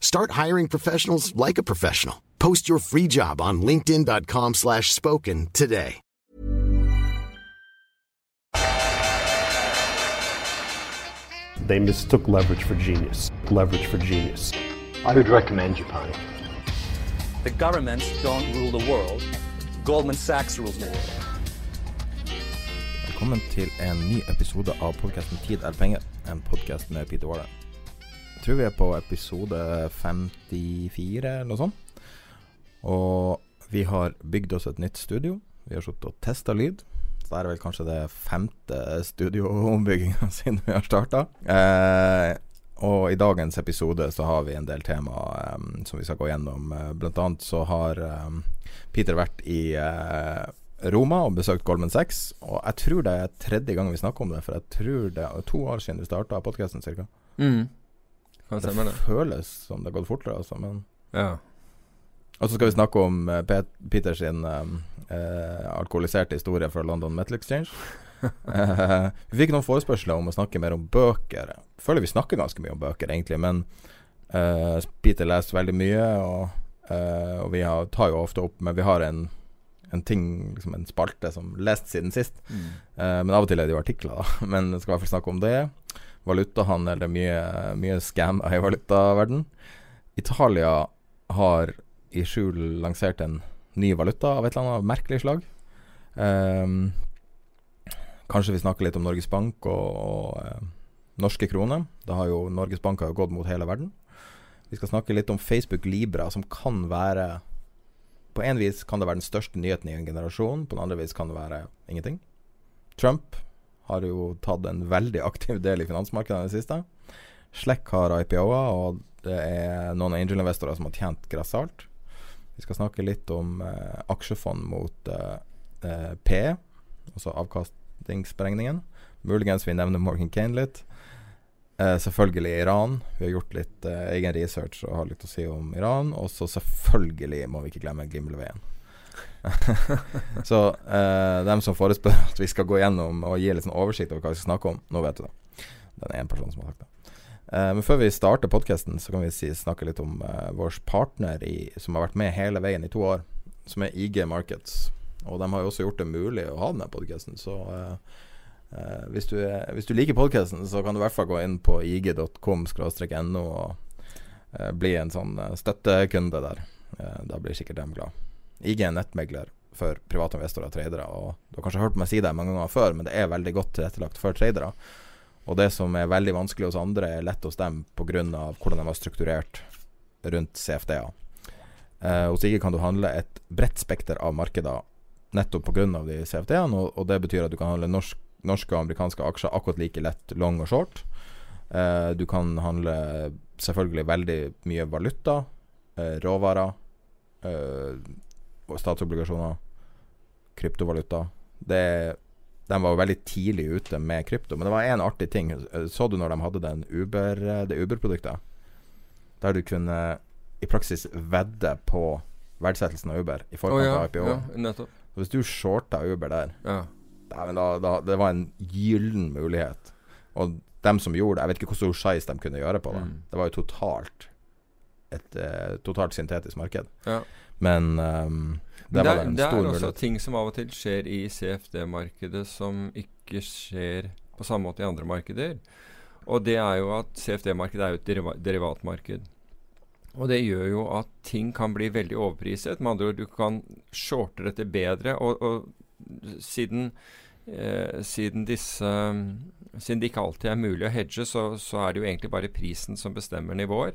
Start hiring professionals like a professional. Post your free job on linkedin.com slash spoken today. They mistook leverage for genius. Leverage for genius. I would recommend Japan. The governments don't rule the world. Goldman Sachs rules the world. Velkommen til en ny episode av podkasten Tid er penger, en podkast med Peter Warren. Tror vi er på episode 54 eller noe sånt. Og vi har bygd oss et nytt studio. Vi har sittet og testa lyd. Så det er vel kanskje det femte studioombygginga siden vi har starta. Eh, og i dagens episode så har vi en del tema eh, som vi skal gå gjennom. Eh, blant annet så har eh, Peter vært i eh, Roma og besøkt Goldman Sachs. Og jeg tror det er tredje gang vi snakker om det, for jeg tror det er to år siden vi starta podkasten ca. Mm. Kan Det stemme det. føles som det har gått fortere, altså. Men Ja. Og så skal vi snakke om uh, Pet Peter sin eh, uh, alkoholiserte historie fra London Metal Exchange. uh, vi fikk noen forespørsler om å snakke mer om bøker. Jeg føler vi snakker ganske mye om bøker, egentlig, men eh, Peter leser veldig mye, og, eh, og vi har, tar jo ofte opp Men vi har en, en ting, liksom en spalte, som lest siden sist. Mm. Eh, men av og til er det jo artikler, da. Men skal i hvert fall snakke om det. Valutahandel, det er mye, mye scam i valutaverden. Italia har i skjul lansert en ny valuta av et eller annet merkelig slag. Um, kanskje vi snakker litt om Norges Bank og, og eh, norske kroner. Da har jo Norges Bank har gått mot hele verden. Vi skal snakke litt om Facebook Libra, som kan være På en vis kan det være den største nyheten i en generasjon, på den andre vis kan det være ingenting. Trump har jo tatt en veldig aktiv del i finansmarkedet i det siste. Slack har IPO-er, og det er noen angel-investorer som har tjent grassat. Vi skal snakke litt om eh, aksjefond mot eh, eh, PE, altså avkastningsberegningen. Muligens vi nevner Morgan Kane litt. Eh, selvfølgelig Iran. Vi har gjort litt eh, egen research og har litt å si om Iran. Og så selvfølgelig må vi ikke glemme Gimleveien. så eh, dem som forespør at vi skal gå gjennom og gi litt sånn oversikt over hva vi skal snakke om, nå vet du det. Er en person som har sagt det. Eh, men før vi starter podkasten, så kan vi si, snakke litt om eh, vår partner i, som har vært med hele veien i to år, som er IG Markets. Og de har jo også gjort det mulig å ha denne podkasten, så eh, eh, hvis, du, er- hvis du liker podkasten, så kan du i hvert fall gå inn på ig.com-no og eh, bli en sånn støttekunde der. Da blir sikkert dem glad. IG er nettmegler for private investorer og tradere. Og du har kanskje hørt meg si det mange ganger før, men det er veldig godt tilrettelagt for tradere. Og det som er veldig vanskelig hos andre, er lett hos dem pga. hvordan de var strukturert rundt CFD-er. Eh, hos IG kan du handle et bredt spekter av markeder nettopp pga. de CFD-ene, og, og det betyr at du kan handle norsk, norske og amerikanske aksjer akkurat like lett long og short. Eh, du kan handle selvfølgelig veldig mye valuta, eh, råvarer, eh, statsobligasjoner, kryptovaluta. Det, de var jo veldig tidlig ute med krypto, men det var én artig ting. Så du når de hadde den Uber, eh, det Uber-produktet? Der du kunne i praksis vedde på verdsettelsen av Uber i forkant oh, ja, av IPO. ja, nettopp. Så Hvis du shorta Uber der, Ja. Da, da, det var en gyllen mulighet. Og dem som gjorde det Jeg vet ikke hvor stor size de kunne gjøre på det. Mm. Det var jo totalt et uh, totalt syntetisk marked. Ja. Men um, det, det, er, det stor er også ting som av og til skjer i CFD-markedet som ikke skjer på samme måte i andre markeder. Og det er jo at CFD-markedet er jo et deriva derivatmarked. Og det gjør jo at ting kan bli veldig overpriset. Med andre ord, du kan shorte dette bedre. Og, og siden eh, siden, disse, siden det ikke alltid er mulig å hedge, så, så, er det jo egentlig bare prisen som bestemmer nivåer.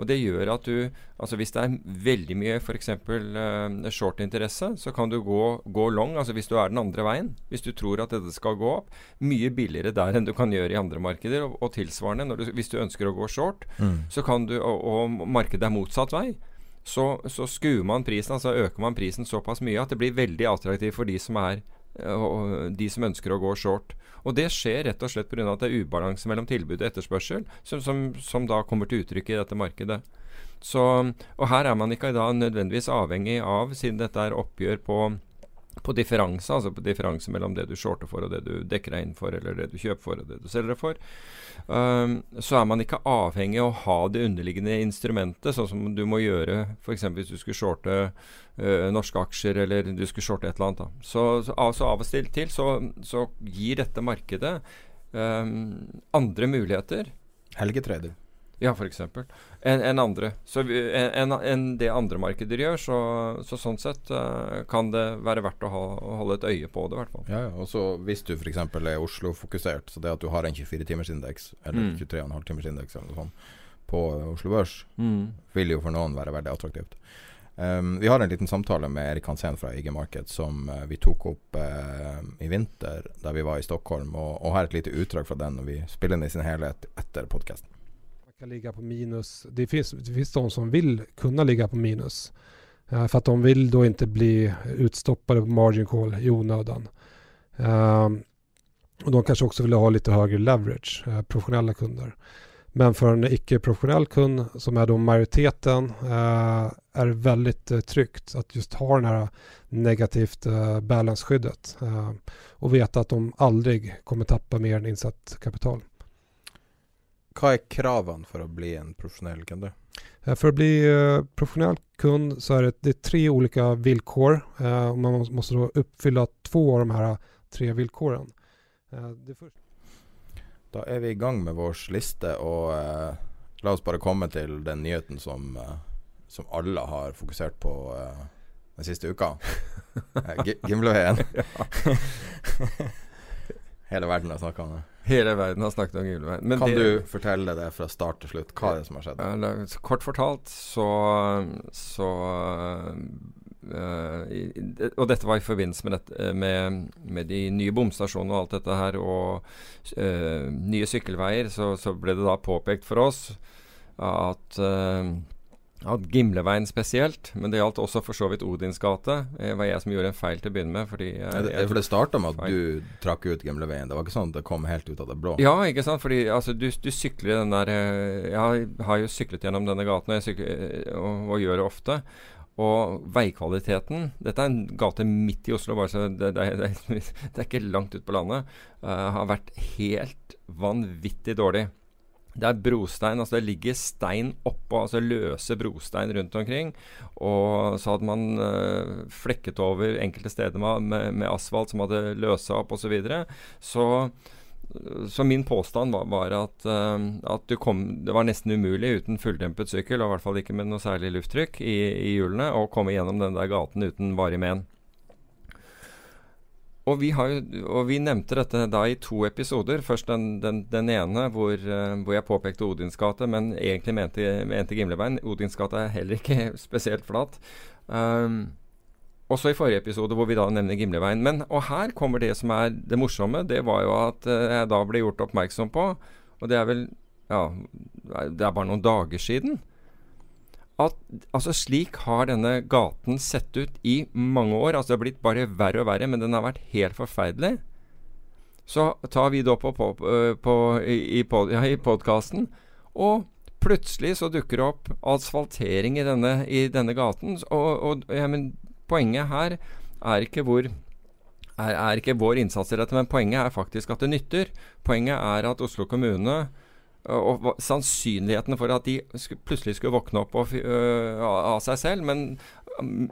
Og det gjør at du altså Hvis det er veldig mye f.eks. Uh, short-interesse, så kan du gå, gå, long. altså Hvis du er den andre veien, hvis du tror at dette skal gå opp, mye billigere der enn du kan gjøre i andre markeder. Og, og tilsvarende, du, hvis du ønsker å gå short, mm. så kan du, og, og markedet er motsatt vei, så, så skuer man prisen, altså øker man prisen såpass mye at det blir veldig attraktivt for de som er de som ønsker å gå short. Og Det skjer rett og slett pga. at det er ubalanse mellom tilbud og etterspørsel, som, som, som, da kommer til uttrykk i dette markedet. Så, og Her er man ikke da nødvendigvis avhengig av, siden dette er oppgjør på, på differanse, altså på differanse mellom det du shorter for og det du dekker deg inn for, eller det du kjøper for og det du selger for, um, så er man ikke avhengig av å ha det underliggende instrumentet, sånn som du må gjøre f.eks. hvis du skulle shorte uh, norske aksjer, eller du skulle shorte et eller annet. Da. Så, så, altså av og til så, så gir dette markedet um, andre muligheter. Helgetrader. Ja, f.eks. Enn en andre. Så Enn en det andre markeder gjør. Så, så sånn sett uh, kan det være verdt å, ha, å, holde et øye på det, i hvert fall. Ja, ja. Og så hvis du f.eks. er Oslo-fokusert, så det at du har en 24-timersindeks, eller mm. 23,5-timersindeks eller noe sånt, på Oslo Børs, mm. vil jo for noen være veldig attraktivt. Um, vi har en liten samtale med Erik Hansen fra IG Market som uh, vi tok opp uh, i vinter der vi var i Stockholm. Og, og her et lite utdrag fra den og vi spiller den i sin helhet etter podkasten kan ligga på minus. Det finns, det finns de som vill kunna ligga på minus. Uh, för att de vill då inte bli utstoppade på margin call i onödan. Uh, och de kanske också vill ha lite högre leverage, uh, professionella kunder. Men för en icke-professionell kund som är då majoriteten är det väldigt tryggt att just ha den här negativt balance-skyddet och veta att de aldrig kommer tappa mer än insatt kapital. Hva er kravene for å bli en profesjonell kunde? For å bli uh, profesjonell kund så er det, det er tre olika vilkår. Uh, man måste då uppfylla två av de här tre villkoren. Uh, da er vi i gang med vår liste, og la oss bare komme til den nyheten som, som alle har fokusert på den siste uka. Gimleveien. Hele verden har snakka om det. Hele verden har snakket om Gimleveien. kan det, du fortelle det fra start til slutt? Hva er det som har skjedd? Eller, kort fortalt så, så i, Og dette var i forbindelse med, dette, med, med de nye bomstasjonene og alt dette her, og uh, nye sykkelveier, så, så, ble det da påpekt for oss at uh, ja, Gimleveien spesielt, men det gjaldt også for så vidt Odins gate. Det var jeg som gjorde en feil til å begynne med. Fordi jeg, jeg, for det starta med at feil. du trakk ut Gimleveien? Det var ikke sånn at det kom helt ut av det blå? Ja, ikke sant. Fordi altså, du, du sykler den der eh, Jeg har jo syklet gjennom denne gaten, og, sykler, eh, og, og gjør det ofte. Og veikvaliteten Dette er en gate midt i Oslo, bare så det, det, det, det er ikke langt ut på landet. Uh, har vært helt vanvittig dårlig. Det er brostein, altså det ligger stein oppå, altså løse brostein rundt omkring. Og så hadde man uh, flekket over enkelte steder med, med, med asfalt som hadde løsa opp osv. Så, videre. så så min påstand var, var at, uh, at kom, det var nesten umulig uten fulldempet sykkel, og i hvert fall ikke med noe særlig lufttrykk i, i hjulene, å komme gjennom den der gaten uten varig men. Og vi, har, og vi, nevnte dette da i to episoder. Først den, den, den ene hvor, uh, hvor, jeg påpekte Odins gate, men egentlig mente, mente Gimleveien. Odins gate er heller ikke spesielt flat. Um, også i forrige episode hvor vi da nevner Gimleveien. Men, og her kommer det som er det morsomme. Det var jo at uh, jeg da ble gjort oppmerksom på, og det er vel Ja, det er bare noen dager siden at altså slik har denne gaten sett ut i mange år. Altså Det har blitt bare verre og verre, men den har vært helt forferdelig. Så tar vi det opp på, på, på, i, pod, ja, podkasten, og plutselig så dukker det opp asfaltering i denne, i denne gaten. Og, og ja, men poenget her er ikke hvor er, er ikke vår innsats i dette, men poenget er faktisk at det nytter. Poenget er at Oslo kommune og sannsynligheten for at de plutselig skulle våkne opp og, uh, av seg selv. Men um,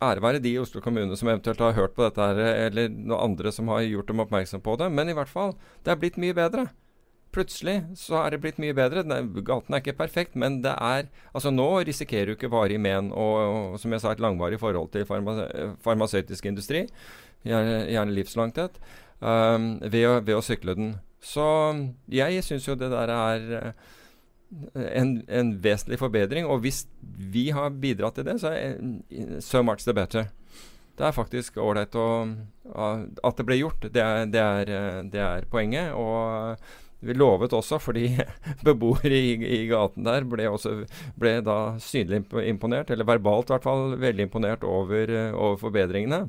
ære være de i Oslo kommune som eventuelt har hørt på dette, her, eller noen andre som har gjort dem oppmerksom på det. Men i hvert fall, det er blitt mye bedre. plutselig så er det blitt mye bedre. gaten er ikke perfekt, men det er Altså nå risikerer du ikke varig men og, og, som jeg sa, et langvarig forhold til farma, farmasøytisk industri, gjerne, gjerne livslangt um, ved, ved, å, sykle den. Så jeg syns jo det der er uh, en, en, vesentlig forbedring. Og hvis vi har bidratt til det, så er so much the better. Det er faktisk ålreit at det ble gjort. Det er, det er, det er poenget. Og vi lovet også, fordi beboere i, i gaten der ble, også, ble, da synlig imponert, eller verbalt i hvert fall, veldig imponert over, eh, over forbedringene.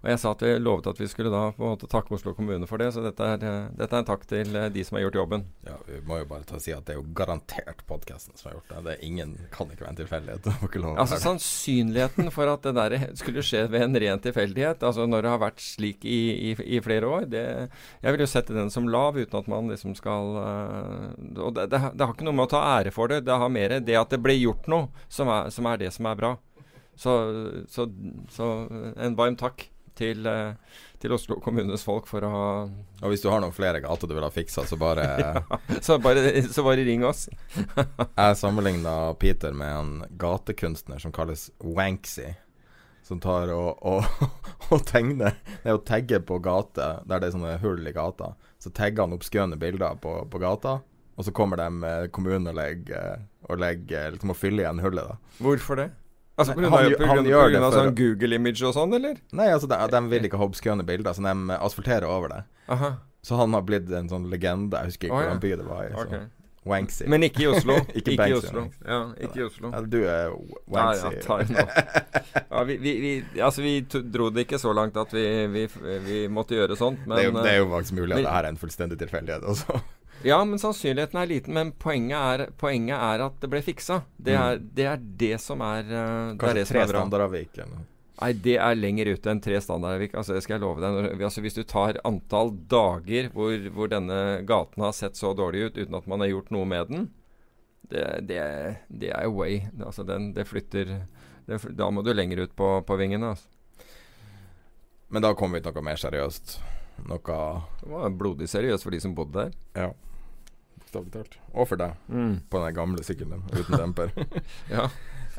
Og jeg sa at vi lovet at vi skulle da på en måte takke Oslo kommune for det, så dette er, eh, dette er en takk til eh, de som har gjort jobben. Ja, Vi må jo bare ta og si at det er jo garantert podkasten som har gjort det. Det er ingen, kan ikke være en tilfeldighet. Altså Sannsynligheten for at det der skulle skje ved en ren tilfeldighet, altså når det har vært slik i, i, i flere år, det, jeg vil jo sette den som lav, uten at man liksom skal uh, Og det, det, det, har ikke noe med å ta ære for det, det har mer det at det ble gjort noe, som er, som er det som er bra. Så, så, så en varm takk til, eh, til, Oslo kommunes folk for å ha Og hvis du har noen flere gater du vil ha fiksa, så bare ja, så, bare, så bare ring oss. jeg sammenligna Peter med en gatekunstner som kalles Wanksy. Som tar og, og, og tegner Det er å tagge på gater der det er sånne hull i gata. Så tagger han obskøne bilder på, på gata, og så kommer de kommunen og legger, og legger liksom, og fyller igjen hullet. da Hvorfor det? Altså Pga. Han, han, han gjør det for sånn Google-image og sånn, eller? Nei, altså de, de vil ikke ha obskøne bilder, så de asfalterer over det. Aha. Så han har blitt en sånn legende. Jeg husker ikke oh, hvordan by det var i. Okay. Wanksy. Men ikke i Oslo. ikke, ikke i Oslo. Ja, ikke i Oslo. Ja, du er Wanksy. Ja, ja, ja, vi, vi, vi, altså, vi dro det ikke så langt at vi, vi måtte gjøre sånt, men Det er jo, det er jo faktisk mulig at det her er en fullstendig tilfeldighet også. Ja, men sannsynligheten er liten. Men poenget er, poenget er at det ble fiksa. Det er mm. det, er det som er uh, Kanskje det er tre standardavvik? Nei, det er lenger ute enn tre standardavvik. Altså, det skal jeg love deg. Altså, hvis du tar antall dager hvor, hvor, denne gaten har sett så dårlig ut uten at man har gjort noe med den, det, det, det er way. Altså, den, det flytter det, Da må du lenger ut på, på vingene. Altså. Men da kommer vi til noe mer seriøst. Noe Det var blodig seriøst for de som bodde der. Ja bokstavelig talt. Og for deg, mm. på den gamle sykkelen uten demper. ja.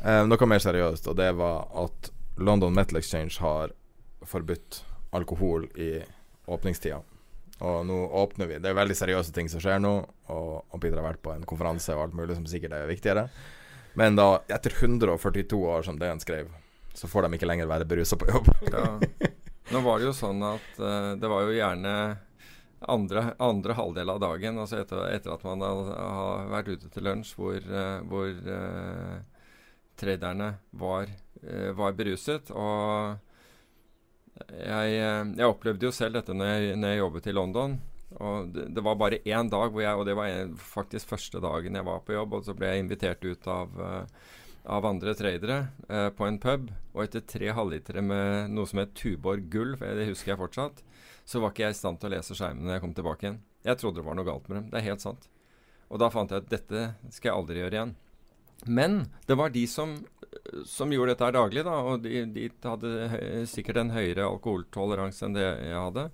eh, noe mer seriøst, og det var at London Metal Exchange har forbudt alkohol i åpningstida. Og nå åpner vi. Det er veldig seriøse ting som skjer nå. Og, og Peter har vært på en konferanse og alt mulig som sikkert er viktigere. Men da, etter 142 år, som DN skrev, så får de ikke lenger være berusa på jobb. ja. Nå var det jo sånn at uh, det var jo gjerne andre, andre, halvdel av dagen, altså etter, etter at man har, har, vært ute til lunsj, hvor, uh, hvor uh, traderne var, uh, var, beruset. Og jeg, jeg, opplevde jo selv dette når jeg, når jeg jobbet i London. Og det, det, var bare én dag, hvor jeg, og det var en, faktisk første dagen jeg var på jobb. Og så ble jeg invitert ut av, av andre tradere på en pub. Og etter tre halvlitere med noe som het Tuborg Gull, for det husker jeg fortsatt, så var ikke jeg i stand til å lese skjermene når jeg kom tilbake igjen. Jeg trodde det var noe galt med dem. Det er helt sant. Og da fant jeg at dette skal jeg aldri gjøre igjen. Men det var de som, som gjorde dette her daglig, da, og de, de hadde sikkert en høyere alkoholtoleranse enn det jeg hadde.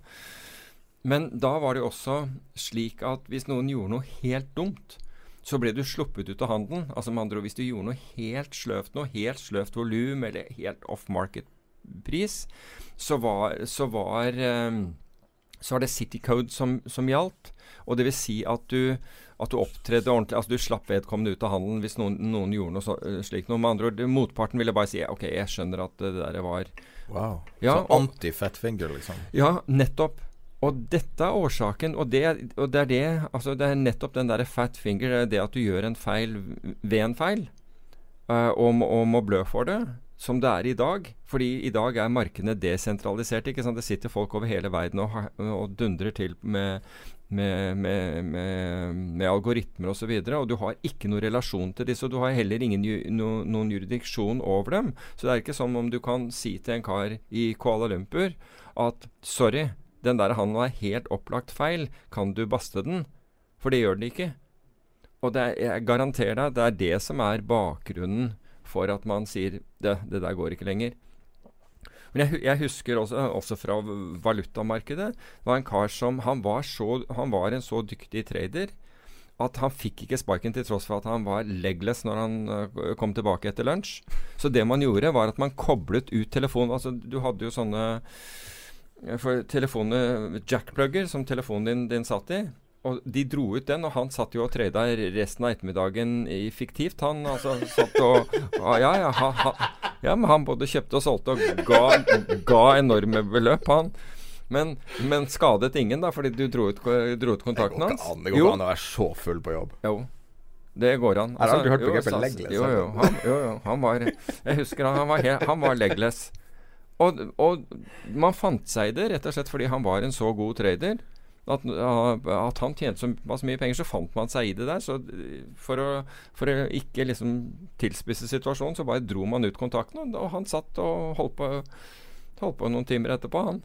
Men da var det også slik at hvis noen gjorde noe helt dumt, så ble du sluppet ut av handelen. Altså med andre ord, Hvis du gjorde noe helt sløvt, noe helt sløvt volum eller helt off market-pris, så var, så var, um, så var det City Code som, som gjaldt. Og det vil si at du, at du opptredde ordentlig. Altså du slapp vedkommende ut av handelen hvis noen, noen gjorde noe så, uh, slikt noe. Med andre ord, motparten ville bare si OK, jeg skjønner at det der var Wow. Ja, så anti-fat finger, liksom. Ja, nettopp. Og dette er årsaken, og det, og det, er det altså det er nettopp den derre fat finger, det at du gjør en feil ved en feil, uh, og, og må blø for det som det er i dag. Fordi i dag er markedene desentralisert. ikke sant? Det sitter folk over hele verden og, og dundrer til med, med, med, med algoritmer osv. Og, så og du har ikke noen relasjon til disse. Og du har heller ingen no, noen jurisdiksjon over dem. Så det er ikke som om du kan si til en kar i Kuala Lumpur at sorry, den der handelen er helt opplagt feil. Kan du baste den? For det gjør den ikke. Og er, jeg garanterer deg, det er det som er bakgrunnen for at man sier det, det der går ikke lenger. Men jeg, jeg husker også, også, fra valutamarkedet det var en kar som han var, så, han var en så dyktig trader at han fikk ikke sparken til tross for at han var legless når han uh, kom tilbake etter lunsj. Så det man gjorde, var at man koblet ut telefonen. Altså, du hadde jo sånne eh, for telefonene jackplugger som telefonen din, din satt i. Og de dro ut den, og han satt jo og trada resten av ettermiddagen i fiktivt. Han altså satt og Ja, ja, ha, ha, ja men han både kjøpte og solgte og ga, ga enorme beløp, han. Men, men, skadet ingen, da, fordi du dro ut, dro ut kontakten hans? Det går ikke an å være så full på jobb. Jo. Det går an. Altså, jeg har aldri hørt begrepet legless. Jo, jo, han, jo, jo, han var Jeg husker han, han var, he, han var legless. Og, og, man fant seg i det rett og slett fordi han var en så god trader. At, at han tjente så mye penger, så fant man seg i det der. Så for å, for å ikke liksom tilspisse situasjonen, så bare dro man ut kontakten. Og han satt og holdt på, holdt på noen timer etterpå, han.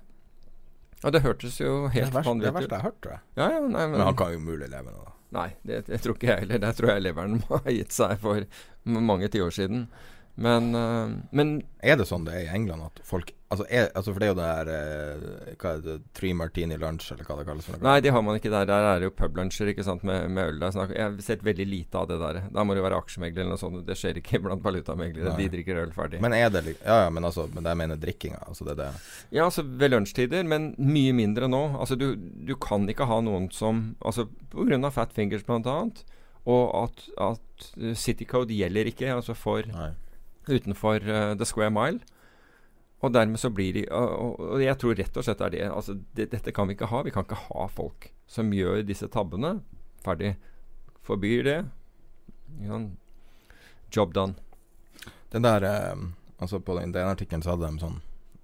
Og det hørtes jo helt vanvittig ut. Det er verste jeg har hørt, tror jeg. Ja, ja, nei, men, men, han kan jo umulig leve nå. Nei, det, det, tror ikke jeg heller. Det tror jeg leveren må ha gitt seg for mange tiår siden. Men, uh, men, Er det sånn det er i England at folk Altså, er, altså For det er jo det der uh, Hva er det Three Martini Lunch, eller hva det kalles? Nei, det har man ikke der. Der er det jo publunsjer ikke sant, med, med øl. Der. Jeg har sett veldig lite av det der. Da må det være aksjemegler eller noe sånt. Det skjer ikke blant valutameglere. De drikker øl ferdig. Men er det Ja, ja, men altså Men jeg mener drikkinga. Altså det det Ja, altså ved lunsjtider, men mye mindre nå. Altså du, du kan ikke ha noen som Altså på grunn av fat fingers, blant annet. Og at, at City Code gjelder ikke altså for Nei utenfor uh, The Square Mile. Og dermed så blir de og, og, jeg tror rett og slett er det Altså, det, dette kan vi ikke ha. Vi kan ikke ha folk som gjør disse tabbene. Ferdig. Forbyr det. Ja, job done. Den der uh, Altså På den, den artikkelen så hadde de sånn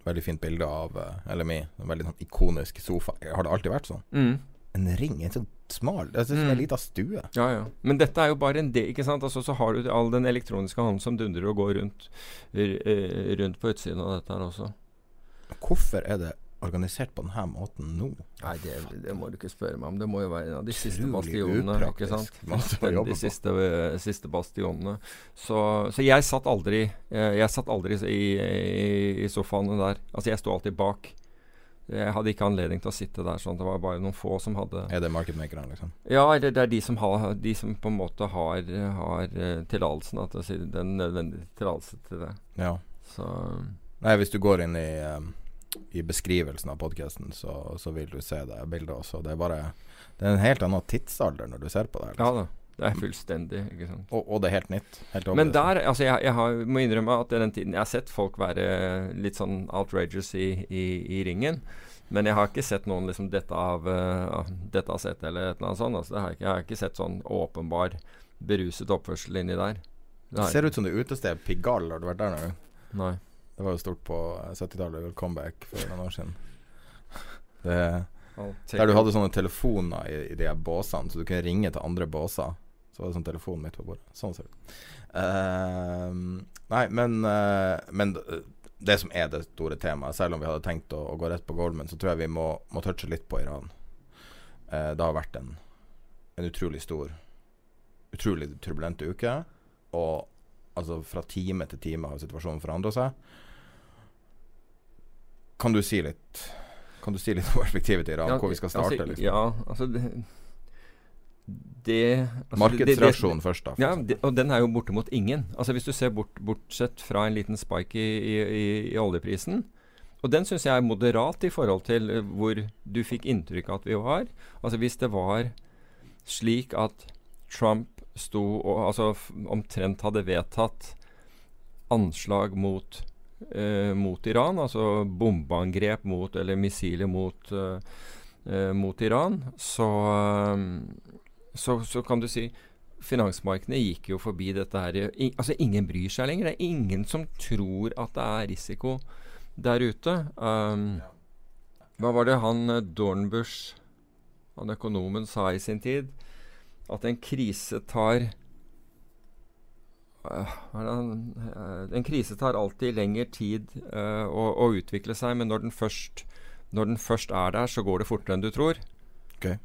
veldig fint bilde av Eller LMI. En veldig sånn ikonisk sofa. Har det alltid vært sånn? Mm. En ring. En sånn smal. Det er som mm. en lita stue. Ja, ja. Men dette er jo bare en del, ikke sant. Altså, så har du all den elektroniske hånden som dundrer og går rundt, eh, rundt på utsiden av dette her også. Hvorfor er det organisert på denne måten nå? Nei, det, det, må du ikke spørre meg om. Det må jo være en av de siste bastionene. ikke sant? De siste, uh, siste, bastionene. Så, så, jeg satt aldri uh, Jeg satt aldri i, i, i sofaene der. Altså, jeg sto alltid bak. Jeg hadde ikke anledning til å sitte der. sånn Det var bare noen få som hadde Er det markedmakerne, liksom? Ja, eller det er de som, har, de som på en måte har, har uh, si, Den nødvendige tillatelse til det. Ja. Så Nei, hvis du går inn i, um, i beskrivelsen av podkasten, så, så, vil du se det bildet også. Det er bare Det er en helt annen tidsalder når du ser på det. Liksom. Ja da. Det er fullstendig. ikke sant? Og, og det er helt nytt. Helt Men der, altså jeg, jeg har, må innrømme at i den tiden Jeg har sett folk være litt sånn outrageous i, i, i ringen. Men jeg har ikke sett noen liksom dette av, uh, dette av sett eller et eller annet sånt. Altså, det har jeg, jeg har ikke sett sånn åpenbar beruset oppførsel inni der. Det, det ser ut som det utestedet Pigalle. Har du vært der nå? Nei. Det var jo stort på 70-tallet. Comeback for noen år siden. Det, der du hadde sånne telefoner i, i de båsene, så du kunne ringe til andre båser. Så var det sånn telefonen midt på bordet. Sånn ser det ut. Uh, nei, men, uh, men det som er det store temaet, selv om vi hadde tenkt å, å gå rett på Goldman, så tror jeg vi må, må touche litt på Iran. Uh, det har vært en, en utrolig stor, utrolig turbulent uke. Og altså fra time til time har situasjonen forandra seg. Kan du si litt Kan du si litt om perspektivet til Iran, ja, hvor vi skal starte? Altså, liksom? Ja, altså det, det altså Markedsreaksjonen først, da. Ja, det, og den er jo bortimot ingen. Altså Hvis du ser bort, bortsett fra en liten spike i, i, i oljeprisen, og den syns jeg er moderat i forhold til uh, hvor du fikk inntrykk av at vi var. Altså Hvis det var slik at Trump sto og altså omtrent hadde vedtatt anslag mot, uh, mot Iran, altså bombeangrep mot, eller missiler mot, uh, uh, mot Iran, så så, så kan du si finansmarkedene gikk jo forbi dette her I, Altså, ingen bryr seg lenger. Det er ingen som tror at det er risiko der ute. Um, hva var det han Dornbusch, Dornbush, han økonomen, sa i sin tid? At en krise tar uh, En krise tar alltid lengre tid uh, å, å, utvikle seg, men når den, først, når den først er der, så går det fortere enn du tror. Okay.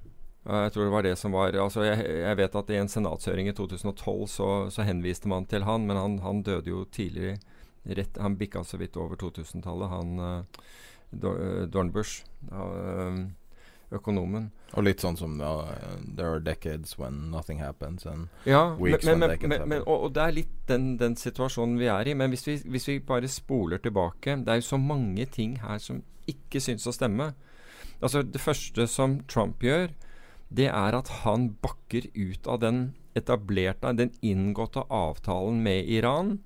Jeg tror det var det som var altså jeg, jeg vet at i en senatshøring i 2012 så, så, henviste man til han, men han, han døde jo tidlig rett, Han bikka så vidt over 2000-tallet, han uh, Dornbush. Uh, økonomen. Og litt sånn som uh, There are decades when nothing happens and ja, weeks men, when men, they can men, happen. og, og, det er litt den, den, situasjonen vi er i. Men hvis vi, hvis vi, bare spoler tilbake Det er jo så mange ting her som ikke syns å stemme. Altså Det første som Trump gjør, det er at han bakker ut av den etablerte, den inngåtte avtalen med Iran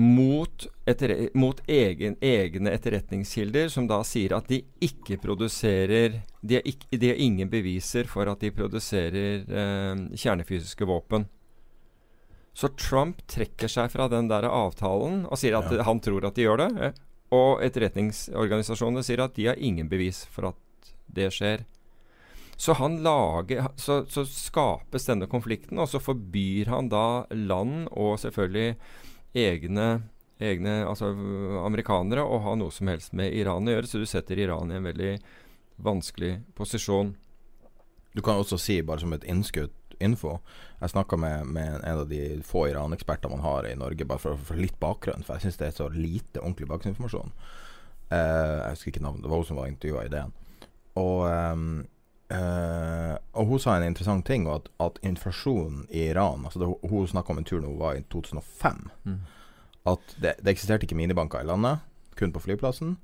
mot, etter, mot egen, egne etterretningskilder, som da sier at de ikke produserer De har, ikke, de har ingen beviser for at de produserer eh, kjernefysiske våpen. Så Trump trekker seg fra den der avtalen og sier at ja. han tror at de gjør det. Eh, og etterretningsorganisasjonene sier at de har ingen bevis for at det skjer. Så han lager så, så skapes denne konflikten, og så forbyr han da land og selvfølgelig egne, egne altså amerikanere å ha noe som helst med Iran å gjøre. Så du setter Iran i en veldig vanskelig posisjon. Du kan også si, bare som et innskudd info Jeg snakka med, med, en av de få Iran-eksperter man har i Norge, bare for å få litt bakgrunn, for jeg syns det er så lite ordentlig bakgrunnsinformasjon. Uh, jeg husker ikke navnet, det var hun som var intervjua i DN. Og um, Uh, og hun sa en interessant ting, at, at inflasjonen i Iran altså det, Hun snakka om en tur når hun var i 2005. Mm. At det, det, eksisterte ikke minibanker i landet, kun på flyplassen.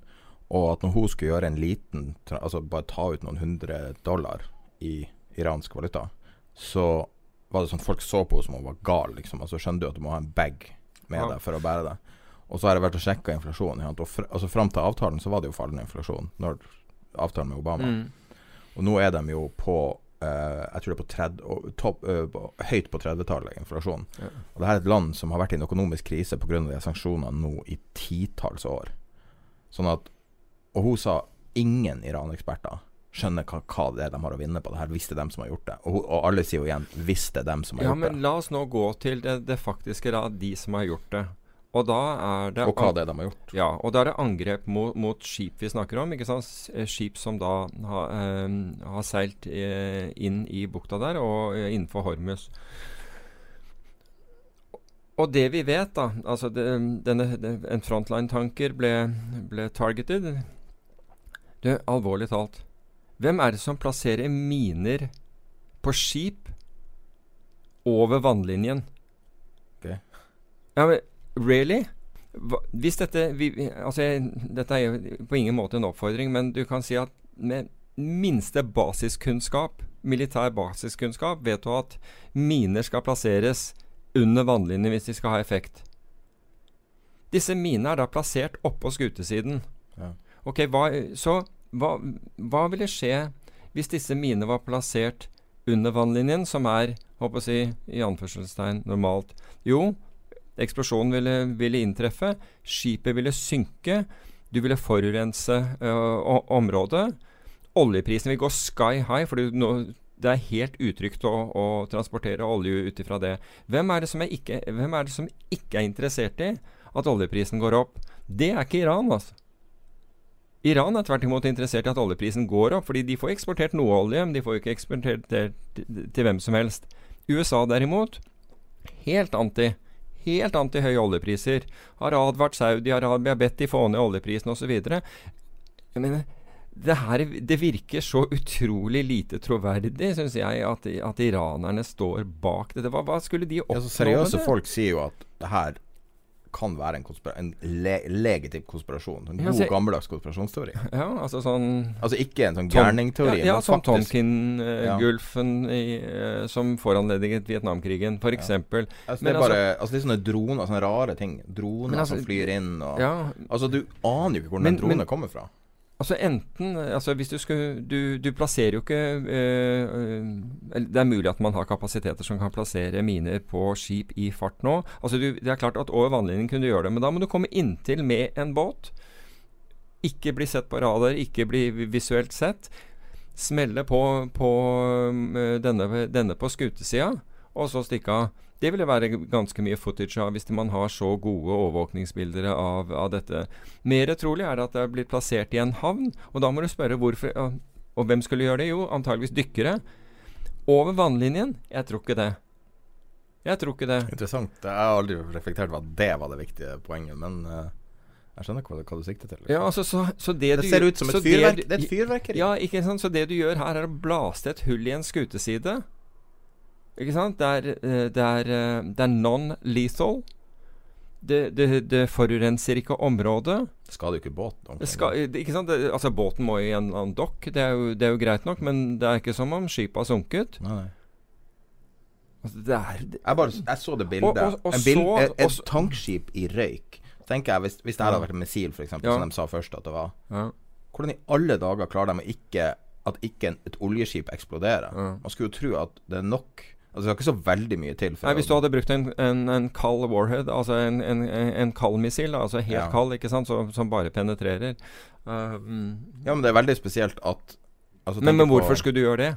Og at når hun skulle gjøre en liten Altså bare ta ut noen hundre dollar i iransk valuta, så var det sånn folk så på henne som hun var gal. Liksom. Altså Skjønner du at du må ha en bag med ja. deg for å bære det. Og så har jeg vært og sjekka inflasjonen. Og fr altså Fram til avtalen så var det jo fallende inflasjon. Når avtalen med Obama. Mm. Og nå er de jo på Uh, jeg tror det er på, 30, top, uh, høyt på 30-tallet, inflasjon. Ja. Og det her er et land som har vært i en økonomisk krise pga. sanksjonene nå i titalls år. Sånn at Og hun sa ingen Iran-eksperter skjønner hva, hva, det er de har å vinne på det her, hvis det er dem som har gjort det. Og, og alle sier jo igjen 'hvis det er dem som har ja, gjort det'. Ja, Men la oss nå gå til det, det faktiske, da, de som har gjort det. Og da er det Og hva det er de har gjort. Ja, og da er det angrep mot, mot skip vi snakker om. ikke sant? Eh, skip som da har, eh, har seilt eh, inn i bukta der, og eh, innenfor Hormus. Og det vi vet, da altså det, denne, det, En frontline-tanker ble, ble targeted. Det, alvorlig talt. Hvem er det som plasserer miner på skip over vannlinjen? Okay. Ja, men Really? Hvis dette vi, altså, Dette er på ingen måte en oppfordring, men du kan si at med minste basiskunnskap, militær basiskunnskap, vet du at miner skal plasseres under vannlinjen hvis de skal ha effekt. Disse minene er da plassert oppå skutesiden. Ja. Ok, hva, Så hva, hva ville skje hvis disse minene var plassert under vannlinjen, som er, håper å si, i anførselstegn normalt? Jo, Eksplosjonen ville, ville inntreffe. Skipet ville synke. Du ville forurense uh, området. Oljeprisen vil gå sky high, for det er helt utrygt å, å transportere olje ut ifra det. Hvem er det, som ikke, hvem er det som ikke er interessert i at oljeprisen går opp? Det er ikke Iran, altså. Iran er tvert imot interessert i at oljeprisen går opp, fordi de får eksportert noe olje, men de får ikke eksportert det til, til hvem som helst. USA derimot, helt anti helt antihøye oljepriser. Har advart Saudi-Arabia, bedt de få ned oljeprisen osv. Jeg mener, det her det virker så utrolig lite troverdig, syns jeg, at, at, iranerne står bak dette. Hva, hva skulle de oppnå ja, Seriøse folk sier jo at det her kan være en, en le legitim konspirasjon. En god, gammeldags konspirasjonsteori. Ja, altså sånn Altså ikke en sånn gærningteori. Ja, ja som Tonkin-gulfen uh, som foranlediget Vietnamkrigen, f.eks. Ja. Altså, det er bare altså, altså, det er sånne droner, sånne rare ting. Droner altså, som flyr inn og ja, Altså, du aner jo ikke hvor den dronen kommer fra. Altså enten altså hvis du, skal, du, du plasserer jo ikke øh, Det er mulig at man har kapasiteter som kan plassere miner på skip i fart nå. Altså du, Det er klart at over vannlinjen kunne du gjøre det, men da må du komme inntil med en båt. Ikke bli sett på radar, ikke bli visuelt sett. Smelle på, på denne, denne på skutesida, og så stikke av. Det ville være ganske mye footage av hvis man har så gode overvåkningsbilder av, av dette. Mer trolig er det at det er blitt plassert i en havn, og da må du spørre hvorfor Og, hvem skulle gjøre det? Jo, antageligvis dykkere. Over vannlinjen? Jeg tror ikke det. Jeg tror ikke det. Interessant. Jeg har aldri reflektert over at det var det viktige poenget, men uh, jeg skjønner hva, hva, du sikter til. Ja, altså, så, så det, det ser ut som et fyrverk, det, det, er et fyrverkeri. Ja, ikke sant. Så det du gjør her, er å blaste et hull i en skuteside. Ikke sant? Det er, eh, det er, eh, det er non-lethal. Det, det, det, forurenser ikke området. Det skader jo ikke båten. Skal, ikke sant? altså Båten må i en eller annen dokk, det, det, er jo greit nok, men det er ikke som om skipet har sunket. Nei, nei. Altså, det er, jeg, bare, jeg, så det bildet. Og, og, og bild, så, et, et tankskip i røyk. Tenker jeg, Hvis, hvis det hadde vært et missil, f.eks., ja. som de sa først at det var ja. Hvordan i alle dager klarer de ikke at ikke et oljeskip eksploderer? Ja. Man skulle jo tro at det er nok Altså Det skal ikke så veldig mye til. Nei, Hvis du hadde brukt en, en, en kald warhead, altså en, en kald missil, altså helt ja. kald, ikke sant, som, som bare penetrerer uh, mm. Ja, men det er veldig spesielt at altså, men, men hvorfor skulle du gjøre det?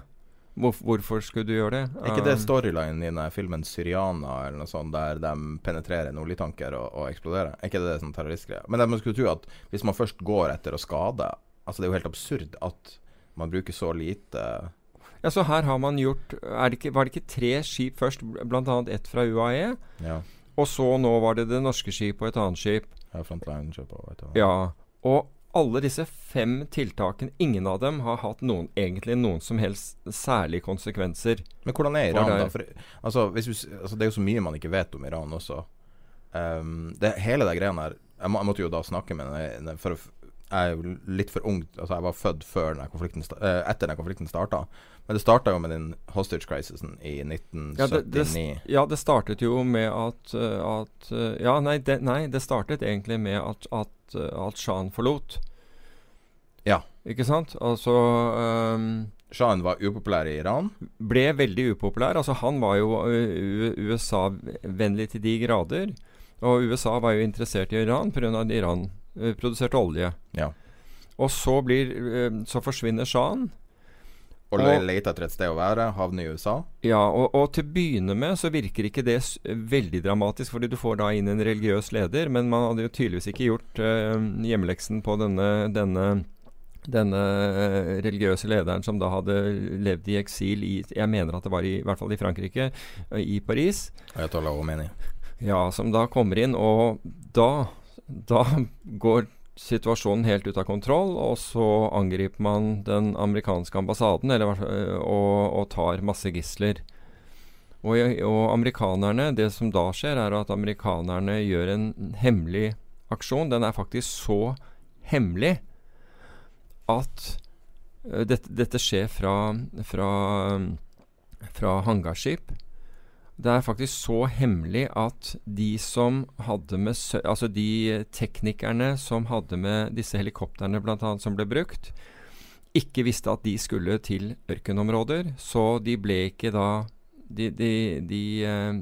Hvor, hvorfor skulle du gjøre det? Er ikke det um, storylinen i denne filmen 'Syriana' eller noe sånt, der de penetrerer en oljetanker og, og eksploderer? Er ikke det sånn terroristgreie? Men man skulle tro at hvis man først går etter å skade Altså Det er jo helt absurd at man bruker så lite ja, så her har man gjort det ikke, Var det ikke tre skip først, bl.a. ett fra UAE? Ja. Og så nå var det det norske skip og et annet skip. Ja, Frontline-skip og et annet. Ja. Og alle disse fem tiltakene, ingen av dem har hatt noen, egentlig noen som helst særlige konsekvenser. Men hvordan er Iran, da? For, altså, vi, altså, det er jo så mye man ikke vet om Iran også. Um, det, hele de greiene her jeg, må, jeg, måtte jo da snakke med den for å jeg er jo litt for ung. Altså Jeg var født før konflikten uh, etter den konflikten starta. Men det starta jo med den hostage crisisen i 1979. Ja det, det, ja, det startet jo med at, uh, at uh, Ja, nei det, nei det, startet egentlig med at, at, at Shahen forlot. Ja. Ikke sant? Altså um, Shahen var upopulær i Iran? Ble veldig upopulær. Altså Han var jo USA-vennlig til de grader. Og USA var jo interessert i Iran pga. Iran Eh, produsert olje. Ja. Og så, blir, eh, så forsvinner sjahen. Og, og leter etter et sted å være, havner i USA? Ja, og, og, til å begynne med så virker ikke det veldig dramatisk, fordi du får da inn en religiøs leder, men man hadde jo tydeligvis ikke gjort uh, hjemmeleksen på denne, denne, denne religiøse lederen som da hadde levd i eksil i Jeg mener at det var i, i hvert fall i Frankrike, i Paris. Ayatollah Khomeini. Ja, som da kommer inn, og da da går situasjonen helt ut av kontroll, og så angriper man den amerikanske ambassaden eller, og, og, tar masse gisler. Og, og, amerikanerne, det som da skjer, er at amerikanerne gjør en hemmelig aksjon. Den er faktisk så hemmelig at uh, dette, dette, skjer fra, fra, fra hangarskip. Det er faktisk så hemmelig at de som hadde med Altså de teknikerne som hadde med disse helikoptrene bl.a. som ble brukt, ikke visste at de skulle til ørkenområder. Så de ble ikke da de, de, de,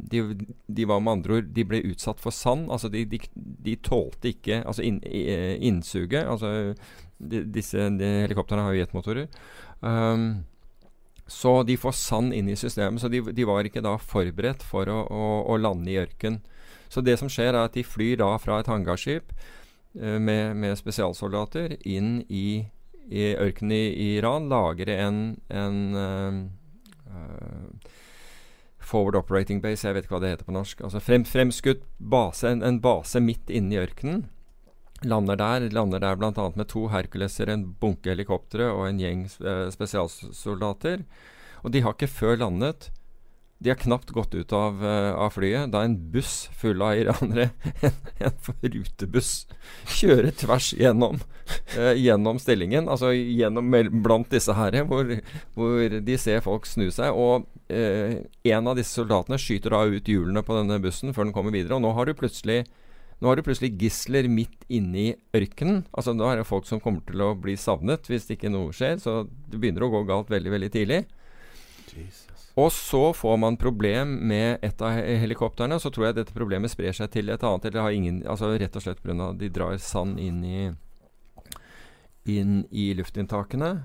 de, de var med andre ord De ble utsatt for sand. Altså de, de tålte ikke altså inn, innsuget. Altså disse helikoptrene har jo jetmotorer. Um, så de får sand inn i systemet. Så de, de var ikke da forberedt for å, å, å, lande i ørken. Så det som skjer, er at de flyr da fra et hangarskip eh, med, med, spesialsoldater inn i, i ørkenen i, Iran, lager en, en uh, uh, Forward Operating Base, jeg vet ikke hva det heter på norsk. Altså frem, fremskutt base, en, en base midt inne i ørkenen. Lander der, lander der bl.a. med to Herculeser, en bunke helikoptre og en gjeng eh, spesialsoldater. Og de har ikke før landet De har knapt gått ut av, uh, av flyet da en buss full av iranere, en, en rutebuss, kjører tvers gjennom, uh, gjennom stillingen. Altså gjennom blant disse her, hvor, hvor, de ser folk snu seg. Og uh, en av disse soldatene skyter da ut hjulene på denne bussen før den kommer videre. Og nå har du plutselig nå har du plutselig gisler midt inne i ørkenen. Altså Nå er det folk som kommer til å bli savnet hvis ikke noe skjer. Så det begynner å gå galt veldig, veldig tidlig. Jesus. Og så får man problem med et av helikoptrene. Så tror jeg dette problemet sprer seg til et annet. Eller har ingen, altså rett og slett pga. de drar sand inn i, inn i luftinntakene.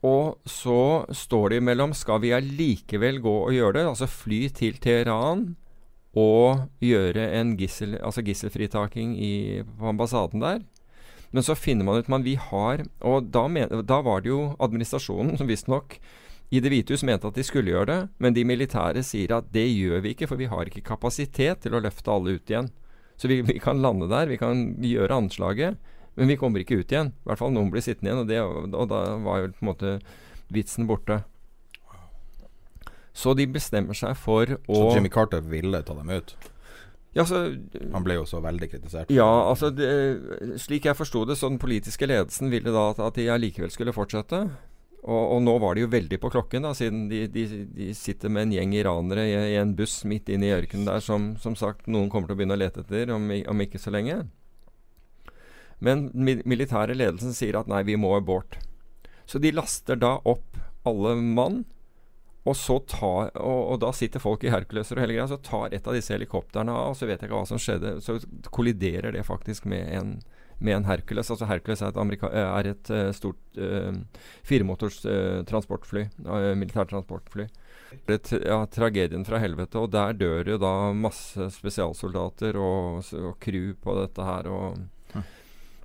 Og så står de mellom Skal vi allikevel gå og gjøre det? Altså fly til Teheran å gjøre en gissel, altså gisselfritaking i, på ambassaden der. Men så finner man ut at vi har Og da, men, da var det jo administrasjonen som visstnok i Det hvite hus mente at de skulle gjøre det, men de militære sier at det gjør vi ikke, for vi har ikke kapasitet til å løfte alle ut igjen. Så vi, vi kan lande der, vi kan gjøre anslaget, men vi kommer ikke ut igjen. I hvert fall noen blir sittende igjen, og, det, og da var jo på en måte vitsen borte. Så de bestemmer seg for å Så Jimmy Carter ville ta dem ut? Ja, så, Han ble jo så veldig kritisert. ja, altså det, Slik jeg forsto det, så den politiske ledelsen ville da at, de allikevel skulle fortsette. Og, og nå var de jo veldig på klokken, da, siden de, de, de sitter med en gjeng iranere i, i en buss midt inne i ørkenen der som som sagt noen kommer til å begynne å lete etter om, om ikke så lenge. Men mi- militære ledelsen sier at nei, vi må abort. Så de laster da opp alle mann. Og så tar, og, og da sitter folk i Herculeser og hele greia, så tar et av disse helikoptrene av, og så vet jeg ikke hva som skjedde. Så kolliderer det faktisk med en, med en Hercules. Altså Hercules er et, amerika er et uh, stort uh, firemotors uh, transportfly. Uh, militært transportfly. Det, er ja, tragedien fra helvete. Og der dør jo da masse spesialsoldater og, og crew på dette her. Og,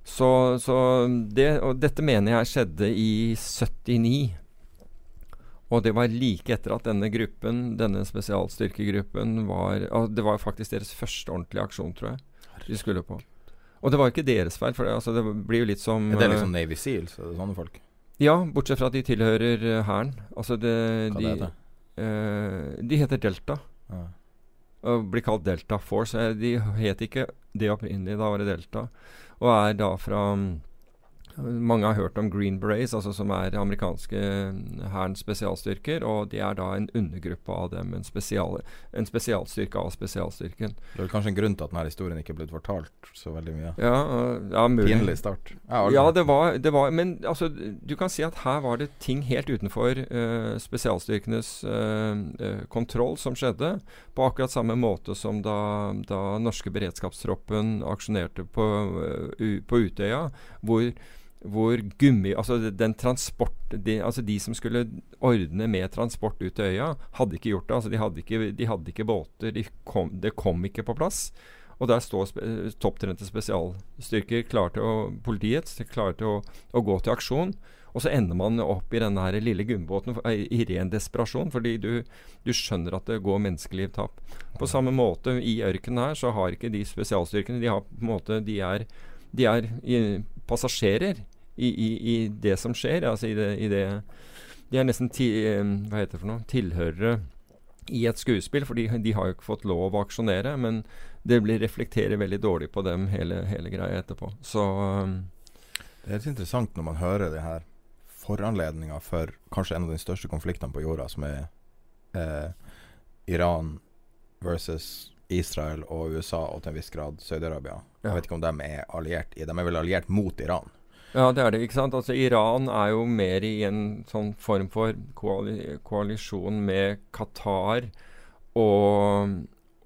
så, så det, og dette mener jeg skjedde i 79. Og det var like etter at denne gruppen, denne spesialstyrkegruppen, var altså Det var faktisk deres første ordentlige aksjon, tror jeg, de skulle på. Og det var ikke deres feil, for det, altså, det blir jo litt som ja, det er liksom Navy Seals? Er det sånne folk? Ja, bortsett fra at de tilhører eh, Hæren. altså det, Hva de, det heter eh, de heter Delta. Ja. Og blir kalt Delta Force. Eh, De het ikke det opprinnelig, da var det Delta. Og er da fra Mange har hørt om Green Berets, altså som er amerikanske mm, hærens spesialstyrker. Og de er da en undergruppe av dem. En, spesial, en spesialstyrke av spesialstyrken. Det er kanskje en grunn til at denne historien ikke er blitt fortalt så veldig mye. Ja, ja. Pinlig start. Ja, det var, det var Men altså, du kan si at her var det ting helt utenfor uh, spesialstyrkenes uh, eh, kontroll som skjedde. På akkurat samme måte som da, da norske beredskapstroppen aksjonerte på, uh, på Utøya. Hvor, hvor gummi Altså den transport de, altså de som skulle ordne med transport ut til øya, hadde ikke gjort det. Altså de hadde ikke, de hadde ikke båter. De kom, det kom ikke på plass. Og der står spe topptrente spesialstyrker klare til å Politiet klare til å, å gå til aksjon. Og så ender man opp i denne her lille gummibåten i, ren desperasjon, fordi du, du skjønner at det går menneskeliv tap. På samme måte i ørkenen her så har ikke de spesialstyrkene De, har på en måte, de er, de er i, passasjerer i, i, i det som skjer. Altså i det, i det De er nesten ti, eh, hva heter det for noe, tilhørere i et skuespill, for de, de har jo ikke fått lov å aksjonere. Men det blir reflekterer veldig dårlig på dem, hele, hele greia etterpå. Så um, Det er litt interessant når man hører det her foranledninga for kanskje en av de største konfliktene på jorda, som er eh, Iran versus Israel og USA, og til en viss grad Saudi-Arabia. Ja. Jeg vet ikke om de er alliert i De er vel alliert mot Iran? Ja, det er det. ikke sant? Altså Iran er jo mer i en sånn form for koali koalisjon med Qatar og,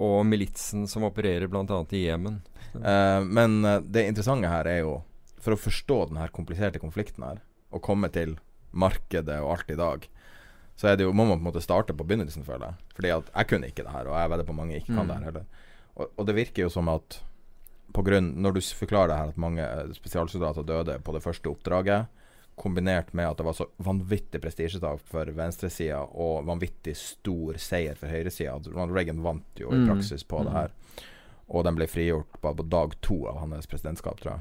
og militsen som opererer bl.a. i Jemen. Eh, men eh, det interessante her er jo, for å forstå den her kompliserte konflikten her, og komme til markedet og alt i dag, så er det jo, må man på en måte starte på begynnelsen, føler jeg. Fordi at jeg kunne ikke det her, og jeg vedder på mange ikke kan Mm. det her heller. Og, og det virker jo som at på grunn, når du forklarer det her at mange eh, spesialsoldater døde på det første oppdraget, kombinert med at det var så vanvittig prestisjetap for venstresida og vanvittig stor seier for høyresida. Ronald Reagan vant jo i Mm. praksis på det Mm. her. Og den ble frigjort bare på dag to av hans presidentskap, tror jeg.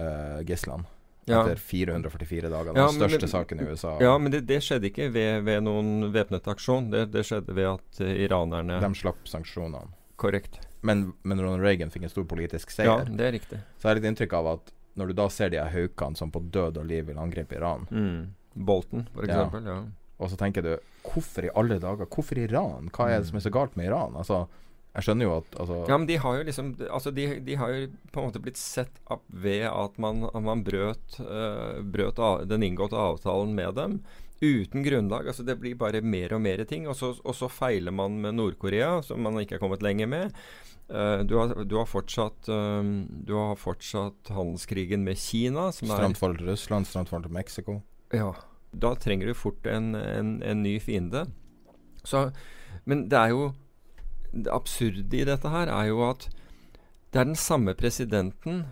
Uh, Gisland. Ja. Etter 444 dager. Den Ja, største saken i USA. Ja, men det, det skjedde ikke ved, ved noen væpnet aksjon. Det, det skjedde ved at eh, iranerne De slapp sanksjonene. Korrekt. Men, men Ronald Reagan fikk en stor politisk seier. Ja, det er riktig. Så jeg har litt inntrykk av at når du da ser de her haukene som på død og liv vil angripe Iran, Mm. Bolton, for eksempel. Ja. og så tenker du Hvorfor i alle dager? Hvorfor Iran? Hva er det som er så galt med Iran? Altså, jeg skjønner jo at altså, Ja, men de har jo liksom Altså, de, de har jo på en måte blitt sett opp ved at man, at man brøt, uh, brøt av, den inngåtte avtalen med dem. Uten grunnlag. altså Det blir bare mer og mer ting. Og så, og så feiler man med Nord-Korea, som man ikke er kommet lenger med. Eh, du, har, du, har fortsatt, eh, du har fortsatt handelskrigen med Kina, som Stramt forhold til Russland, stramt forhold til Mexico. Ja. Da trenger du fort en, en, en ny fiende. Så, men det er jo Det absurde i dette her er jo at det er den samme presidenten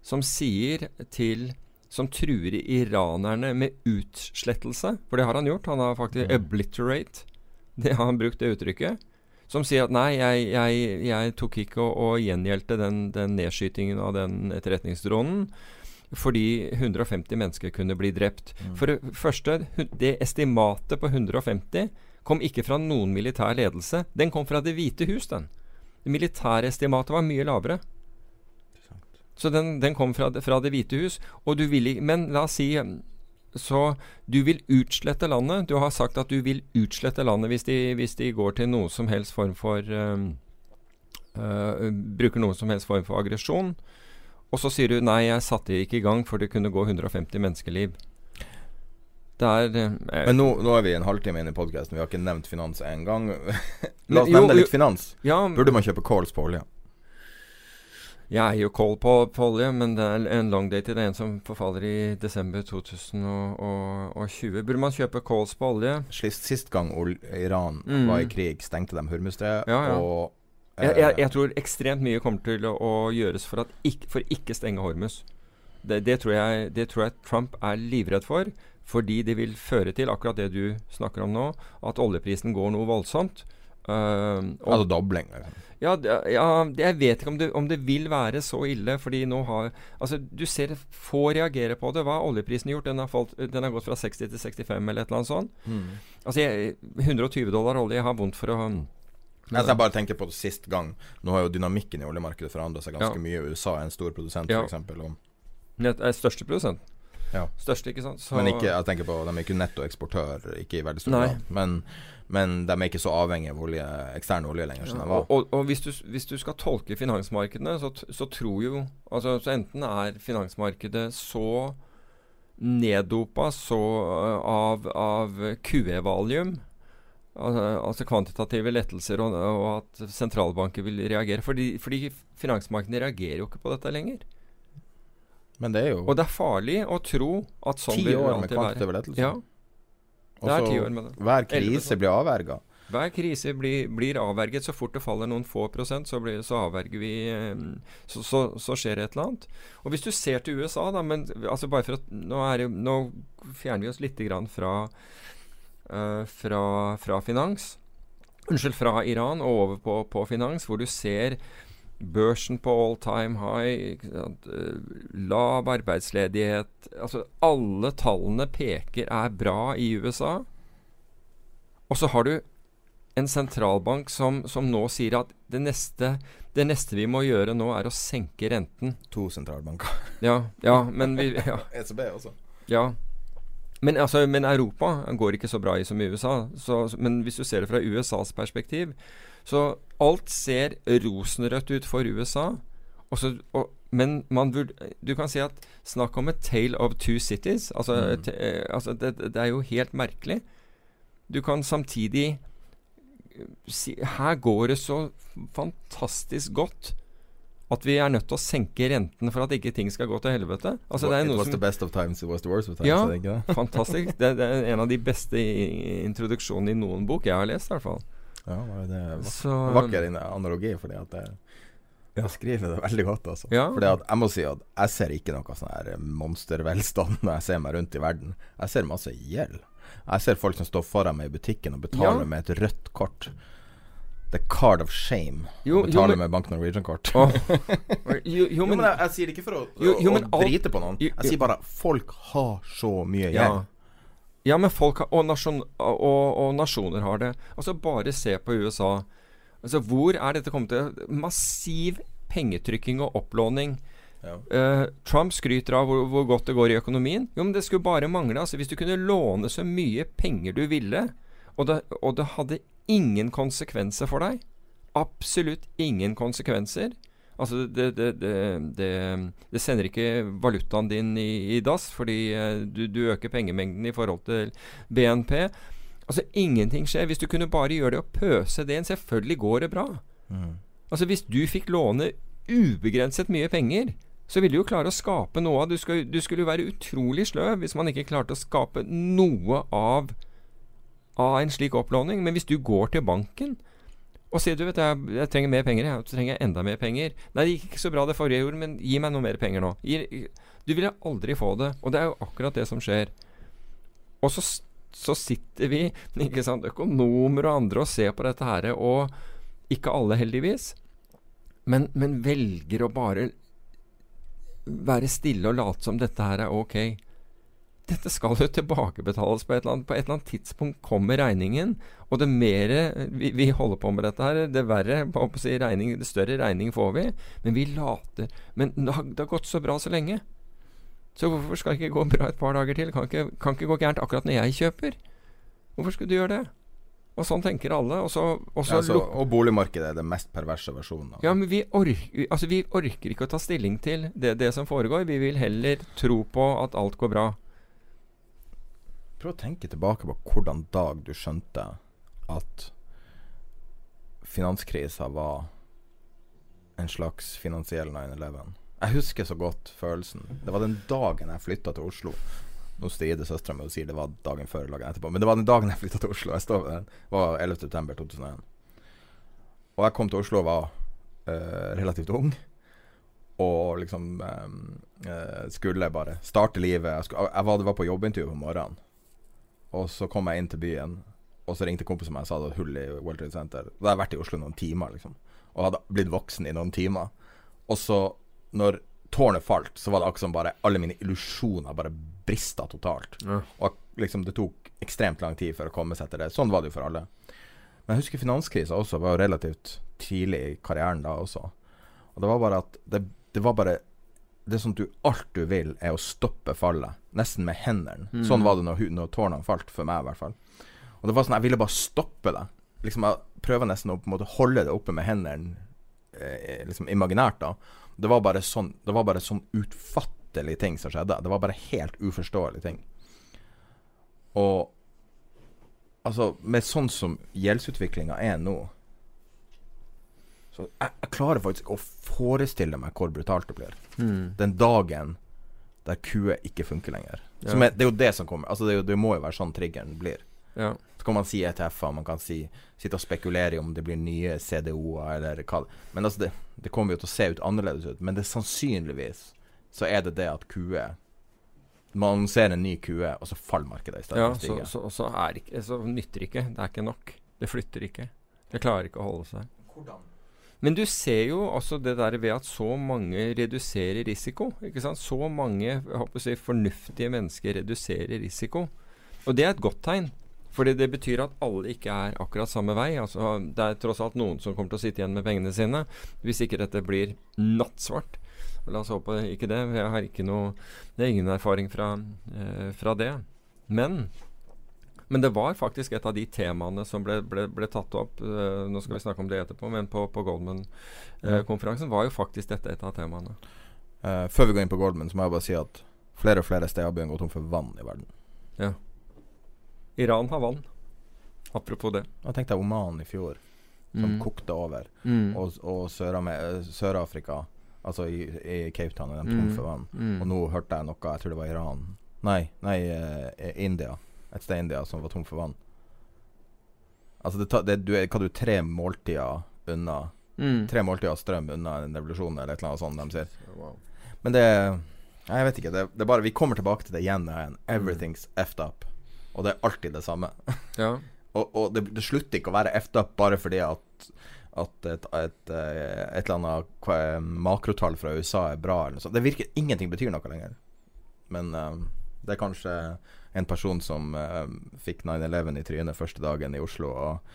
som sier til som truer iranerne med utslettelse. For det har han gjort. Han har faktisk Mm. 'obliterate'. Det har han brukt, det uttrykket. Som sier at nei, jeg, jeg, jeg tok ikke og, og gjengjeldte den, den nedskytingen av den etterretningsdronen. Fordi 150 mennesker kunne bli drept. Mm. For det første, det estimatet på 150 kom ikke fra noen militær ledelse. Den kom fra Det hvite hus, den. Det militære estimatet var mye lavere. Så den, den kom fra, fra Det hvite hus. Og du vil, i- men la oss si Så du vil utslette landet. Du har sagt at du vil utslette landet hvis de, hvis de går til noe som helst form for um, øh, Bruker noen som helst form for aggresjon. Og så sier du nei, jeg satte ikke i gang, for det kunne gå 150 menneskeliv. Det er eh, Men nå, nå er vi en halvtime inn i podkasten, vi har ikke nevnt finans én gang. La oss nevne litt finans. ja, Burde man kjøpe calls på olje? Jeg er jo kål på, på olje, men det er en long date. Det er en som forfaller i desember 2020. Burde man kjøpe calls på olje? Sist, sist gang ol Iran Mm. var i krig, stengte de Hormuzstredet, Ja, ja. og Jeg, eh, jeg, jeg tror ekstremt mye kommer til å, å gjøres for, at ikk- for ikke stenge Hormus. Det, det, tror jeg, det tror jeg Trump er livredd for. Fordi det vil føre til akkurat det du snakker om nå, at oljeprisen går noe voldsomt. Uh, og, Altså dobling. liksom. ja, ja, jeg vet ikke om det, om det vil være så ille, fordi nå har Altså, du ser få reagere på det. Hva har oljeprisen gjort? Den har, falt, den har gått fra 60 til 65 eller et eller annet sånt. Altså, jeg, 120 dollar olje har vondt for å Altså, jeg bare tenker på det sist gang. Nå har jo dynamikken i oljemarkedet forandra seg ganske Ja. mye. USA er en stor produsent, Ja. f.eks. Nett er største produsent. Ja. Største, ikke sant? Så- men ikke, jeg tenker på, de er ikke nettoeksportør, ikke i veldig stor Nei. grad. Men, men de er ikke så avhengig av olje, ekstern olje lenger som de Ja, var. og, og, hvis, du, hvis du skal tolke finansmarkedene, så, så tror jo altså, Så enten er finansmarkedet så neddopa så øh, av, av QE-valium, al- altså kvantitative lettelser, og, og at sentralbanker vil reagere. Fordi, fordi finansmarkedene reagerer jo ikke på dette lenger. Men det er jo Og det er farlig å tro at sånn ti vil det år med kvantitative lettelser. Ja, det er år med det. Hver krise blir avverga. Hver krise blir, blir avverget. Så fort det faller noen få prosent, så, blir, så avverger vi eh, så, så, så skjer det et eller annet. Og hvis du ser til USA, da men altså bare for at Nå, det, nå fjerner vi oss litt grann fra, uh, fra, fra finans. Unnskyld, fra Iran og over på, på finans, hvor du ser børsen på all time high, eh, lav arbeidsledighet Altså alle tallene peker er bra i USA. Og så har du en sentralbank som, som nå sier at det neste, det neste vi må gjøre nå, er å senke renten. To sentralbanker. Ja, ja men vi ja, ECB også. ja. Men, altså, men Europa går ikke så bra i som i USA. Så, men hvis du ser det fra USAs perspektiv, så alt ser rosenrødt ut for USA. Og så, og, men man burde, du kan si at snakk om a tale of two cities. Altså, Mm. te, eh, altså det, det er jo helt merkelig. Du kan samtidig eh, si Her går det så fantastisk godt at vi er nødt til å senke renten for at ikke ting skal gå til helvete. Altså, det er it noe was som the best of times, it was the worst of times. Ja. Fantastisk. Det, det er en av de beste introduksjonene i noen bok jeg har lest, i hvert fall. Ja, det er vak Så, vakker analogi, fordi at det skriver det veldig godt. Altså. Ja. Fordi at jeg må si at jeg ser ikke noe sånn her monstervelstand når jeg ser meg rundt i verden. Jeg ser masse gjeld. Jeg ser folk som står foran meg i butikken og betaler Ja. med et rødt kort. The card of shame. Jo, og jo, betaler men- med Bank Norwegian-kort. oh. jo, jo, men, jeg, jeg sier det ikke for å, Jo, jo, å men drite på noen. Jeg jo. sier bare folk har så mye gjeld. Ja. men folk har, og, nasjon, og, og nasjoner har det. Altså, bare se på USA. Altså, hvor er dette kommet til? Massiv pengetrykking og opplåning. Ja. Uh, Trump skryter av hvor, hvor godt det går i økonomien. Jo, men det skulle bare mangle. Altså, hvis du kunne låne så mye penger du ville, og det, og det hadde ingen konsekvenser for deg Absolutt ingen konsekvenser. Altså, det, det, det, det, det sender ikke valutaen din i, i dass, fordi eh, du, du øker pengemengden i forhold til BNP. Altså, ingenting skjer. Hvis du kunne bare gjøre det og pøse det inn, selvfølgelig går det bra. Mm. Altså Hvis du fikk låne ubegrenset mye penger, så ville du jo klare å skape noe av Du, skal, du skulle jo være utrolig sløv hvis man ikke klarte å skape noe av Av en slik opplåning. Men hvis du går til banken og sier du vet jeg, jeg trenger mer penger, jeg trenger jeg enda mer penger Nei, det gikk ikke så bra det forrige gjorde, men gi meg noe mer penger nå. Du ville aldri få det. Og det er jo akkurat det som skjer. Og så, så sitter vi, ikke sant, økonomer og andre, og ser på dette her, og ikke alle, heldigvis, men, men velger å bare være stille og late som dette her er ok. Dette skal jo tilbakebetales på et eller annet På et eller annet tidspunkt kommer regningen. Og det mer vi, vi holder på med dette her, det verre si regning, det større regning får vi. Men vi later Men det har, det har gått så bra så lenge. Så hvorfor skal det ikke gå bra et par dager til? Kan ikke, kan ikke gå gærent akkurat når jeg kjøper. Hvorfor skulle du gjøre det? Og sånn tenker alle. Og, så, og, så Ja, altså, og boligmarkedet er den mest perverse versjonen. ja, men vi orker, altså vi orker ikke å ta stilling til det, det som foregår. Vi vil heller tro på at alt går bra. Prøv å tenke tilbake på hvordan dag du skjønte at finanskrisa var en slags finansiell 9-11. Jeg husker så godt følelsen. Det var den dagen jeg flytta til Oslo. Nå strider søstera mi og sier det var dagen før dagen etterpå, men det var den dagen jeg flytta til Oslo. Jeg står ved den. Det var 11.9.2001. Og jeg kom til Oslo og var uh, relativt ung. Og liksom eh, skulle bare starte livet. Jeg, skulle, jeg var, var på jobbintervju på morgenen. Og så kom jeg inn til byen, og så ringte kompisen meg og sa det var hull i World Trade Center. Da hadde jeg vært i Oslo noen timer, liksom. Og hadde blitt voksen i noen timer. Og så, når tårnet falt, så var det akkurat som bare alle mine illusjoner bare brista totalt. Ja. Og liksom det tok ekstremt lang tid for å komme seg til det. Sånn var det jo for alle. Men jeg husker finanskrisa også var jo relativt tidlig i karrieren da også. Og det var bare at det, det var bare Det er sånn at du alt du vil, er å stoppe fallet. Nesten med hendene. Mm. Sånn var det når, når tårnene falt, for meg i hvert fall. Og det var sånn, jeg ville bare stoppe det. Liksom Jeg prøver nesten å på en måte holde det oppe med hendene eh, liksom imaginært, da. Det var bare sånn Det var bare sånn utfattelige ting som skjedde. Det var bare helt uforståelige ting. Og altså, med sånn som gjeldsutviklinga er nå Så jeg, jeg klarer faktisk å forestille meg hvor brutalt det blir. Mm. Den dagen der QE ikke funker lenger. Som Ja. er, det er jo det som kommer. Altså det, er jo, det må jo være sånn triggeren blir. Ja. Så kan man si ETF-er, man kan si, sitte og spekulere i om det blir nye CDO-er eller hva Men altså, det, det kommer jo til å se ut annerledes ut. Men det sannsynligvis så er det det at QE Man annonserer en ny QE, og så faller markedet i stedet. Ja, så, så, så, er ikke, så nytter ikke. Det er ikke nok. Det flytter ikke. Det klarer ikke å holde seg. Men du ser jo også det der ved at så mange reduserer risiko. ikke sant? Så mange håper å si, fornuftige mennesker reduserer risiko. Og det er et godt tegn. Fordi det betyr at alle ikke er akkurat samme vei. Altså, det er tross alt noen som kommer til å sitte igjen med pengene sine. Hvis ikke dette blir nattsvart. La oss håpe ikke det. Jeg har ikke noe Det er ingen erfaring fra, eh, fra det. Men men det var faktisk et av de temaene som ble, ble, ble tatt opp. uh, nå skal vi snakke om det etterpå, men på, på Goldman-konferansen var jo faktisk dette et av temaene. Uh, før vi går inn på Goldman, så må jeg bare si at flere og flere steder begynner å gå tom for vann i verden. Ja. Iran har vann. Apropos det. Jeg tenkte Oman i fjor, som Mm. kokte over. Mm. Og, og eh, Sør-Afrika, altså i, i Cape Town, er de tom Mm. for vann. Mm. Og nå hørte jeg noe, jeg tror det var Iran Nei, nei eh, India. Et sted i India som var tom for vann. Altså, det, ta- det, du er hva du er tre måltider unna Mm. Tre måltider strøm unna en revolusjon, eller et eller annet sånt de sier. Wow. Men det Nei, Jeg vet ikke. Det, det er bare Vi kommer tilbake til det igjen og igjen. Everything's effed up. Og det er alltid det samme. Ja. Og, og det, det slutter ikke å være effed up bare fordi at at et, et, eh, et eller annet makrotall fra USA er bra. Eller noe sånt. Det virker Ingenting betyr noe lenger. Men um, det er kanskje en person som uh, fikk 9-11 i trynet første dagen i Oslo, og,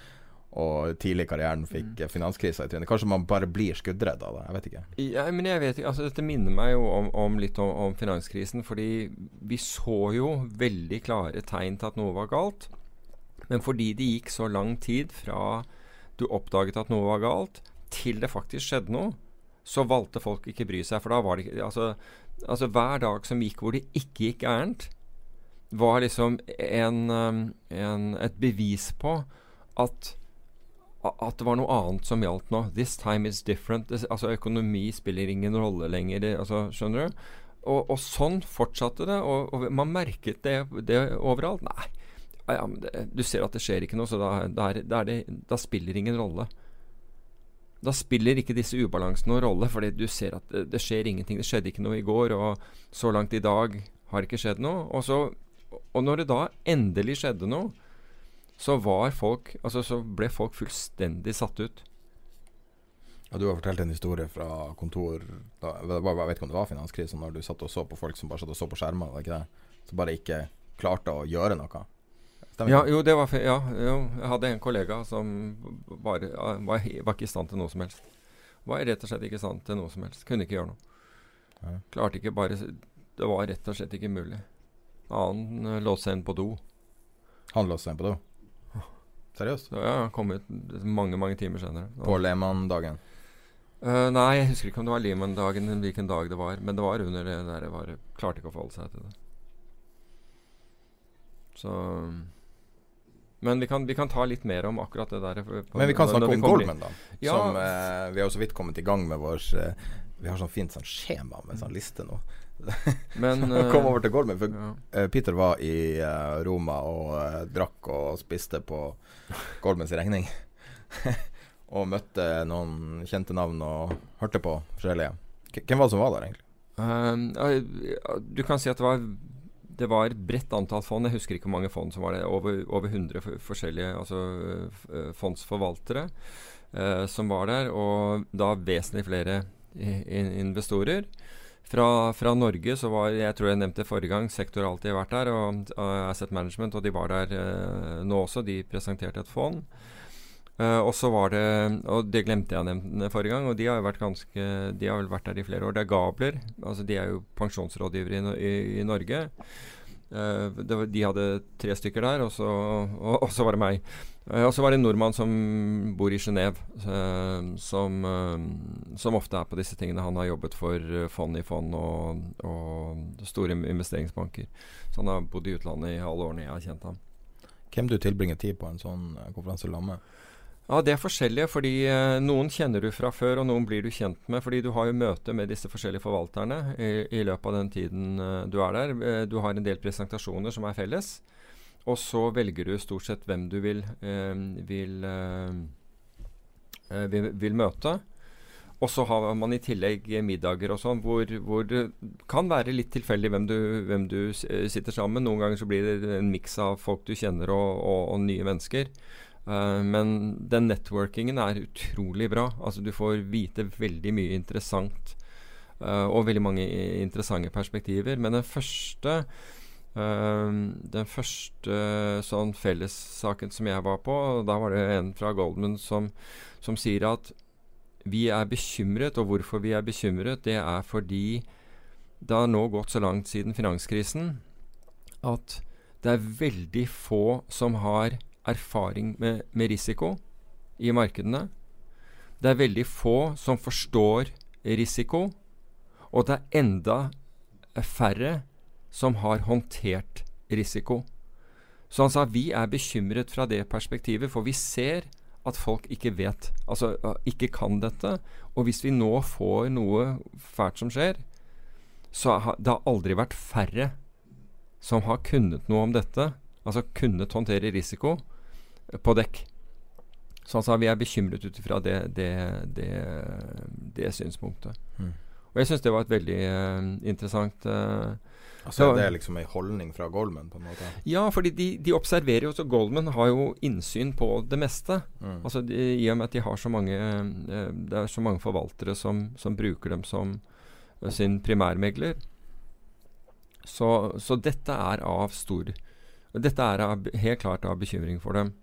og tidlig i karrieren fikk mm. finanskrisa i trynet. Kanskje man bare blir skuddredd av det. Jeg vet ikke. Ja, men jeg vet ikke, altså Dette minner meg jo om, om litt om, om finanskrisen. Fordi vi så jo veldig klare tegn til at noe var galt. Men fordi det gikk så lang tid fra du oppdaget at noe var galt, til det faktisk skjedde noe, så valgte folk ikke bry seg. For da var det ikke Altså, altså hver dag som gikk hvor det ikke gikk gærent, var liksom en, um, en, et bevis på at at det var noe annet som gjaldt nå. This time is different. Altså Økonomi spiller ingen rolle lenger. Altså, skjønner du? Og, og, sånn fortsatte det. Og, og man merket det, det overalt. Nei, ja, det, du ser at det skjer ikke noe, så da, da, er, da, er det, da spiller ingen rolle. da spiller ikke disse ubalansene noen rolle, fordi du ser at det, det, skjer ingenting. Det skjedde ikke noe i går, og så langt i dag har det ikke skjedd noe. Og, så, og når det da endelig skjedde noe, så var folk Altså så ble folk fullstendig satt ut. Ja, Du har fortalt en historie fra kontor da, Jeg vet ikke om det var finanskrisen, når du satt og så på folk som bare satt og så på skjermer, var ikke det? Som bare ikke klarte å gjøre noe. Ja, jo, det var ja, jo, jeg hadde en kollega som var, var, var, ikke i stand til noe som helst. Var rett og slett ikke i stand til noe som helst. Kunne ikke gjøre noe. Ja. Klarte ikke bare Det var rett og slett ikke mulig. Han uh, låste seg inn på do. Han låste seg inn på do? Seriøst? Ja, han kom ut mange, mange timer senere. På Lehmann-dagen? Uh, nei, jeg husker ikke om det var Lehmann-dagen, hvilken dag det var. Men det var under det der. Var, klarte ikke å forholde seg til det. Så men vi kan, vi kan, ta litt mer om akkurat det der. På, Men vi kan snakke om Goldman, da. Ja. Som, eh, vi har jo så vidt kommet i gang med vår eh, Vi har sånn fint sånn skjema med sånn liste nå. Men Kom over til Goldman. For ja. uh, Peter var i uh, Roma og uh, drakk og spiste på Goldmans regning. og møtte noen kjente navn og hørte på forskjellige. Hvem var det som var der, egentlig? du kan si at det var det var bredt antall fond. Jeg husker ikke hvor mange fond som var det. Over, over 100 forskjellige altså, fondsforvaltere uh, som var der. Og da vesentlig flere in investorer. Fra, fra, Norge så var jeg tror jeg nevnte forrige gang, Sektor alltid vært der. Og uh, Asset Management, og de var der uh, nå også. De presenterte et fond. Uh, og så var det Og det glemte jeg å nevne forrige gang, og de har jo vært ganske De har vel vært der i flere år. Det er Gabler. altså De er jo pensjonsrådgivere i, i, i Norge. Uh, var, de hadde tre stykker der, og så, og, og så var det meg. Uh, og så var det en nordmann som bor i Genéve, som, som, ofte er på disse tingene. Han har jobbet for fond i fond og, og store investeringsbanker. Så han har bodd i utlandet i alle årene jeg har kjent ham. Hvem du tilbringer tid på en sånn konferanse sammen med? Ja, Det er forskjellige. fordi eh, Noen kjenner du fra før, og noen blir du kjent med. fordi Du har jo møte med disse forskjellige forvalterne i, i løpet av den tiden uh, du er der. Uh, du har en del presentasjoner som er felles. Og så velger du stort sett hvem du vil, vil, vil, vil, møte. Og så har man i tillegg middager og sånn, hvor, hvor, det kan være litt tilfeldig hvem du, hvem du sitter sammen med. Noen ganger så blir det en miks av folk du kjenner og, og, og nye mennesker. Uh, men den networkingen er utrolig bra. Altså Du får vite veldig mye interessant. Uh, og veldig mange interessante perspektiver. Men den første uh, Den første sånn fellessaken som jeg var på, da var det en fra Goldman som, som sier at vi er bekymret, og hvorfor vi er bekymret, det er fordi det har nå gått så langt siden finanskrisen at det er veldig få som har erfaring med, med risiko i markedene. Det er veldig få som forstår risiko, og det er enda færre som har håndtert risiko. Så han sa vi er bekymret fra det perspektivet, for vi ser at folk ikke vet, altså ikke kan dette. Og hvis vi nå får noe fælt som skjer, så har det aldri vært færre som har kunnet noe om dette, altså kunnet håndtere risiko, på dekk. Så han sa vi er bekymret ut ifra det, det, det, det, synspunktet. Mm. Og jeg syns det var et veldig uh, interessant uh, Altså Det er liksom en holdning fra Goldman? på en måte? Ja, fordi de, de observerer jo så Goldman har jo innsyn på det meste. Mm. Altså de, I og med at de har så mange uh, Det er så mange forvaltere som, som bruker dem som sin primærmegler. Så, så, dette er av stor Dette er av, helt klart av bekymring for dem.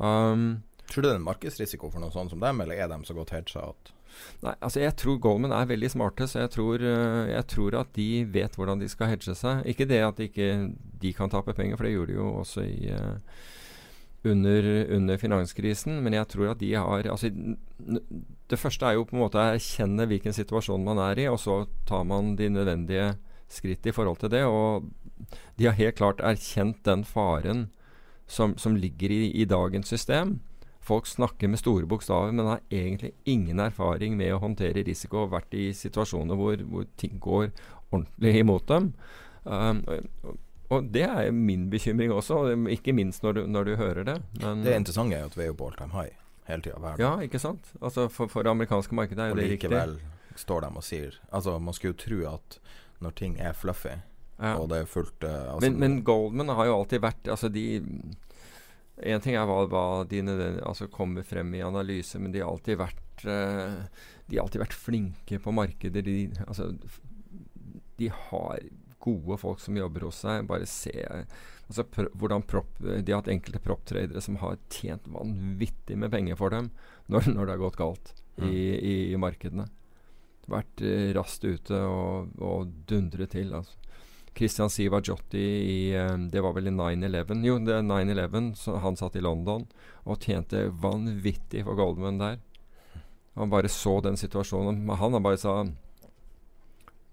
Um, tror du det er en markedsrisiko for noe sånt som dem, eller er de så godt hedga at Nei, altså jeg tror Goldman er veldig smarte, så jeg tror, uh, jeg tror, at de vet hvordan de skal hedge seg. Ikke det at ikke de kan tape penger, for det gjorde de jo også i uh, under, under, finanskrisen. Men jeg tror at de har altså, Det første er jo på en måte å erkjenne hvilken situasjon man er i, og så tar man de nødvendige skritt i forhold til det. Og de har helt klart erkjent den faren som, som ligger i, i, dagens system. Folk snakker med store bokstaver, men har egentlig ingen erfaring med å håndtere risiko og vært i situasjoner hvor, hvor ting går ordentlig imot dem. Um, og, og det er min bekymring også, ikke minst når du, når du hører det. Men det interessante er at vi er jo på all time high hele tida. Ja, ikke sant? Altså For, for det amerikanske markedet er jo Og det riktig. likevel står de og sier Altså, man skulle jo tro at når ting er fluffy, Ja. og det fulgte eh, altså, Men, men Goldman har jo alltid vært Altså de En ting er hva, hva de altså kommer frem i analyse, men de har alltid vært eh, De har alltid vært flinke på markeder. De, altså, de har gode folk som jobber hos seg. Bare se altså, pr hvordan prop, De har hatt enkelte prop-tradere som har tjent vanvittig med penger for dem når, når det har gått galt i, i, i markedene. Vært eh, raskt ute og, og dundret til. altså. Christian Sivajotti i eh, Det var vel i 9-11 Jo, det er 9-11. Han satt i London og tjente vanvittig for Goldman der. Han bare så den situasjonen. Han bare sa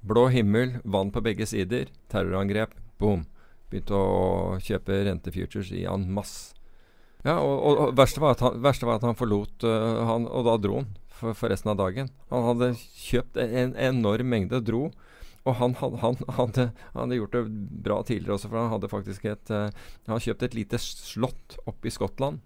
Blå himmel, vann på begge sider, terrorangrep, boom. Begynte å kjøpe rentefutures i en masse. Ja, og, og, verste, var han, verste var at han forlot uh, han, Og da dro han for, for resten av dagen. Han hadde kjøpt en enorm mengde, dro. Og han, hadde, han, hadde, han hadde gjort det bra tidligere også, for han hadde faktisk et Han Han kjøpte et lite slott oppe i Skottland.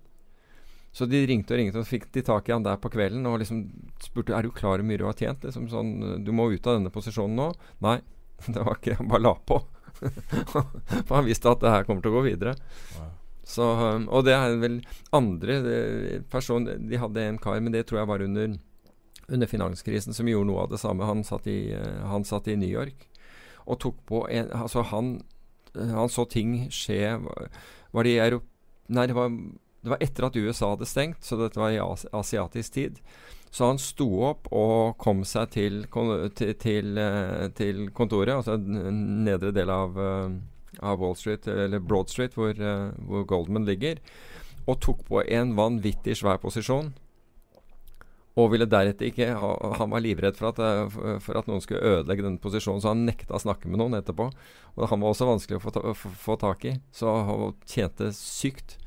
Så de ringte og ringte, og fikk de tak i han der på kvelden og liksom spurte er du klar over hvor mye du har tjent. Liksom sånn, du må ut av denne posisjonen nå. Nei, det var ikke Han bare la på. For han visste at det her kommer til å gå videre. Så, um, og det er vel andre personer De hadde en kar, men det tror jeg var under, under finanskrisen, som gjorde noe av det samme. Han satt i, eh, han satt i New York og tok på en Altså, han, han så ting skje Var, det i Europa Nei, det var, det var etter at USA hadde stengt, så dette var i as asiatisk tid. Så han sto opp og kom seg til, til, til, eh, til kontoret, altså nedre del av, eh, av Wall Street, eller Broad Street, hvor, eh, hvor Goldman ligger, og tok på en vanvittig svær posisjon. Og ville deretter ikke Han var livredd for at, eh, for at noen skulle ødelegge den posisjonen, så han nekta å snakke med noen etterpå. Og han var også vanskelig å få, ta, få, få tak i, så han tjente sykt.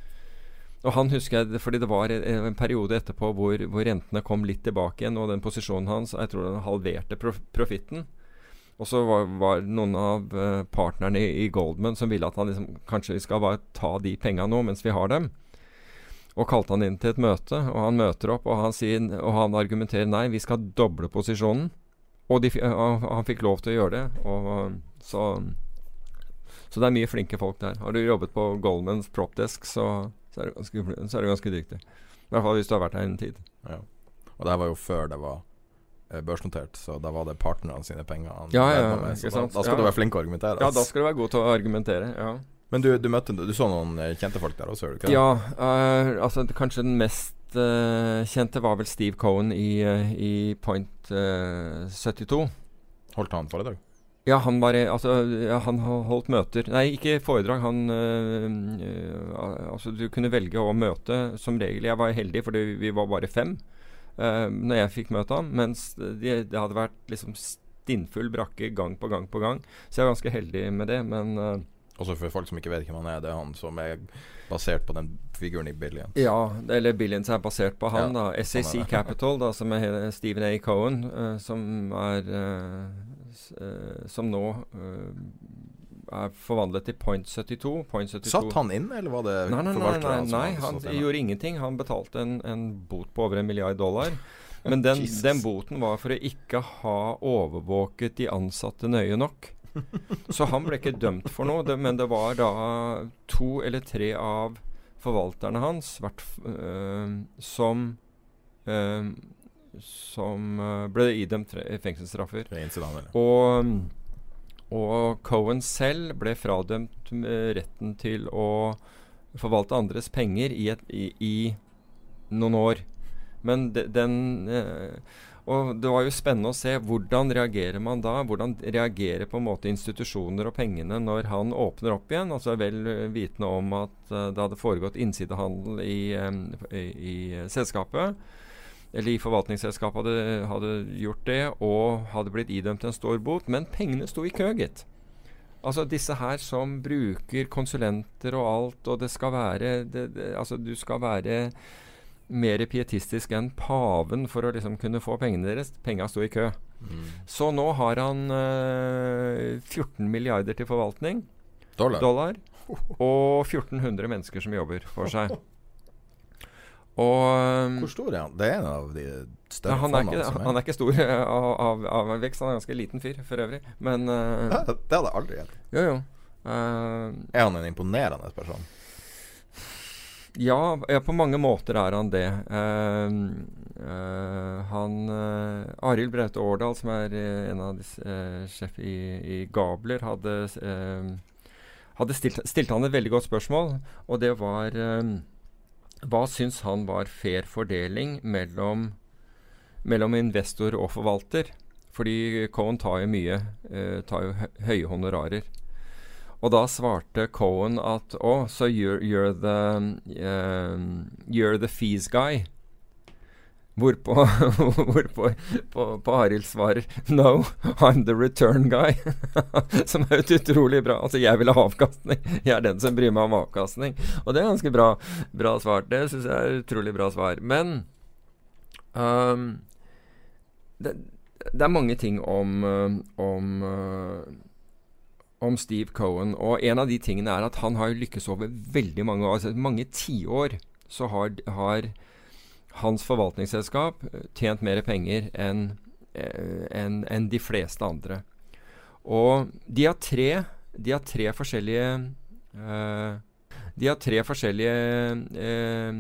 Og han husker jeg, fordi det var en, en periode etterpå hvor, hvor rentene kom litt tilbake igjen, og den posisjonen hans jeg tror den halverte prof profitten. Og så var, var noen av eh, partnerne i, i Goldman som ville at han liksom Kanskje vi skal bare ta de penga nå mens vi har dem. Og kalte han inn til et møte, og han møter opp, og han, sier, og han argumenterer nei, vi skal doble posisjonen. Og de, fi- han, fikk lov til å gjøre det. Og, så, så det er mye flinke folk der. Har du jobbet på Goldmans propdesk, så, så, er du ganske, så er ganske dyktig. I hvert fall hvis du har vært her en tid. Ja. Og det var jo før det var eh, børsnotert, så da var det partnerne sine penger. han Ja, ja, med, så da, da skal du være flink å argumentere. Ja, da skal du være god til å argumentere. ja Men du, du møtte Du så noen eh, kjente folk der også, gjør du ikke det? Ja, uh, altså kanskje den mest uh, kjente var vel Steve Cohen i, uh, i Point eh, 72. Holdt han foredrag? Ja, han var Altså, ja, han holdt møter Nei, ikke foredrag. Han Altså, du kunne velge å møte som regel. Jeg var heldig, fordi vi var bare fem uh, når jeg fikk møte ham. Mens det, de hadde vært liksom stinnfull brakke gang på gang på gang. Så jeg var ganske heldig med det. Men Også for folk som ikke vet hvem han er, det er han som er basert på den figuren i Billions. Ja, eller Billions er basert på han, Ja, da. SAC han. Capital, da, som er Stephen A. Cohen, uh, som er uh, Som nå uh, er forvandlet til Point 72. Point 72. Satt han inn, eller var det Nei, nei, nei, nei, nei han, han gjorde ingenting. Han betalte en, en bot på over en milliard dollar. Men den, den boten var for å ikke ha overvåket de ansatte nøye nok. Så han ble ikke dømt for noe, det, men det var da to eller tre av forvalterne hans hvert, øh, som øh, som øh, ble idømt fengselsstraffer. Og, og Cohen selv ble fradømt retten til å forvalte andres penger i, et, i, i noen år. Men de, den eh, Og det var jo spennende å se hvordan reagerer man da? Hvordan reagerer på en måte institusjoner og pengene når han åpner opp igjen? Altså vel eh, vitende om at eh, det hadde foregått innsidehandel i, eh, i, i selskapet eller i forvaltningsselskapet hadde, hadde gjort det og hadde blitt idømt en stor bot. Men pengene sto i kø, gitt. Altså disse her som bruker konsulenter og alt, og det skal være det, det, Altså du skal være mer pietistisk enn paven for å liksom kunne få pengene deres. Penga sto i kø. Mm. Så nå har han øh, 14 milliarder til forvaltning. Dollar? dollar og 1400 mennesker som jobber for seg. Og Hvor stor er han? Det er en av de større ja, han, er ikke, han er ikke stor av, av, av vekst. Han er en ganske liten fyr for øvrig. Men eh, det hadde jeg aldri gjett. Jo, jo. Uh, Er han en imponerende person? Ja, ja, på mange måter er han det. Eh, eh, han uh, Arild Braute Årdal, som er eh, en av disse uh, sjef i, i Gabler, hadde, eh, hadde stilt, stilt han et veldig godt spørsmål, og det var eh, Hva syns han var fair fordeling mellom, mellom investor og forvalter? Fordi Cohen tar jo mye, tar jo høye honorarer. Og da svarte Cohen at Å, oh, so you're, you're the uh, You're the fees guy. Hvorpå, hvorpå på, på Arild svarer No, I'm the return guy. som er et utrolig bra Altså, jeg vil ha avkastning. Jeg er den som bryr meg om avkastning. Og det er ganske bra, bra svar. Det syns jeg er utrolig bra svar. Men um, det, det, er mange ting om, om uh, om Steve Cohen. Og en av de tingene er at han har lykkes over veldig mange år. Altså mange tiår så har, har, hans forvaltningsselskap tjent mer penger enn en, en de fleste andre. Og de har tre, de har tre forskjellige uh, De har tre forskjellige uh,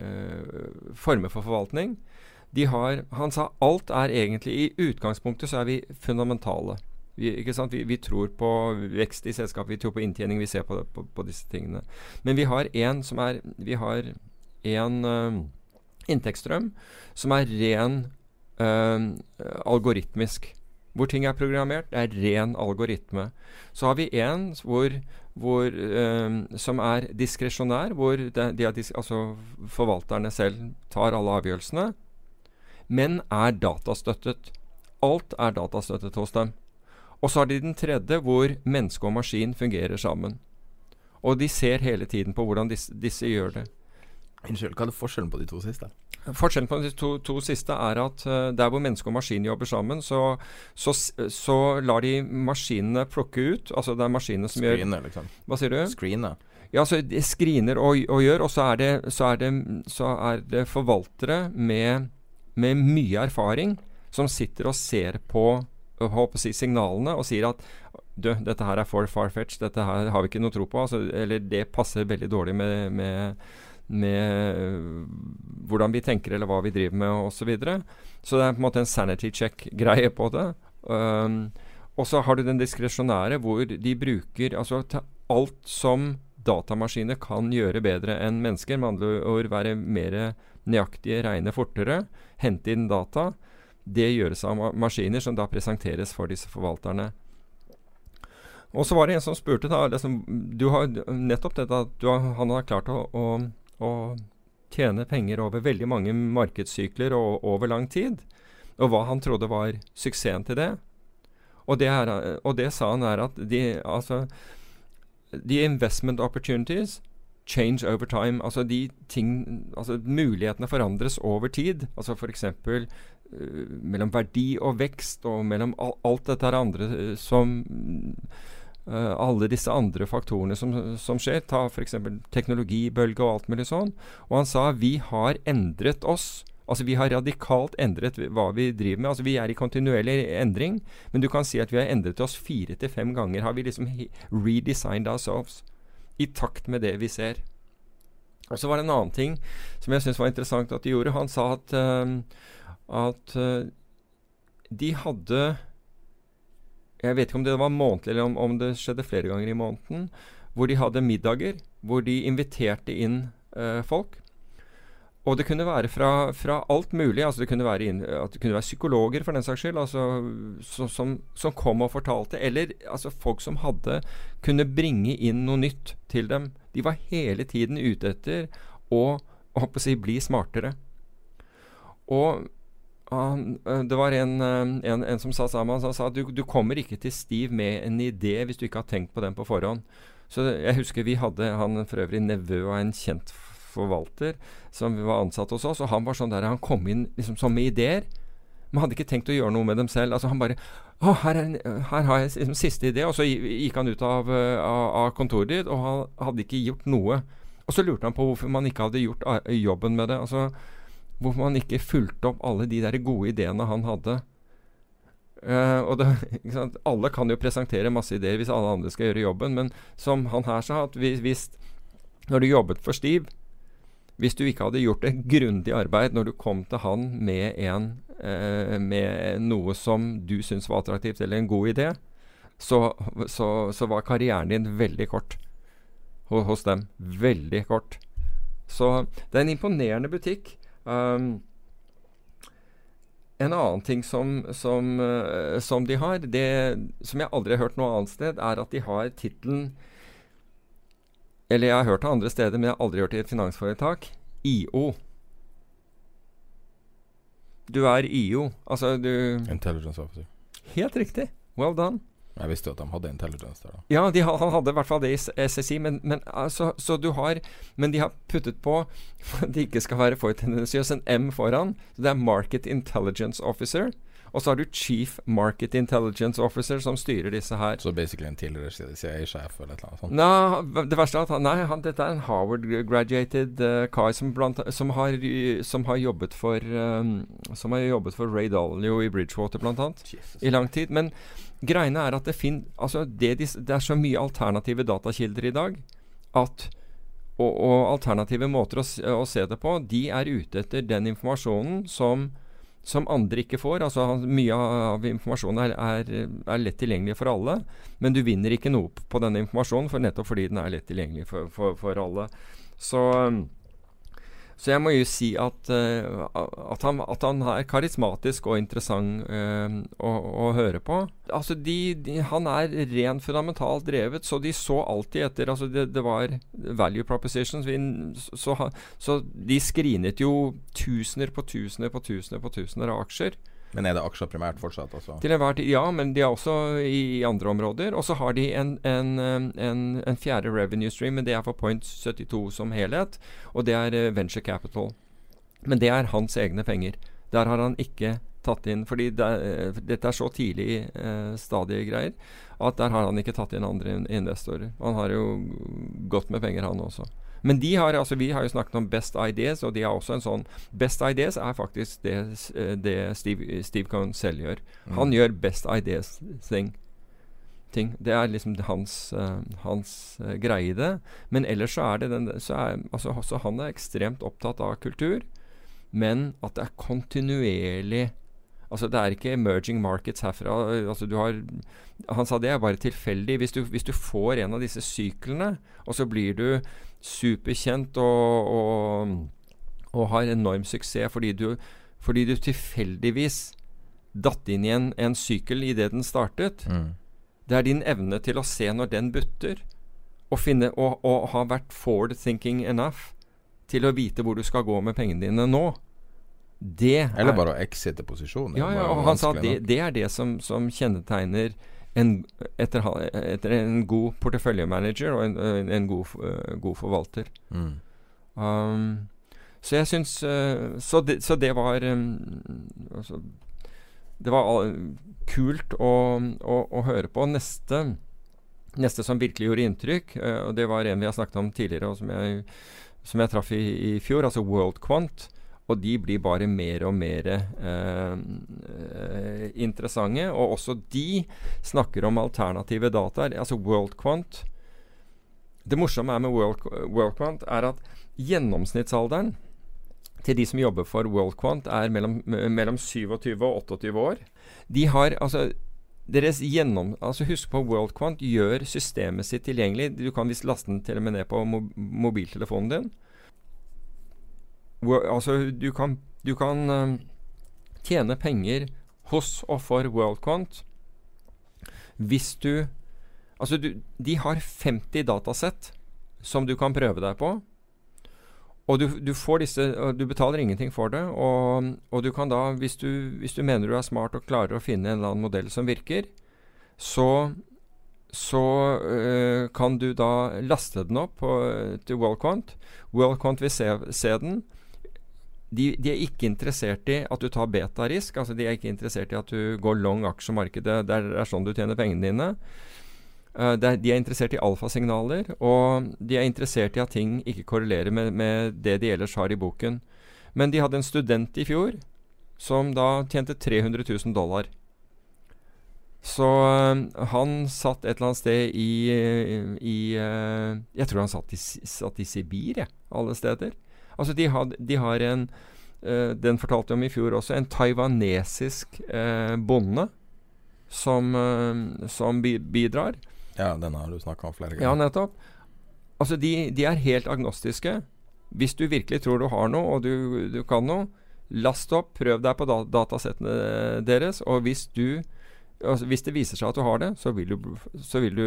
uh, former for forvaltning. De har, han sa alt er egentlig I utgangspunktet så er vi fundamentale. Vi, vi, vi, tror på vekst i selskapet, vi tror på inntjening, vi ser på, på, på disse tingene. Men vi har en som er Vi har en uh, inntektsstrøm som er ren uh, algoritmisk. Hvor ting er programmert. Det er ren algoritme. Så har vi en hvor, hvor uh, som er diskresjonær, hvor de, de altså forvalterne selv tar alle avgjørelsene, men er datastøttet. Alt er datastøttet hos dem. Og så har de den tredje, hvor menneske og maskin fungerer sammen. Og de ser hele tiden på hvordan disse, disse gjør det. Unnskyld, hva er forskjellen på de to siste? Forskjellen på de to, to siste er at uh, der hvor menneske og maskin jobber sammen, så, så, så, lar de maskinene plukke ut Altså det er maskinene som Screener, gjør liksom. Hva sier du? Screener. Ja, så de screener og, og gjør, og så er det, så er det, så er det forvaltere med, med mye erfaring som sitter og ser på håper si, signalene og sier at du, dette her er for far-fetch, dette her har vi ikke noe tro på. Altså, eller det passer veldig dårlig med, med, med uh, hvordan vi tenker eller hva vi driver med osv. Så, videre. så det er på en måte en sanity check-greie på det. Um, og så har du den diskresjonære hvor de bruker altså alt som datamaskiner kan gjøre bedre enn mennesker, med andre ord være mer nøyaktige, regne fortere, hente inn data. Det gjøres av maskiner som da presenteres for disse forvalterne. Og så var det en som spurte da liksom, du har Nettopp dette at har, han har klart å, å, å, tjene penger over veldig mange markedssykler og over lang tid. Og hva han trodde var suksessen til det. Og det, er, og det sa han er at de, altså, the investment opportunities change over time. Altså de ting Altså mulighetene forandres over tid. Altså f.eks. Uh, mellom verdi og vekst, og mellom al alt dette andre uh, som uh, Alle disse andre faktorene som, som skjer. Ta f.eks. teknologibølge og alt mulig sånn. Og han sa vi har endret oss. Altså Vi har radikalt endret hva vi driver med. Altså Vi er i kontinuerlig endring. Men du kan si at vi har endret oss fire til fem ganger. Har vi liksom redesigned ourselves i takt med det vi ser. Og så var det en annen ting som jeg syns var interessant at de gjorde. Han sa at, uh, at uh, de hadde Jeg vet ikke om det var månedlig, eller om, om, det skjedde flere ganger i måneden. Hvor de hadde middager hvor de inviterte inn uh, folk. Og det kunne være fra, fra alt mulig. altså Det kunne være, inn, det kunne være psykologer, for den saks skyld, altså, som, som, som, kom og fortalte. Eller altså, folk som hadde kunne bringe inn noe nytt til dem. De var hele tiden ute etter å, å si, bli smartere. Og han, det var en, en, en, som sa sammen, han sa at du, du kommer ikke til Stiv med en idé hvis du ikke har tenkt på den på forhånd. Så jeg husker vi hadde han for øvrig nevø av en kjent forvalter som var ansatt hos oss. Og han var sånn der, han kom inn liksom som med ideer, men hadde ikke tenkt å gjøre noe med dem selv. Altså Han bare å, her, en, her, har jeg liksom siste idé. Og så gikk han ut av, av, av kontoret ditt, og han hadde ikke gjort noe. Og så lurte han på hvorfor man ikke hadde gjort jobben med det. Altså hvorfor man ikke fulgte opp alle de der gode ideene han hadde. Uh, og det, Alle kan jo presentere masse ideer hvis alle andre skal gjøre jobben, men som han her sa, at hvis, hvis når du jobbet for Stiv Hvis du ikke hadde gjort et grundig arbeid når du kom til han med, en, eh, med noe som du syntes var attraktivt, eller en god idé, så, så, så var karrieren din veldig kort hos, dem. Veldig kort. Så det er en imponerende butikk. Um, en annen ting som, som, uh, som, de har, det som jeg aldri har hørt noe annet sted, er at de har tittelen Eller jeg har hørt det andre steder, men jeg har aldri hørt det i et finansforetak. IO. Du er IO. Altså du Intelligence Officer. Helt riktig. Well done. Jeg visste jo at de hadde intelligence der. da. Ja, de, han hadde i hvert fall det i SSI, men, men, altså, så du har, men de har puttet på, for at det ikke skal være for tendensiøs, en M foran. Så det er Market Intelligence Officer. Og så har du Chief Market Intelligence Officer, som styrer disse her. Så basically en tidligere CIA-sjef eller noe sånt? Nei, det verste er at han, nei, han, dette er en Harvard-graduated uh, kar som, som, har, som, har, jobbet for um, Som har jobbet for Ray Dalio i Bridgewater, blant annet, i lang tid. Men Greiene er at det, fin, altså det, det, er så mye alternative datakilder i dag at og, og alternative måter å, å, se det på, de er ute etter den informasjonen som, som andre ikke får. Altså Mye av informasjonen er, er, er, lett tilgjengelig for alle, men du vinner ikke noe på denne informasjonen for nettopp fordi den er lett tilgjengelig for, for, for alle. Så så jeg må jo si at, uh, at, han, at han, er karismatisk og interessant uh, å, å, høre på. Altså de, de, han er rent fundamentalt drevet, så de så alltid etter altså det, det var value propositions. Så, så, de skrinet jo tusener på tusener på tusener på tusener av aksjer. Men er det aksjer primært fortsatt? Også? Til enhver tid, Ja, men de er også i, andre områder. Og så har de en, en, en, en, fjerde revenue stream, men det er for Point 72 som helhet. Og det er uh, venture capital. Men det er hans egne penger. Der har han ikke tatt inn Fordi det, uh, dette er så tidlig eh, stadie greier at der har han ikke tatt inn andre investorer. Han har jo godt med penger, han også. Men de har, altså vi har jo snakket om Best Ideas, og de har også en sånn Best Ideas er faktisk det, eh, det Steve, Steve selv gjør. Mm. Han gjør Best Ideas-ting. Ting. Det er liksom hans, uh, hans uh, greie i det. Men ellers så er det den så er, altså, så Han er ekstremt opptatt av kultur, men at det er kontinuerlig Altså Det er ikke emerging markets herfra. Altså du har, han sa det er bare tilfeldig. Hvis du, hvis du får en av disse syklene, og så blir du superkjent og, og, og, har enorm suksess fordi du, fordi du tilfeldigvis datt inn i en, en sykkel idet den startet. Mm. Det er din evne til å se når den butter, og, finne, og, og ha vært forward thinking enough til å vite hvor du skal gå med pengene dine nå. Det Eller bare å exite posisjonen. Ja, ja, og han sa det, det, er det som, som kjennetegner en, etter, etter, en god porteføljemanager og en, en god, uh, god, forvalter. Mm. Um, så jeg syns uh, så, det, så, det, var um, altså, Det var kult å, å, å, høre på. Neste, neste som virkelig gjorde inntrykk, uh, og det var en vi har snakket om tidligere, og som jeg, som jeg traff i, i fjor, altså WorldQuant. Og de blir bare mer og mer eh, eh, interessante. Og også de snakker om alternative dataer. Altså WorldQuant. Det morsomme med World, WorldQuant er at gjennomsnittsalderen til de som jobber for WorldQuant, er mellom, mellom 27 og 28 år. De har altså deres gjennom, altså Husk på WorldQuant gjør systemet sitt tilgjengelig. Du kan visst laste den til og med ned på mobiltelefonen din altså, du kan, du kan uh, tjene penger hos og for WorldQuant hvis du Altså, du, de har 50 datasett som du kan prøve deg på. Og du, du, disse Du betaler ingenting for det. Og, og du kan da, hvis du, hvis du, mener du er smart og klarer å finne en eller annen modell som virker, så, så øh, kan du da laste den opp på, til WorldQuant. WorldQuant vil se, se den de, de, er ikke interessert i at du tar betarisk. altså De er ikke interessert i at du går long aksjemarkedet. Det er, er sånn du tjener pengene dine. Uh, de er interessert i alfasignaler, og de er interessert i at ting ikke korrelerer med, med, det de ellers har i boken. Men de hadde en student i fjor som da tjente 300 000 dollar. Så uh, han satt et eller annet sted i, i uh, Jeg tror han satt i, satt i Sibir, jeg, alle steder. Altså, de, had, de har en Den fortalte jeg om i fjor også. En taiwanesisk bonde som, som bidrar. Ja, den har du snakka om flere ganger. Ja, nettopp. Altså, de, de, er helt agnostiske. Hvis du virkelig tror du har noe, og du, du kan noe, last opp, prøv deg på da, datasettene deres. Og hvis du altså, Hvis det viser seg at du har det, så vil du, så vil du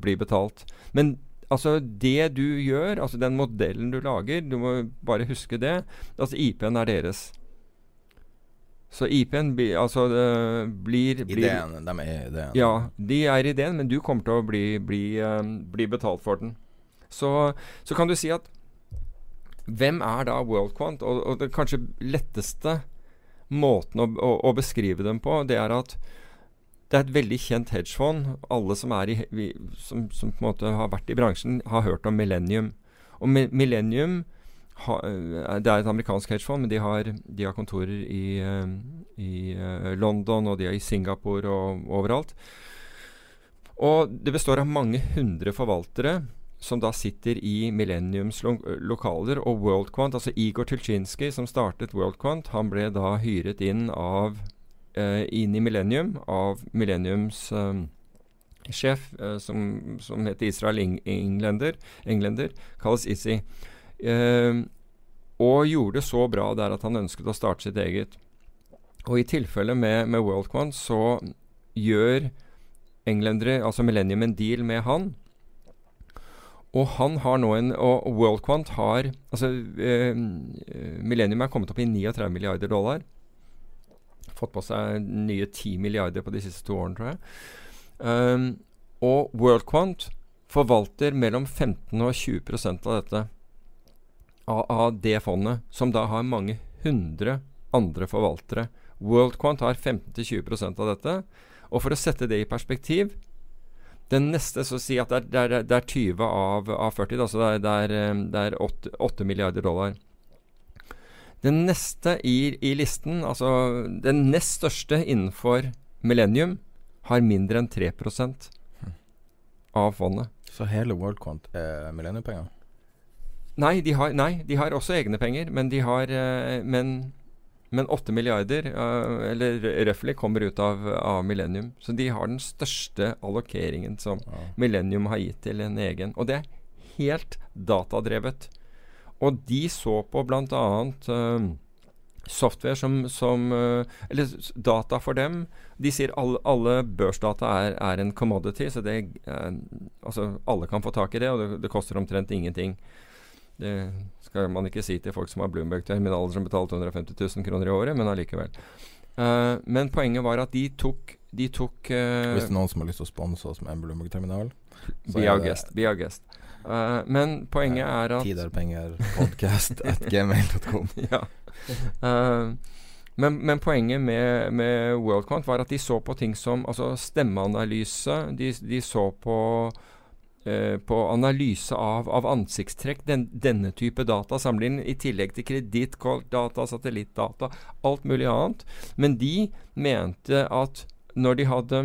bli betalt. Men altså, det du gjør, altså den modellen du lager, du må bare huske det. Altså, IP-en er deres. Så IP-en altså, blir, blir Ideen. De er ideen. Ja, de er ideen, men du kommer til å bli, bli, um, bli betalt for den. Så, så, kan du si at Hvem er da WorldQuant? Og, og den kanskje letteste måten å, å, å, beskrive dem på, det er at det er et veldig kjent hedgefond. Alle som, i, som, som har vært i bransjen, har hørt om Millennium. Og Millennium ha, eh, Det er et amerikansk hedgefond, men de har, de har kontorer i, eh, i, eh, London, og de er i Singapore og overalt. Og det består av mange hundre forvaltere som da sitter i Millenniums lo lokaler. Og WorldQuant, altså Igor Tulchinski som startet WorldQuant, han ble da hyret inn av inn i Millennium av Millenniums eh, sjef, eh, som, som heter Israel Englender, kalles Izzy. Og gjorde det så bra der at han ønsket å starte sitt eget. Og i tilfelle med, med WorldQuant så gjør englendere, altså Millennium, en deal med han. Og han har nå en Og WorldQuant har Altså eh, Millennium er kommet opp i 39 milliarder dollar. Fått på seg nye 10 milliarder på de siste to årene, tror jeg. Um, og WorldQuant forvalter mellom 15 og 20% av dette av, av, det fondet, som da har mange hundre andre forvaltere. WorldQuant har 15-20% av dette. Og for å sette det i perspektiv Den neste så si at det er, det er, det er 20 av, av 40, altså det er, det er, det er 8, 8, milliarder dollar. Den neste i, i, listen, altså den nest største innenfor Millennium, har mindre enn 3% av fondet. Så hele Worldcont er Millennium-penger? Nei de, har, nei, de har også egne penger, men de har uh, men, men 8 milliarder, eller røftlig, kommer ut av, av, Millennium. Så de har den største allokeringen som ja. Millennium har gitt til en egen. Og det er helt datadrevet. Og de så på bl.a. Uh, software som, som uh, Eller data for dem. De sier alle, alle børsdata er, er, en commodity, så det, uh, altså alle kan få tak i det, og det, det koster omtrent ingenting. Det skal man ikke si til folk som har Bloomberg-terminaler som betalte 250 000 kroner i året, men allikevel. Uh, men poenget var at de tok, de tok uh, Hvis det er noen som har lyst til å sponse oss med en Bloomberg-terminal Be our guest. Be our guest. Uh, men poenget er at Tiderpengerpodcast.gmail.com er penger, at gmail.com. ja. Men, men, poenget med, med WorldCount var at de så på ting som altså stemmeanalyse. De, de så på uh, på analyse av, av ansiktstrekk, den, denne type data, sammenlign, inn i tillegg til kredittkortdata, satellittdata, alt mulig annet. Men de mente at når de hadde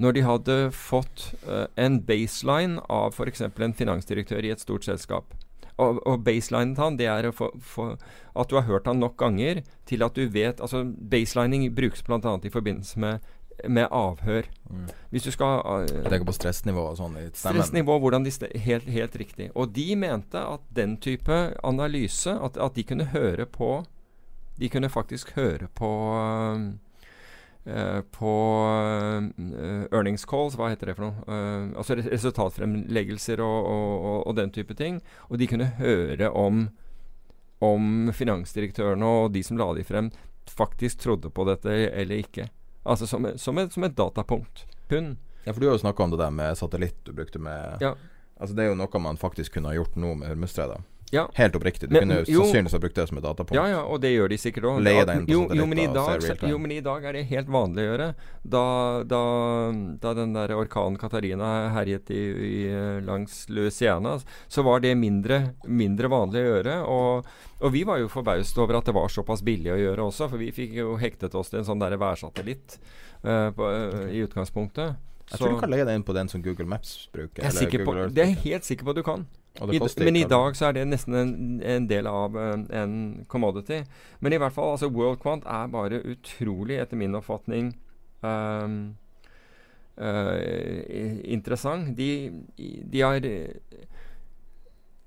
når de hadde fått uh, en baseline av f.eks. en finansdirektør i et stort selskap, og, og baselinen til han, det er få, få at du har hørt han nok ganger til at du vet altså Baselining brukes bl.a. i forbindelse med med avhør. Mm. Hvis du skal uh, Jeg tenker på stressnivå og sånn. Stressnivå, hvordan de helt, helt riktig. Og de mente at den type analyse, at, at de kunne høre på De kunne faktisk høre på uh, på uh, earnings calls, hva heter det for noe? Uh, altså resultatfremleggelser og, og, og, den type ting. Og de kunne høre om, om finansdirektørene og de som la de frem, faktisk trodde på dette eller ikke. Altså som, som, et, som et, datapunkt. Pund. Ja, for du har jo snakka om det der med satellitt du brukte med ja. Altså Det er jo noe man faktisk kunne ha gjort nå med Hormuzstredet. Ja. Helt oppriktig. Du Men- kunne jo. sannsynligvis ha brukt det som et datapunkt. Ja, ja, og det gjør de sikkert òg. Jo, jo, men dag, jo, men i dag er det helt vanlig å gjøre. Da, da, da den der orkanen Katarina herjet i, i, langs Louisiana, så var det mindre, mindre vanlig å gjøre. Og, og vi var jo forbauset over at det var såpass billig å gjøre også, for vi fikk jo hektet oss til en sånn der værsatellitt uh, på, uh, i utgangspunktet. Jeg tror du kan legge deg inn på den som Google Maps bruker. Jeg er, på, det er jeg helt sikker på at du kan. I, men i dag så er det nesten en, en del av en, en commodity. Men i hvert fall, altså WorldQuant er bare utrolig, etter min oppfatning, um, uh, interessant. De, de har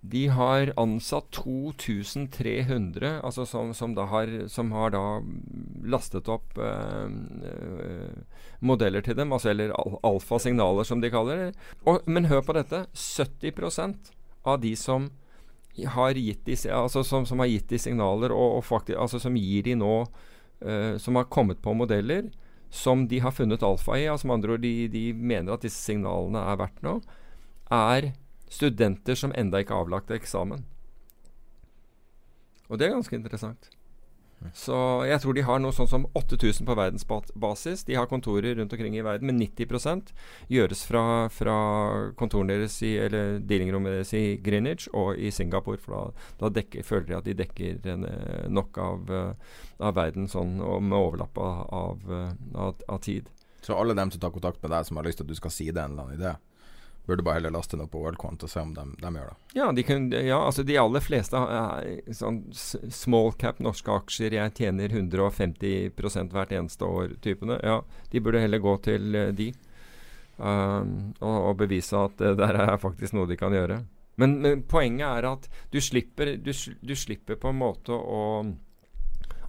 de har ansatt 2300 altså som, som, har, som har da lastet opp eh, eh, modeller til dem, altså eller al alfasignaler som de kaller det. Og, men hør på dette. 70% av de som har gitt de, altså som, som har gitt de signaler, og, og faktisk, altså som gir de nå uh, Som har kommet på modeller som de har funnet alfa i, altså med andre ord de, de mener at disse signalene er verdt noe, er studenter som enda ikke har avlagt eksamen. Og det er ganske interessant. Så jeg tror de har noe sånn som 8000 på verdensbasis. De har kontorer rundt omkring i verden, men 90% gjøres fra, fra kontorene deres i, eller dealingrommet deres i Greenwich og i Singapore. For da, da dekker, føler de at de dekker en, eh, nok av, eh, av verden sånn, og med overlapp av, eh, av, av tid. Så alle dem som tar kontakt med deg, som har lyst til at du skal si det en eller annen idé, burde bare heller laste den opp på WorldQuant og se om de, de gjør det. Ja, de, kan, ja, altså de aller fleste sånn small cap norske aksjer. Jeg tjener 150% hvert eneste år-typene. Ja, de burde heller gå til eh, de. Um, og, og bevise at det der er faktisk noe de kan gjøre. Men, men poenget er at du slipper, du, du slipper på en måte å,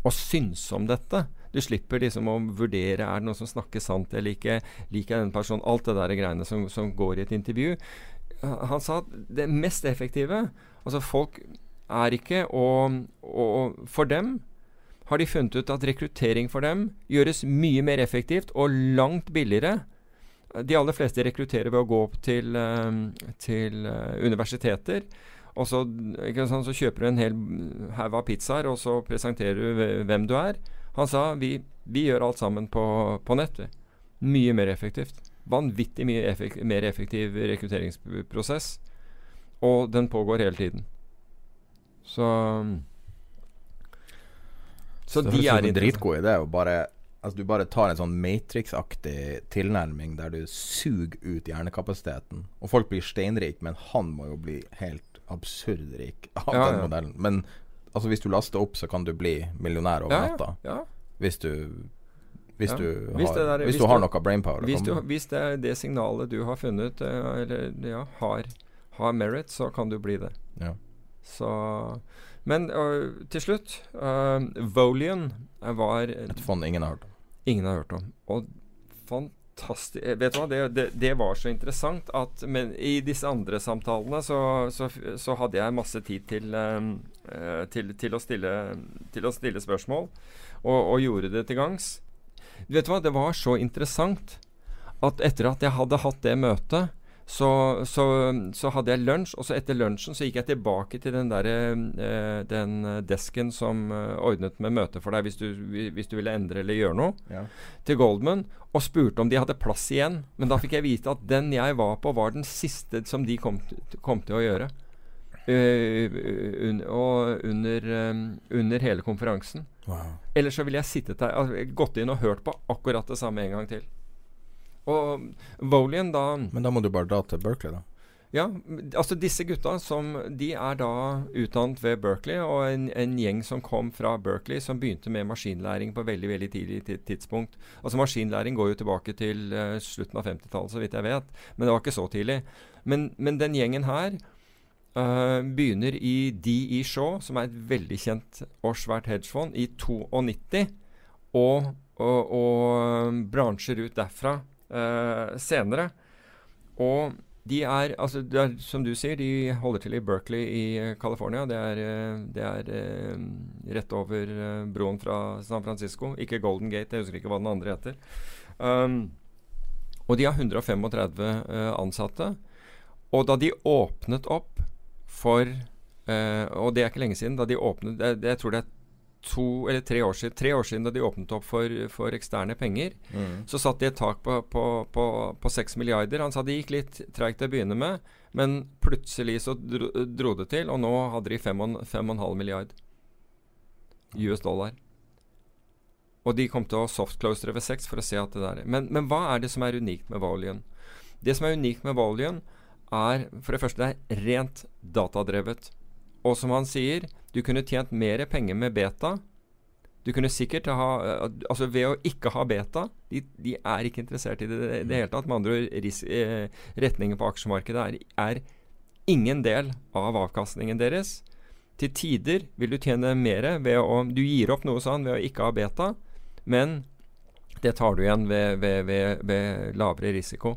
å synse om dette. Du slipper liksom å vurdere er det noen som snakker sant eller ikke. Liker jeg den personen? Alt det der greiene som, som går i et intervju. Han sa at det mest effektive Altså folk er ikke og, og for dem har de funnet ut at rekruttering for dem gjøres mye mer effektivt og langt billigere. De aller fleste rekrutterer ved å gå opp til, eh, til eh, universiteter. Og så, så kjøper du en hel haug av pizzaer, og så presenterer du hvem du er. Han sa vi, vi gjør alt sammen på, på nett. Mye mer effektivt. Vanvittig mye effek mer effektiv rekrutteringsprosess. Og den pågår hele tiden. Så Så så de er en dritgod idé. å bare Altså Du bare tar en sånn Matrix-aktig tilnærming der du suger ut hjernekapasiteten. Og folk blir steinrike, men han må jo bli helt absurd rik av Ja, den ja. modellen. Men altså hvis du laster opp, så kan du bli millionær over natta. ja, ja. Hvis du Hvis du Hvis har, der- hvis hvis du har du- noe brainpower. Hvis, du, hvis det er det signalet du har funnet, eh, eller ja, har, har merit, så kan du bli det. Ja. Så Men uh, til slutt uh, Volian var Et fond ingen har hørt om. Ingen har hørt om. Og fantastisk eh, Vet du hva, det, det, det var så interessant at Men i disse andre samtalene så, så, så hadde jeg masse tid til, ehm, eh, til, til, å, stille, til å stille spørsmål, og, og gjorde det til gangs. Vet du hva, det var så interessant at etter at jeg hadde hatt det møtet, så, så, så hadde jeg lunsj, og så etter lunsjen så gikk jeg tilbake til den der, eh, den desken som eh, ordnet med møte for deg hvis du, hvis du ville endre eller gjøre noe Ja. til Goldman og spurte om de hadde plass igjen. Men da fikk jeg vite at den jeg var på, var den siste som de kom, kom til å gjøre. Uh, un, og under, um, under hele konferansen. Wow. Ellers så ville jeg sittet der, gått inn og hørt på akkurat det samme en gang til. Og Volian da Men da må du bare dra til Berkeley, da. ja, altså disse gutta som De er da utdannet ved Berkeley, og en, en gjeng som kom fra Berkeley som begynte med maskinlæring på veldig veldig tidlig tidspunkt. Altså Maskinlæring går jo tilbake til uh, slutten av 50-tallet, så vidt jeg vet. Men det var ikke så tidlig. Men, men den gjengen her uh, begynner i DE Shaw, som er et veldig kjent og svært hedgefond, i 92. Og, og, og bransjer ut derfra eh, senere. Og de er, altså det er, som du sier, de holder til i Berkeley i eh, California. Det er, eh, det er eh, rett over broen fra San Francisco. Ikke Golden Gate, jeg husker ikke hva den andre heter. Um, og de har 135 uh, ansatte. Og da de åpnet opp for uh, og det er ikke lenge siden. Da de åpnet det, Jeg tror det er to eller tre år siden, tre år siden da de åpnet opp for, for eksterne penger. Mm. Så satt de et tak på, på, på, på 6 milliarder. Han sa det gikk litt treigt til å begynne med, men plutselig så dro, dro det til, og nå hadde de 5,5 milliard US dollar. Og de kom til å softclose ved 6 for å se at det der men, men hva er det som er unikt med Volion? Det som er unikt med Volion, er for det første det er rent datadrevet. Og som han sier, du kunne tjent mer penger med beta. Du kunne sikkert ha Altså ved å ikke ha beta De, de er ikke interessert i det i det hele tatt. Med andre ord, eh, retningen på aksjemarkedet er, er ingen del av avkastningen deres. Til tider vil du tjene mer ved å Du gir opp noe sånn ved å ikke ha beta, men det tar du igjen ved, ved, ved, ved lavere risiko.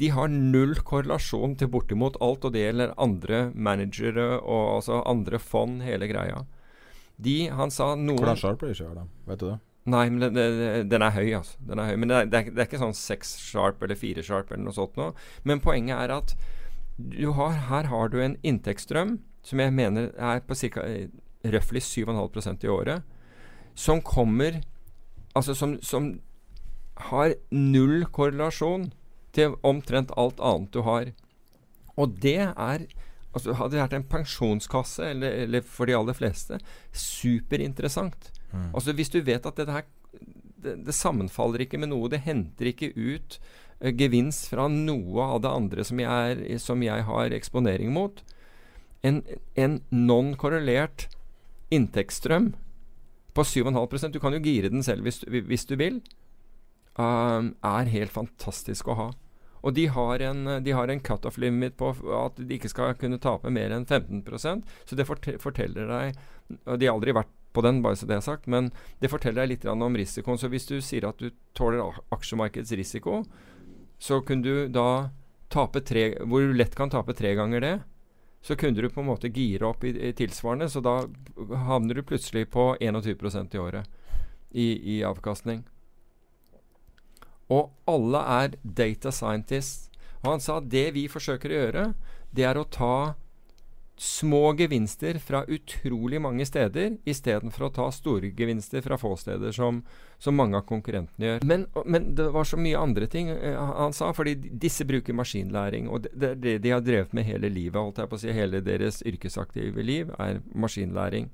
De har null korrelasjon til bortimot alt, og det gjelder andre managere og altså andre fond, hele greia. De, han sa noen Hvordan sharp ratio er det? Vet du det? Nei, men det, det, den er høy, altså. Den er høy. Men det er, det, er, er ikke sånn seks sharp eller fire sharp eller noe sånt noe. Men poenget er at du har, her har du en inntektsstrøm som jeg mener er på ca. røftlig 7,5% i året, som kommer Altså som, som har null korrelasjon til omtrent alt annet du har. Og det er altså Hadde det vært en pensjonskasse, eller, eller for de aller fleste, superinteressant. Mm. Altså Hvis du vet at dette her det, det sammenfaller ikke med noe, det henter ikke ut uh, gevinst fra noe av det andre som jeg, er, som jeg har eksponering mot. En, en non-korrelert inntektsstrøm på 7,5% Du kan jo gire den selv hvis, hvis du vil. Um, er helt fantastisk å ha. Og de har en, de har en cutoff limit på at de ikke skal kunne tape mer enn 15% Så det forteller deg de har aldri vært på den, bare så det er sagt, men det forteller deg litt om risikoen. Så hvis du sier at du tåler aksjemarkedets risiko, så kunne du da tape tre Hvor du lett kan tape tre ganger det, så kunne du på en måte gire opp i, i tilsvarende. Så da havner du plutselig på 21% i året i, i avkastning. Og alle er data scientists. Og han sa at det vi forsøker å gjøre, det er å ta små gevinster fra utrolig mange steder, istedenfor å ta store gevinster fra få steder, som, som mange av konkurrentene gjør. Men, men, det var så mye andre ting eh, han sa, fordi disse bruker maskinlæring. Og det det de har drevet med hele livet, holdt jeg på å si. Hele deres yrkesaktive liv er maskinlæring.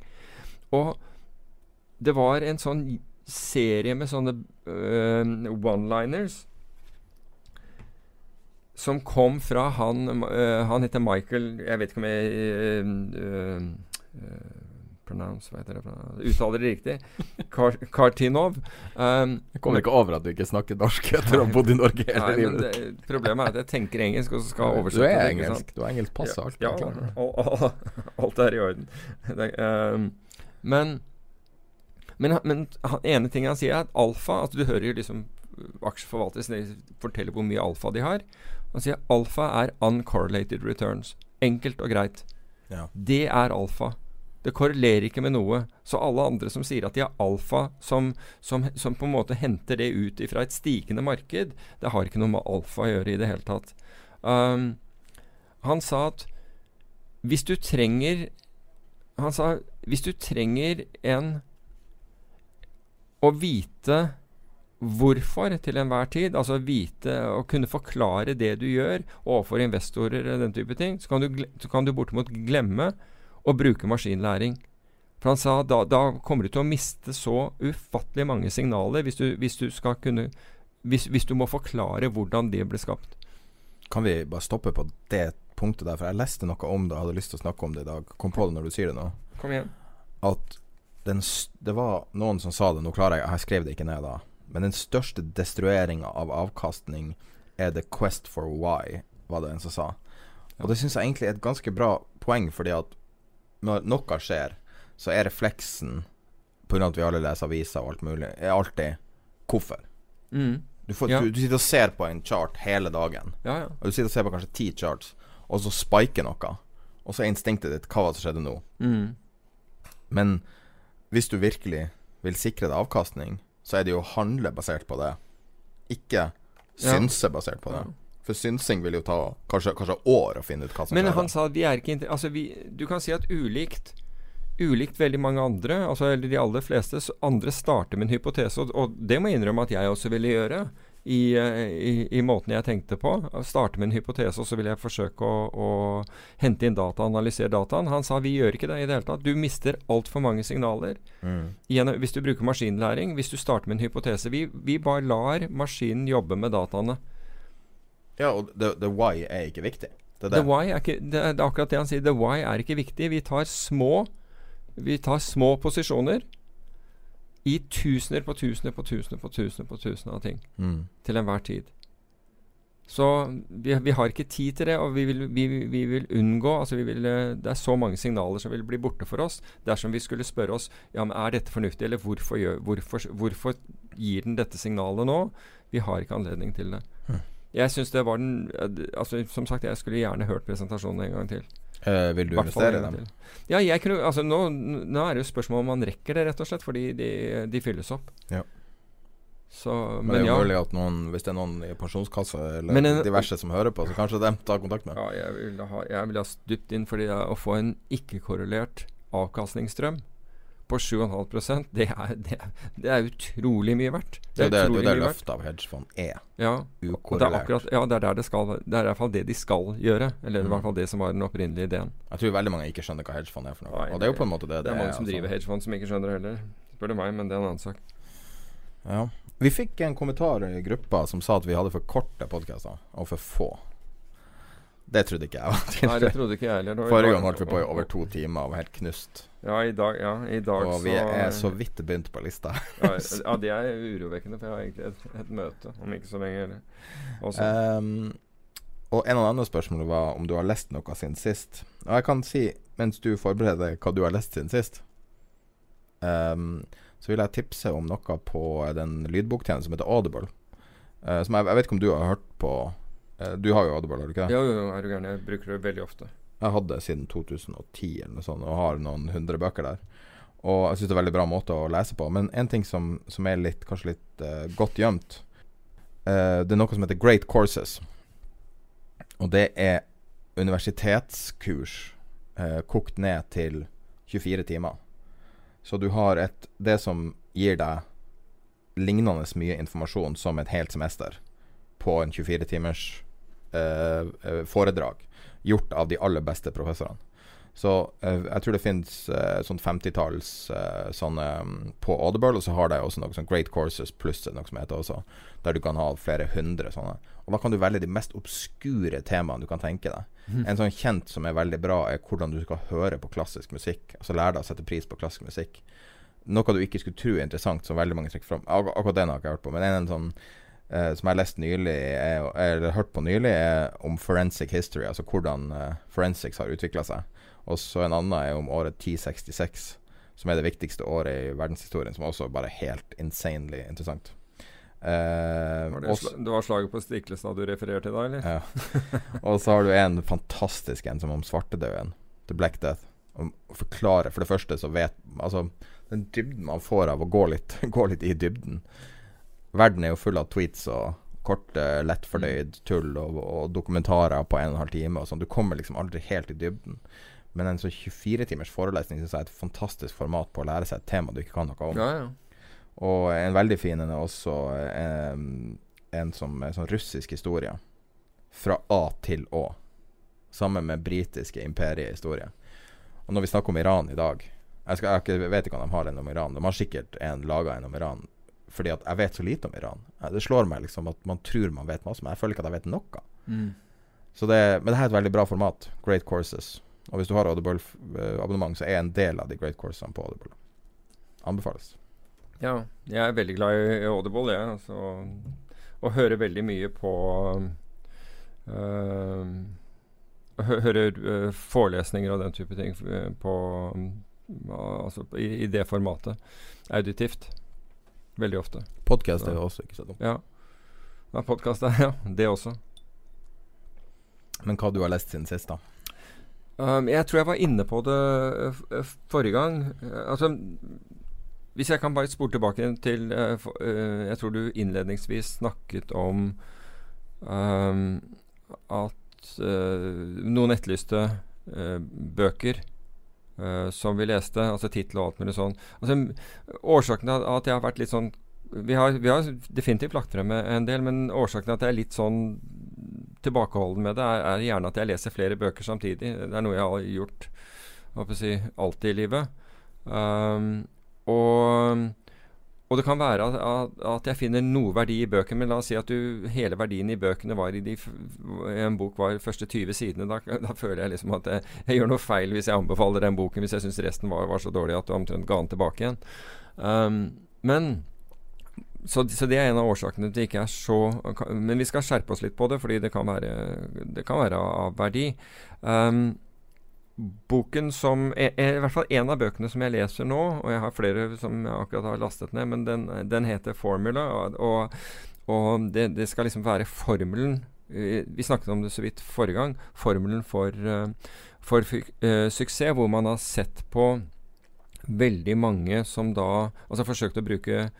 Og det var en sånn serie med sånne uh, one-liners som kom fra han uh, Han heter Michael Jeg vet ikke om jeg uh, pronounce, hva heter det? Uttaler det riktig. Kar Kartinov. Um, jeg kommer ikke over at du ikke snakker norsk etter å ha bodd i Norge hele livet. Problemet er at jeg tenker engelsk og så skal oversette Du er engelsk. Du har engelsk pass ja, alt. Ja, alt er i orden. Det, um, men men, men ene ting han sier, er at alfa altså Du hører jo liksom aksjeforvaltere fortelle hvor mye alfa de har. Han sier alfa er uncorrelated returns. Enkelt og greit. Ja. Det er alfa. Det korrelerer ikke med noe. Så alle andre som sier at de har alfa, som, som, som på en måte henter det ut fra et stigende marked, det har ikke noe med alfa å gjøre i det hele tatt. Um, han sa at hvis du trenger Han sa hvis du trenger en å vite hvorfor til enhver tid, altså vite og kunne forklare det du gjør overfor investorer og den type ting, så kan du, så kan du bortimot glemme å bruke maskinlæring. For han sa da, da kommer du til å miste så ufattelig mange signaler hvis du, hvis du skal kunne hvis, hvis, du må forklare hvordan det ble skapt. Kan vi bare stoppe på det punktet der? For jeg leste noe om det hadde lyst til å snakke om det i dag. Kom på det når du sier det nå. Kom igjen. At den, det var noen som sa det, nå klarer jeg Jeg skrev det ikke ned da. Men den største destrueringa av avkastning er the quest for why, var det en som sa. Og det syns jeg egentlig er et ganske bra poeng, fordi at når noe skjer, så er refleksen, pga. at vi alle leser aviser og alt mulig, er alltid hvorfor. Mm. Du, får, Ja. du, du sitter og ser på en chart hele dagen, Ja, ja. og du sitter og ser på kanskje ti charts, og så spiker noe, og så er instinktet ditt hva var det som skjedde nå? Mm. Men hvis du virkelig vil sikre deg avkastning, så er det jo å handle basert på det, ikke synse basert på det. For synsing vil jo ta kanskje, kanskje år å finne ut hva som Men skjer. han sa vi er ikke Altså, vi Du kan si at ulikt Ulikt veldig mange andre, altså eller de aller fleste, andre starter med en hypotese. Og, og det må jeg innrømme at jeg også ville gjøre. I, eh, i, i måten jeg tenkte på. Starte med en hypotese, og så vil jeg forsøke å, å hente inn data, analysere dataen. Han sa vi gjør ikke det i det hele tatt. Du mister altfor mange signaler. Mm. gjennom, hvis du bruker maskinlæring, hvis du starter med en hypotese Vi, vi bare lar maskinen jobbe med dataene. Ja, og the, the why er ikke viktig. Det er The why ikke, det, det er akkurat det han sier. The why er ikke viktig. Vi tar små Vi tar små posisjoner i tusener på tusener på tusener på tusener på tusener av ting Mm. til enhver tid. Så vi, vi har ikke tid til det, og vi vil, vi, vi vil unngå altså vi vil, eh, Det er så mange signaler som vil bli borte for oss dersom vi skulle spørre oss ja, men er dette fornuftig, eller hvorfor, gjør, hvorfor, hvorfor gir den dette signalet nå? Vi har ikke anledning til det. Mm. Jeg synes det var den eh, altså Som sagt, jeg skulle gjerne hørt presentasjonen en gang til. Eh, vil du investere i dem? Ja, jeg kunne, altså nå, nå er det jo spørsmål om man rekker det, rett og slett, fordi de, de fylles opp. Ja. Så, Men, men, det er jo ja. at noen, hvis det er noen i pensjonskassa eller en- diverse som hører på, så kanskje dem tar kontakt med Ja, jeg ville ha, jeg ville ha stupt inn fordi å få en ikke-korrelert avkastningsstrøm på 7,5 det er, det, er- det er utrolig mye verdt. Det er jo det, det, er det løftet av hedgefond er. Ja, og det er akkurat Ja, det er der det skal Det er i hvert fall det de skal gjøre. Eller i Mm. hvert fall det som var den opprinnelige ideen. Jeg tror veldig mange ikke skjønner hva hedgefond er for noe. Nei, og det er jo på en måte det Det er mange som altså. driver hedgefond som ikke skjønner det heller. Spør du meg, men det er en annen sak. Ja. Vi fikk en kommentar i gruppa som sa at vi hadde for korte podkaster, og for få. Det trodde ikke jeg var det tilfellet. Det Forrige gang holdt vi på i over to timer og var helt knust. Ja, i dag, ja, i dag Og vi er så vidt begynt på lista. ja, ja, det er urovekkende, for jeg har egentlig et, et møte om ikke så lenge. Ehm, og en av de andre spørsmålene var om du har lest noe siden sist. Og jeg kan si, mens du forbereder hva du har lest siden sist, um, så vil jeg tipse om noe på den lydboktjenesten som heter Audible. Uh, som jeg, jeg vet ikke om du har hørt på uh, Du har jo Audible, har du ikke det? Jo, jo, jo, er du gæren. Jeg bruker det veldig ofte. Jeg hadde det siden 2010 eller noe sånt, og har noen hundre bøker der. Og jeg syns det er veldig bra måte å lese på. Men en ting som, som er litt, kanskje litt uh, godt gjemt, uh, det er noe som heter Great Courses. Og det er universitetskurs uh, kokt ned til 24 timer. Så du har et Det som gir deg lignende mye informasjon som et helt semester på en 24 timers foredrag gjort av de aller beste professorene. Så eh, jeg tror det finnes eh, sånn 50-talls eh, sånne mm, på Audible, og så har de også noe sånn Great Courses pluss noe som heter også, der du kan ha flere hundre sånne. Og da kan du velge de mest obskure temaene du kan tenke deg. En sånn kjent som er veldig bra, er hvordan du skal høre på klassisk musikk. Altså lære deg å sette pris på klassisk musikk. Noe du ikke skulle tro er interessant, som veldig mange trekker fram. Ak akkurat den har jeg ikke hørt på, men en, en sånn eh, som jeg har lest nylig, er, eller hørt på nylig, er om forensic history, altså hvordan eh, forensics har utvikla seg. Og så en annen er om året 1066, som er det viktigste året i verdenshistorien, som også bare er helt insanely interessant. Eh, Var det, også- det var slaget på Stiklestad du refererte til da, eller? ja. Og så har du en fantastisk en som om svartedauden. The Black Death. Og forklare For det første så vet Altså, den dybden man får av å gå litt, gå litt i dybden Verden er jo full av tweets og korte, lettfordøyd tull og, og dokumentarer på en og en halv time og sånn. Du kommer liksom aldri helt i dybden. Men en sånn 24 timers forelesning synes jeg er et fantastisk format på å lære seg et tema du ikke kan noe om. Ja, ja. Og en veldig fin en er også eh, en som er sånn russisk historie. Fra A til Å. Sammen med britiske imperiehistorie. Og når vi snakker om Iran i dag Jeg, skal, jeg vet ikke om de har en om Iran. De har sikkert en laga en om Iran. Fordi at jeg vet så lite om Iran. Eh, Det slår meg liksom at man tror man vet masse, men jeg føler ikke at jeg vet noe. Mm. Så det, men det her er et veldig bra format. Great courses. Og hvis du har Audible-abonnement, så er en del av de great coursene på Audible. Anbefales. Ja, jeg er veldig glad i Audible, jeg. Altså, og hører veldig mye på øh, Hører øh, forelesninger og den type ting på øh, Altså i, i det formatet. Auditivt. Veldig ofte. Podkast er jo også ikke så dumt. Ja. ja Podkast er ja, det også. Men hva du har lest siden sist, da? Um, jeg tror jeg var inne på det forrige gang. Uh, altså Hvis jeg kan bare spore tilbake til uh, for, uh, Jeg tror du innledningsvis snakket om um, at uh, noen etterlyste bøker uh, som vi leste, altså tittel og alt mulig sånn. Altså, årsaken til at jeg har vært litt sånn vi har, vi har, definitivt lagt frem en del, men årsaken til at jeg er litt sånn tilbakeholden med det, er, er, gjerne at jeg leser flere bøker samtidig. Det er noe jeg har gjort si, alltid i livet. Um, og og det kan være at, jeg finner noe verdi i bøkene, men la oss si at du, hele verdien i bøkene var i de, en bok var første 20 sidene. Da, da føler jeg liksom at jeg, jeg, gjør noe feil hvis jeg anbefaler den boken, hvis jeg syns resten var, var, så dårlig at du omtrent ga den tilbake igjen. Um, men så, så, det er en av årsakene til at det ikke er så Men vi skal skjerpe oss litt på det, fordi det kan være, det kan være av verdi. Um, boken som er, er, I hvert fall en av bøkene som jeg leser nå, og jeg har flere som jeg akkurat har lastet ned, men den, den heter 'Formula'. Og, og det, det, skal liksom være formelen Vi snakket om det så vidt forrige gang. Formelen for, uh, for uh, suksess, hvor man har sett på veldig mange som da Altså forsøkt å bruke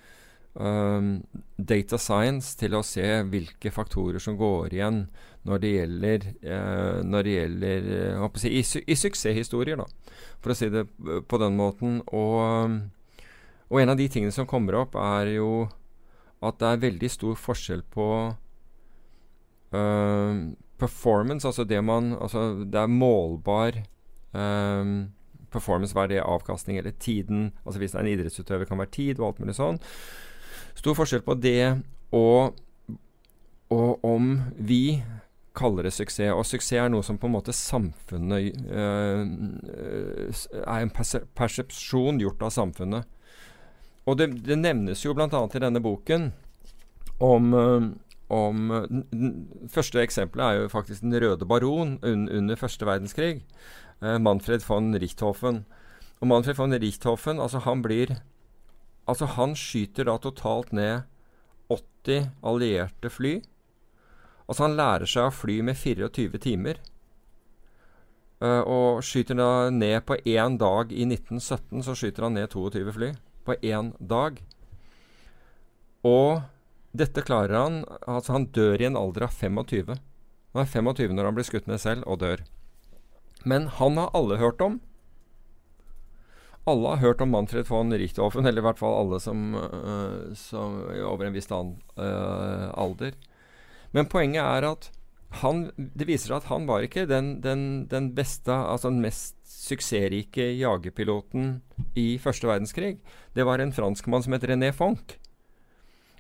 um, data science til å se hvilke faktorer som går igjen når det gjelder, eh, når det gjelder uh, si, i, i, suksesshistorier, da, for å si det på den måten. Og, og, en av de tingene som kommer opp, er jo at det er veldig stor forskjell på eh, performance, altså det man Altså det er målbar eh, performance, hva er det, avkastning eller tiden Altså hvis det er en idrettsutøver, kan være tid og alt mulig sånn. Stor forskjell på det og, og om vi kaller det suksess. Og suksess er noe som på en måte samfunnet øh, er en persepsjon gjort av samfunnet. Og det, det nevnes jo bl.a. i denne boken om, øh, om Første eksempelet er jo faktisk Den røde baron un, under første verdenskrig. Manfred von Richthofen. Og Manfred von Richthofen altså han blir Altså, han skyter da totalt ned 80 allierte fly. Altså, han lærer seg å fly med 24 timer. Uh, og skyter da ned på én dag i 1917, så skyter han ned 22 fly. På én dag. Og dette klarer han Altså, han dør i en alder av 25. Han er 25 når han blir skutt ned selv, og dør. Men han har alle hørt om alle har hørt om Manfred von Richthofen, eller i hvert fall alle som, uh, som over en viss uh, alder. Men poenget er at han, det viser at han var ikke den, den, den, beste, altså den mest suksessrike jagerpiloten i første verdenskrig. Det var en franskmann som het René Fonck.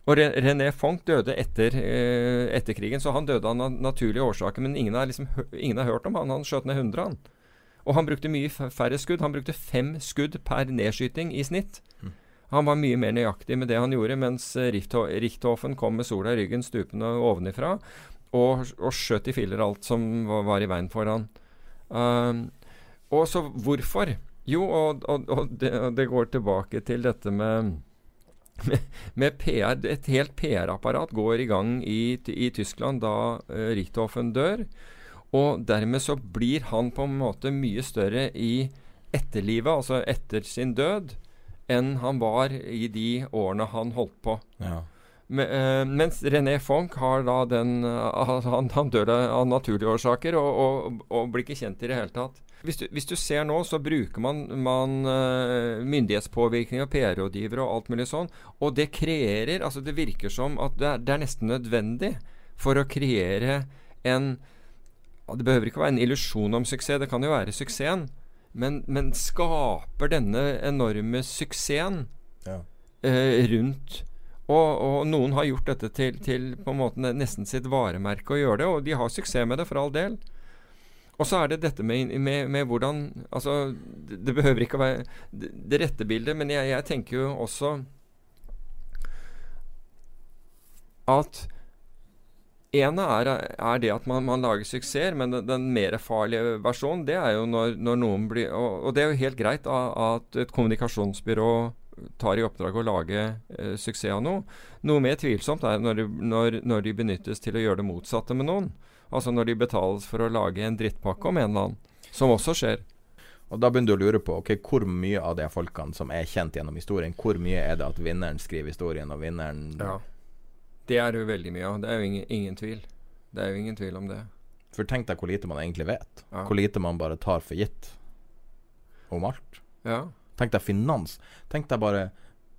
Og René Fonck døde etter, eh, etter, krigen, så han døde av naturlige årsaker. Men ingen har, liksom, ingen har hørt om han. Han skjøt ned 100, han. Og han brukte mye færre skudd. Han brukte fem skudd per nedskyting i snitt. Mm. Han var mye mer nøyaktig med det han gjorde, mens eh, Richthofen kom med sola i ryggen stupende ovenifra og, og skjøt i filler alt som var, i veien for han. Um, og så hvorfor? Jo, og, og, og det, det, går tilbake til dette med, med, med PR. Et helt PR-apparat går i gang i, i Tyskland da uh, Richthofen dør. Og dermed så blir han på en måte mye større i etterlivet, altså etter sin død, enn han var i de årene han holdt på. Ja. Men, øh, mens René Fonck har da den uh, han, han, dør av naturlige årsaker og, og, og, blir ikke kjent i det hele tatt. Hvis du, hvis du ser nå, så bruker man, man uh, myndighetspåvirkning og PR-rådgivere og alt mulig sånn. Og det kreerer Altså, det virker som at det er, det er nesten nødvendig for å kreere en det behøver ikke være en illusjon om suksess, det kan jo være suksessen. Men, men skaper denne enorme suksessen ja. eh, rundt og, og, noen har gjort dette til, til, på en måte nesten sitt varemerke å gjøre det, og de har suksess med det, for all del. Og så er det dette med, med, med hvordan Altså, det, det, behøver ikke å være det, det rette bildet, men jeg, jeg tenker jo også at ene er, er, det at man, man lager suksesser, men den, den mer farlige versjonen, det er jo når, når noen blir og, og, det er jo helt greit at et kommunikasjonsbyrå tar i oppdrag å lage eh, suksess av noe. Noe mer tvilsomt er når de, når, når de, benyttes til å gjøre det motsatte med noen. Altså når de betales for å lage en drittpakke om en eller annen. Som også skjer. Og Da begynner du å lure på ok, hvor mye av de folkene som er kjent gjennom historien, hvor mye er det at vinneren skriver historien, og vinneren ja. Det er det veldig mye av. Det er jo ingen, ingen tvil. Det er jo ingen tvil om det. For tenk deg hvor lite man egentlig vet. Ja. Hvor lite man bare tar for gitt om alt. Ja. Tenk deg finans. Tenk deg bare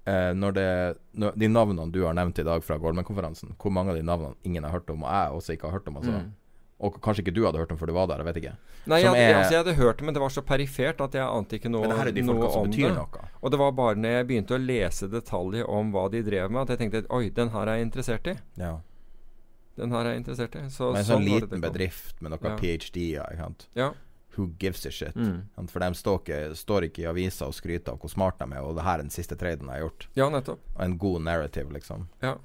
eh, når det når, De navnene du har nevnt i dag fra Goldman-konferansen, hvor mange av de navnene ingen har hørt om, og jeg også ikke har hørt om. Altså. Mm. Og kanskje ikke du hadde hørt om før du var der, jeg vet ikke. Nei, jeg, er- altså, jeg hadde hørt det, men det var så perifert at jeg ante ikke noe, Men det her er de noe som om betyr det. noe. Og det var bare når jeg begynte å lese detaljer om hva de drev med, at jeg tenkte oi, den her er jeg interessert i. Ja. Den her er jeg interessert i. Så, Men en sånn sånn liten bedrift med noe Ja. PhD-er, ikke sant. Ja. Who gives a shit? Mm. For de står ikke, står ikke i avisa og skryter av hvor smart de er, og det her er den siste traden jeg har gjort. Ja, nettopp. Og en god narrative, liksom. Ja.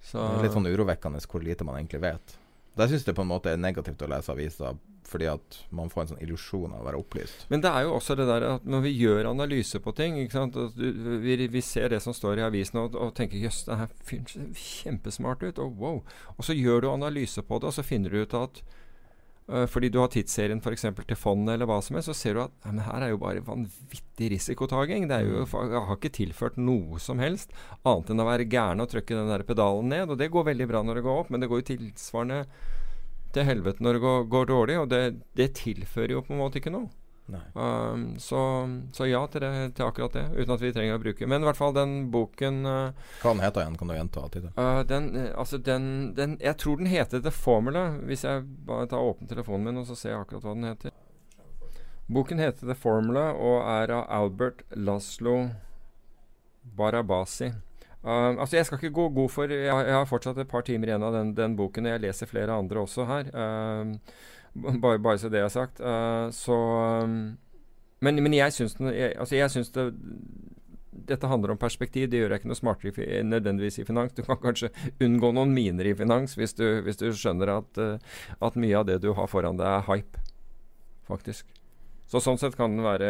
Så Det er litt sånn urovekkende hvor lite man egentlig vet. Jeg syns det på en måte er negativt å lese aviser, fordi at man får en sånn illusjon av å være opplyst. Men det er jo også det der at når vi gjør analyse på ting vi, vi ser det som står i avisen og, og tenker jøss, det her fyren ser kjempesmart ut. Og wow. Og så gjør du analyse på det, og så finner du ut at fordi du har tidsserien f.eks. til fondet eller hva som helst, så ser du at men her er jo bare vanvittig risikotaking. Det er jo, jeg har ikke tilført noe som helst annet enn å være gæren og trykke den der pedalen ned. Og det går veldig bra når det går opp, men det går jo tilsvarende til helvete når det går, går dårlig. Og det, det tilfører jo på en måte ikke noe. Um, så, så ja til, det, til akkurat det, uten at vi trenger å bruke Men i hvert fall den boken uh, Hva den heter igjen, kan du gjenta tittelen? uh, den, uh, altså den, den Jeg tror den heter The Formula, hvis jeg bare tar åpen telefonen min og så ser jeg akkurat hva den heter. Boken heter The Formula og er av Albert Laszlo Barabasi. Uh, altså Jeg skal ikke gå god for Jeg, har- jeg har fortsatt et par timer igjen av den, den boken, og jeg leser flere andre også her. B- bare, bare så det er sagt. Uh, så um, Men, men jeg syns jeg, Altså jeg syns det dette handler om perspektiv. Det gjør deg ikke noe smartere nødvendigvis i finans. Du kan kanskje unngå noen miner i finans hvis du, hvis du skjønner at, uh, at mye av det du har foran deg, er hype. Faktisk. Så sånn sett kan den være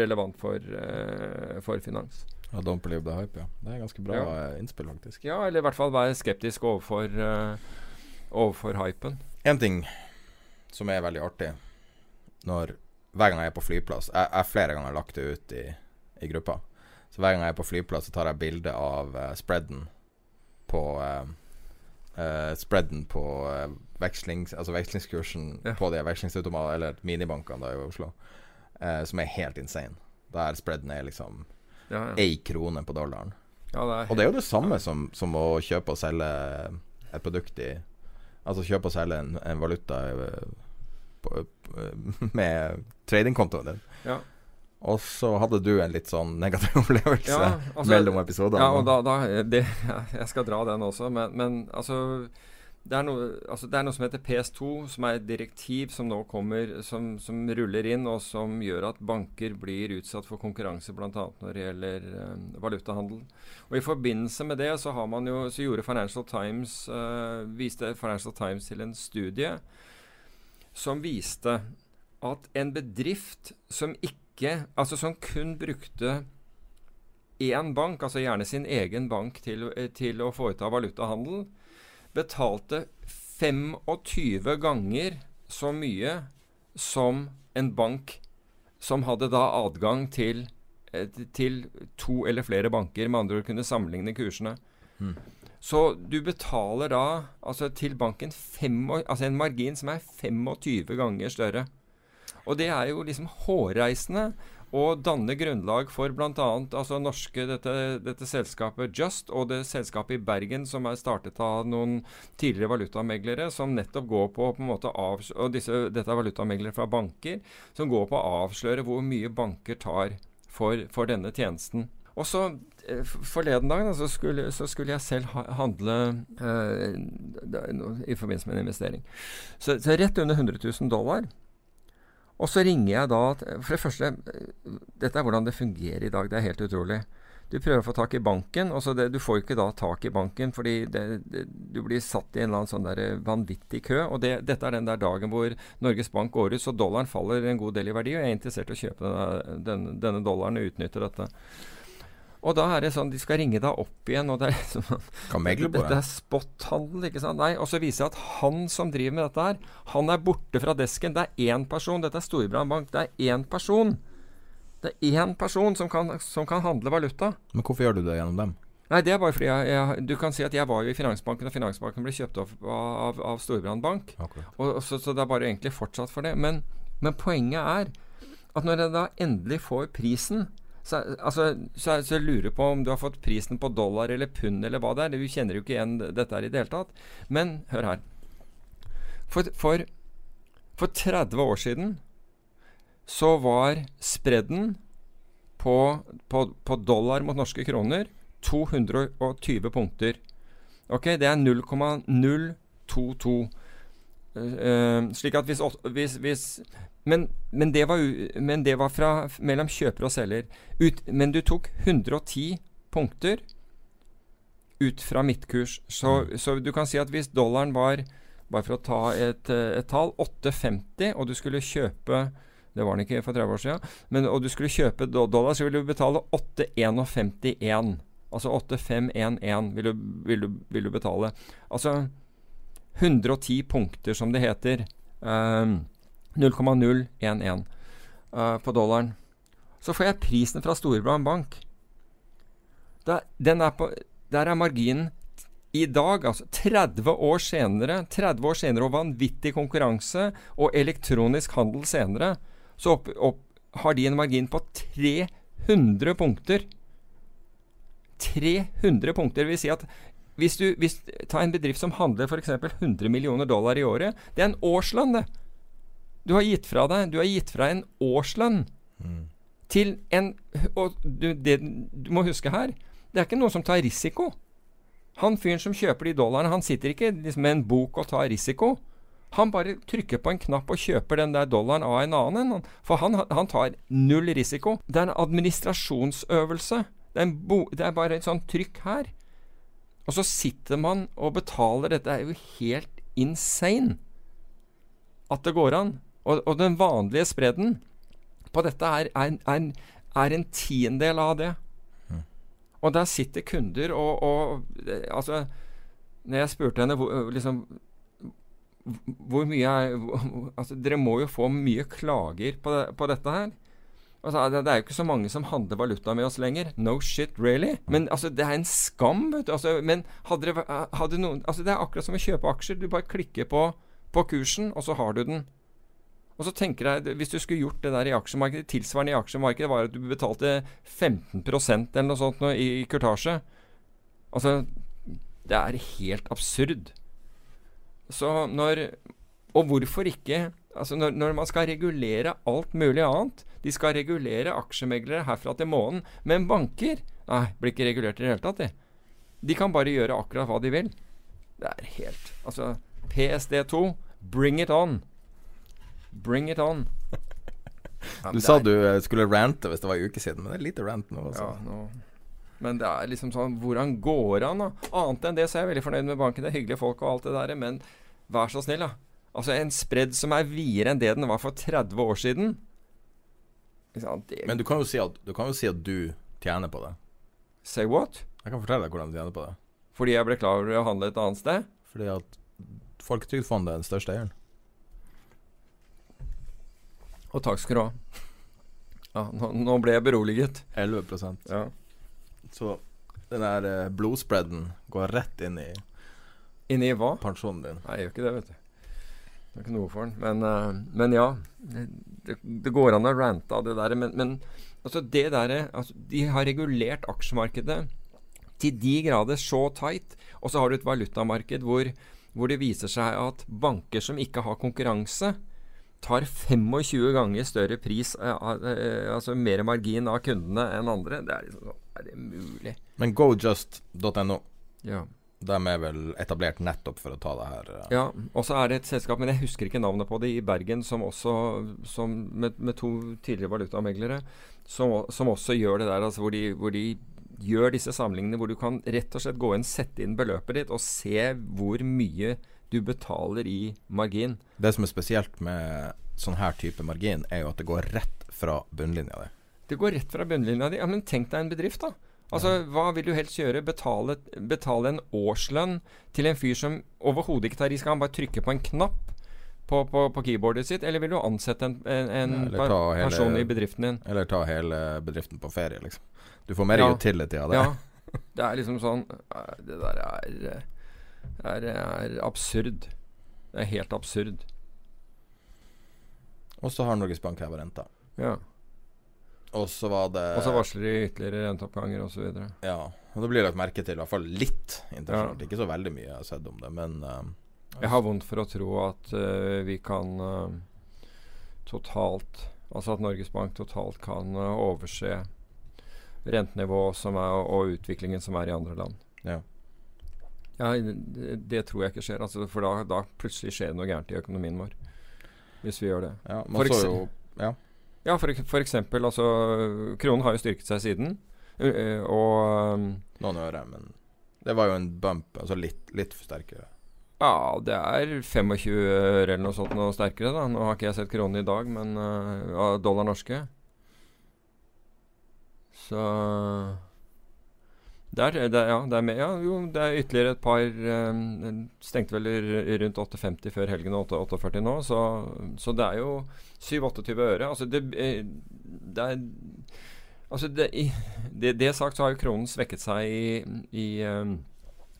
relevant for, uh, for finans. Ja, Don't believe the hype, ja. Det er ganske bra Ja. eh, innspill, faktisk. Ja, eller i hvert fall være skeptisk overfor, uh, overfor hypen. En ting som er veldig artig når Hver gang jeg er på flyplass Jeg har flere ganger lagt det ut i, i gruppa. Så hver gang jeg er på flyplass, så tar jeg bilde av uh, spreaden på uh, uh, Spreaden på vekslings, altså vekslingskursen Ja. på de vekslingsautomatene, eller minibankene da i Oslo, som er helt insane. Der spreaden er liksom Ja, ja. krone på dollaren. ja, det helt, Og det er jo det samme som, som å kjøpe og selge et produkt i Altså kjøpe og selge en, en valuta på, på, med tradingkontoen din. Ja. Og så hadde du en litt sånn negativ opplevelse Ja, altså- mellom episodene. Ja, og da, da det, Jeg skal dra den også, men, men altså, det noe, altså Det er noe som heter PS2, som er et direktiv som nå kommer, som, som ruller inn, og som gjør at banker blir utsatt for konkurranse, bl.a. når det gjelder eh, valutahandel. Og I forbindelse med det så, har man jo, så gjorde Financial Times, eh, viste Financial Times til en studie som viste at en bedrift som ikke Altså som kun brukte én bank, altså gjerne sin egen bank, til, eh, til å foreta valutahandel, betalte 25 ganger så mye som en bank som hadde da adgang til, eh, til to eller flere banker, med andre ord kunne sammenligne kursene. Mm. Så du betaler da altså til banken fem, altså en margin som er 25 ganger større. Og det er jo liksom hårreisende og danne grunnlag for bl.a. Altså norske, dette, dette selskapet Just og det selskapet i Bergen som er startet av noen tidligere valutameglere, som nettopp går på, på en måte av, og disse, Dette er valutameglere fra banker, som går på å avsløre hvor mye banker tar for, for denne tjenesten. Og så Forleden dag da, så, skulle, så skulle jeg selv ha, handle eh, i forbindelse med en investering. Så, så rett under 100 000 dollar. Og så ringer jeg da For det første, eh, dette er hvordan det fungerer i dag. Det er helt utrolig. Du prøver å få tak i banken, og så det, du får ikke da tak i banken fordi det, det, du blir satt i en eller annen sånn der vanvittig kø. Og det, dette er den der dagen hvor Norges Bank går ut, så dollaren faller en god del i verdi. Og jeg er interessert i å kjøpe denne, denne dollaren og utnytte dette. Og da er det sånn, de skal ringe deg opp igjen, og det er liksom Kan megle på Dette det. er spot-handel, ikke sant? Nei, og så viser det at han som driver med dette her, han er borte fra desken. Det er én person. Dette er Storebrand Bank. Det er én person. Det er én person som kan, som kan handle valuta. Men hvorfor gjør du det gjennom dem? Nei, det er bare fordi jeg, jeg, Du kan si at jeg var jo i Finansbanken, og Finansbanken ble kjøpt opp av, av Storebrand Bank. Akkurat. Og, så, så det er bare egentlig fortsatt for det. Men, men poenget er at når jeg da endelig får prisen så, altså, så, så lurer på om du har fått prisen på dollar eller pund eller hva det er. Du kjenner jo ikke igjen dette her i det hele tatt. Men hør her. For, for, for 30 år siden så var spredden på, på, på dollar mot norske kroner 220 punkter. Ok, det er 0,022. Uh, slik at hvis, hvis, hvis men, men, det var, men, det var, fra mellom kjøper og selger. Ut, men du tok 110 punkter ut fra midtkurs. Så, mm. så, du kan si at hvis dollaren var, bare for å ta et, et tall, 8,50, og du skulle kjøpe det var den ikke for 30 år siden. Men, og du skulle kjøpe dollar, så ville du betale 8,51. Altså 8511 vil du, vil, du, vil du betale. Altså 110 punkter, som det heter. Um, 0,011 uh, på dollaren. Så får jeg prisen fra Storebrand Bank. Der, er på, der er marginen i dag, altså 30 år senere, 30 år senere og vanvittig konkurranse og elektronisk handel senere, så opp, opp, har de en margin på 300 punkter. 300 punkter. Vil si at hvis du hvis, Ta en bedrift som handler f.eks. 100 millioner dollar i året. Det er en årslønn, det. Du har gitt fra deg Du har gitt fra en årslønn mm. til en Og du, det, du må huske her Det er ikke noen som tar risiko. Han fyren som kjøper de dollarene, han sitter ikke liksom, med en bok og tar risiko. Han bare trykker på en knapp og kjøper den der dollaren av en annen. For han, han tar null risiko. Det er en administrasjonsøvelse. Det er, bo, det er bare et sånt trykk her. Og så sitter man og betaler dette. Det er jo helt insane at det går an. Og, og den vanlige spredden på dette er, er, er, er en tiendedel av det. Mm. Og der sitter kunder og, og eh, Altså, når jeg spurte henne hvor, eh, liksom, hvor mye er altså, Dere må jo få mye klager på, det, på dette her. Altså, det, det, er jo ikke så mange som handler valuta med oss lenger. No shit, really? Men altså, det er en skam, vet du. Altså, men hadde det, hadde noen, altså, det er akkurat som å kjøpe aksjer. Du bare klikker på, på kursen, og så har du den. Og så tenker jeg, Hvis du skulle gjort det der i aksjemarkedet, tilsvarende i aksjemarkedet var at du betalte 15% eller noe sånt i kurtasje Altså, det er helt absurd. Så når Og hvorfor ikke Altså når, når, man skal regulere alt mulig annet De skal regulere aksjemeglere herfra til månen. Men banker Nei, blir ikke regulert i det hele tatt, de. De kan bare gjøre akkurat hva de vil. Det er helt Altså, PSD2, bring it on. Bring it on. du sa du eh, skulle rante hvis det var en uke siden, men det er lite rant nå. Ja, nå. Men det er liksom sånn Hvordan går an, da? Annet enn det så er jeg veldig fornøyd med banken. Det er hyggelige folk og alt det der, men vær så snill, da. Altså En spredd som er videre enn det den var for 30 år siden. Men du kan, si at, du kan jo si at du tjener på det. Say what? Jeg kan fortelle deg hvordan du tjener på det. Fordi jeg ble klar over å handle et annet sted? Fordi at Folketrygdfondet er den største eieren. Og takk skal du ha. Ja, nå, nå, ble jeg beroliget. 11 ja. Så den der eh, blodspreaden går rett inn i Inn i hva? pensjonen din. Nei, jeg gjør ikke det, vet du. Det er ikke noe for den. Men, uh, men ja. Det, det, går an å rante av det der. Men, men altså det derre altså, de har regulert aksjemarkedet til de grader så tight. Og så har du et valutamarked hvor, hvor det viser seg at banker som ikke har konkurranse, tar 25 ganger større pris, eh, eh, altså mer margin av kundene enn andre. Det er liksom sånn Er det mulig? Men gojust.no ja. De er vel etablert nettopp for å ta det her? Uh. Ja, og så er det et selskap, men jeg husker ikke navnet på det, i Bergen som også som med, med, to tidligere valutameglere, som, som, også gjør det der, altså hvor de, hvor de gjør disse samlingene hvor du kan rett og slett gå inn, sette inn beløpet ditt og se hvor mye du betaler i margin. Det som er spesielt med sånn her type margin, er jo at det går rett fra bunnlinja di. Det går rett fra bunnlinja di. Ja, men tenk deg en bedrift, da. Altså, ja. Hva vil du helst gjøre? Betale, betale, en årslønn til en fyr som overhodet ikke tar risk? Han bare trykker på en knapp på, på, på keyboardet sitt? Eller vil du ansette en, en, en ja, person hele, i bedriften din? Eller ta hele bedriften på ferie, liksom. Du får mer ja. utility av det. Ja. Det er liksom sånn Det der er, eh, er, er absurd. Det er helt absurd. Og så har Norges Bank heva renta. Ja. Og så var det Og så varsler de ytterligere renteoppganger osv. Ja. Og det blir lagt merke til i hvert fall litt internasjonalt. Ikke så veldig mye jeg har sett om det, men uh, Jeg har vondt for å tro at uh, vi kan uh, totalt Altså at Norges Bank totalt kan overse rentenivået som og utviklingen som er i andre land. Ja. Ja, det, det, tror jeg ikke skjer. Altså, for da, da, plutselig skjer det noe gærent i økonomien vår. Hvis vi gjør det. Ja, man så jo Ja. Ja, for, for, eksempel altså, Kronen har jo styrket seg siden. Og Noen øre, men det var jo en bump. Altså litt, litt for sterkere. Ja, det er 25 øre eller noe sånt noe sterkere. da Nå har ikke jeg sett kronen i dag, men uh, dollar norske. Så der, der, ja, det er med, ja, jo, det er ytterligere et par eh, Stengte vel rundt 8,50 før helgen og 8,48 nå. Så, så, det er jo 7-28 øre. Altså det, eh, det er Altså det, det, det, sagt så har jo kronen svekket seg i, i, um,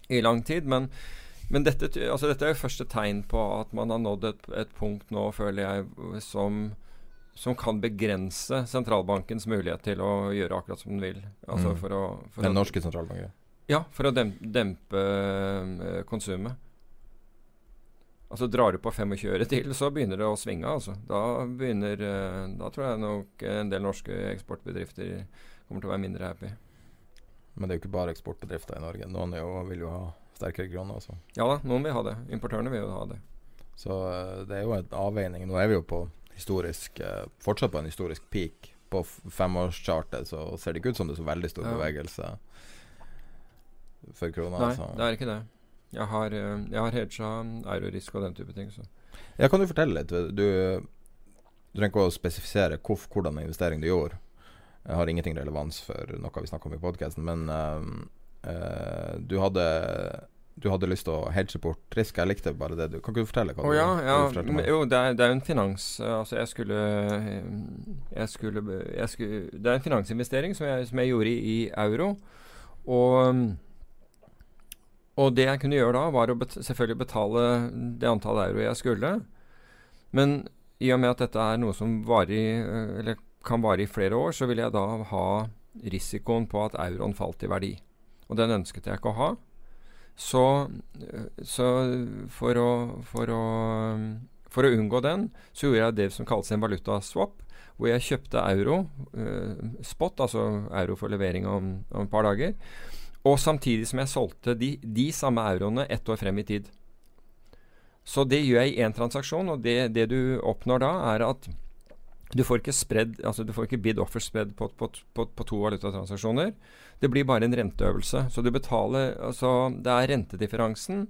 i lang tid. Men, men dette, altså dette, er jo første tegn på at man har nådd et, et punkt nå, føler jeg, som som kan begrense sentralbankens mulighet til å gjøre akkurat som den vil. Altså mm. for å, for den norske sentralbanken? Ja, for å dempe, dempe uh, konsumet. Altså Drar du på 25 øre til, så begynner det å svinge. altså. Da begynner, uh, da tror jeg nok en del norske eksportbedrifter kommer til å være mindre happy. Men det er jo ikke bare eksportbedrifter i Norge. Noen jo, vil jo ha sterkere kroner Altså. Ja da, noen vil ha det. Importørene vil jo ha det. Så uh, det er jo en avveining. Nå er vi jo på historisk eh, Fortsatt på en historisk peak. På femårschartet så ser det ikke ut som det er så veldig stor ja. bevegelse for krona. Nei, så. det er ikke det. Jeg har, eh, jeg har hedga eurorisk og den type ting. Så. Ja, kan du fortelle litt? Du, du trenger ikke å spesifisere hvor, hvordan investering du gjorde. Jeg har ingenting relevans for noe vi snakker om i podkasten, men uh, uh, du hadde du hadde lyst til å hedge bort risk. Jeg likte bare det. Du, kan ikke du fortelle hva oh, du, ja, ja. du Jo, det er, det er, en finans Altså, jeg skulle, jeg skulle, jeg skulle Det er en finansinvestering som jeg, som jeg gjorde i, i, euro. Og, og det jeg kunne gjøre da, var å bet selvfølgelig betale det antallet euro jeg skulle. Men i og med at dette er noe som varer, eller kan vare i flere år, så ville jeg da ha risikoen på at euroen falt i verdi. Og den ønsket jeg ikke å ha. Så, så for, å, for, å, for, å, unngå den, så gjorde jeg det som kalles en valutaswap. Hvor jeg kjøpte euro, uh, spot, altså euro for levering om, om, et par dager. Og samtidig som jeg solgte de, de samme euroene ett år frem i tid. Så det gjør jeg i én transaksjon, og det, det, du oppnår da, er at du får ikke, spread, altså du får ikke bid offer spread på, på, på, på to valutatransaksjoner. Det blir bare en renteøvelse. Så du betaler Altså, det er rentedifferansen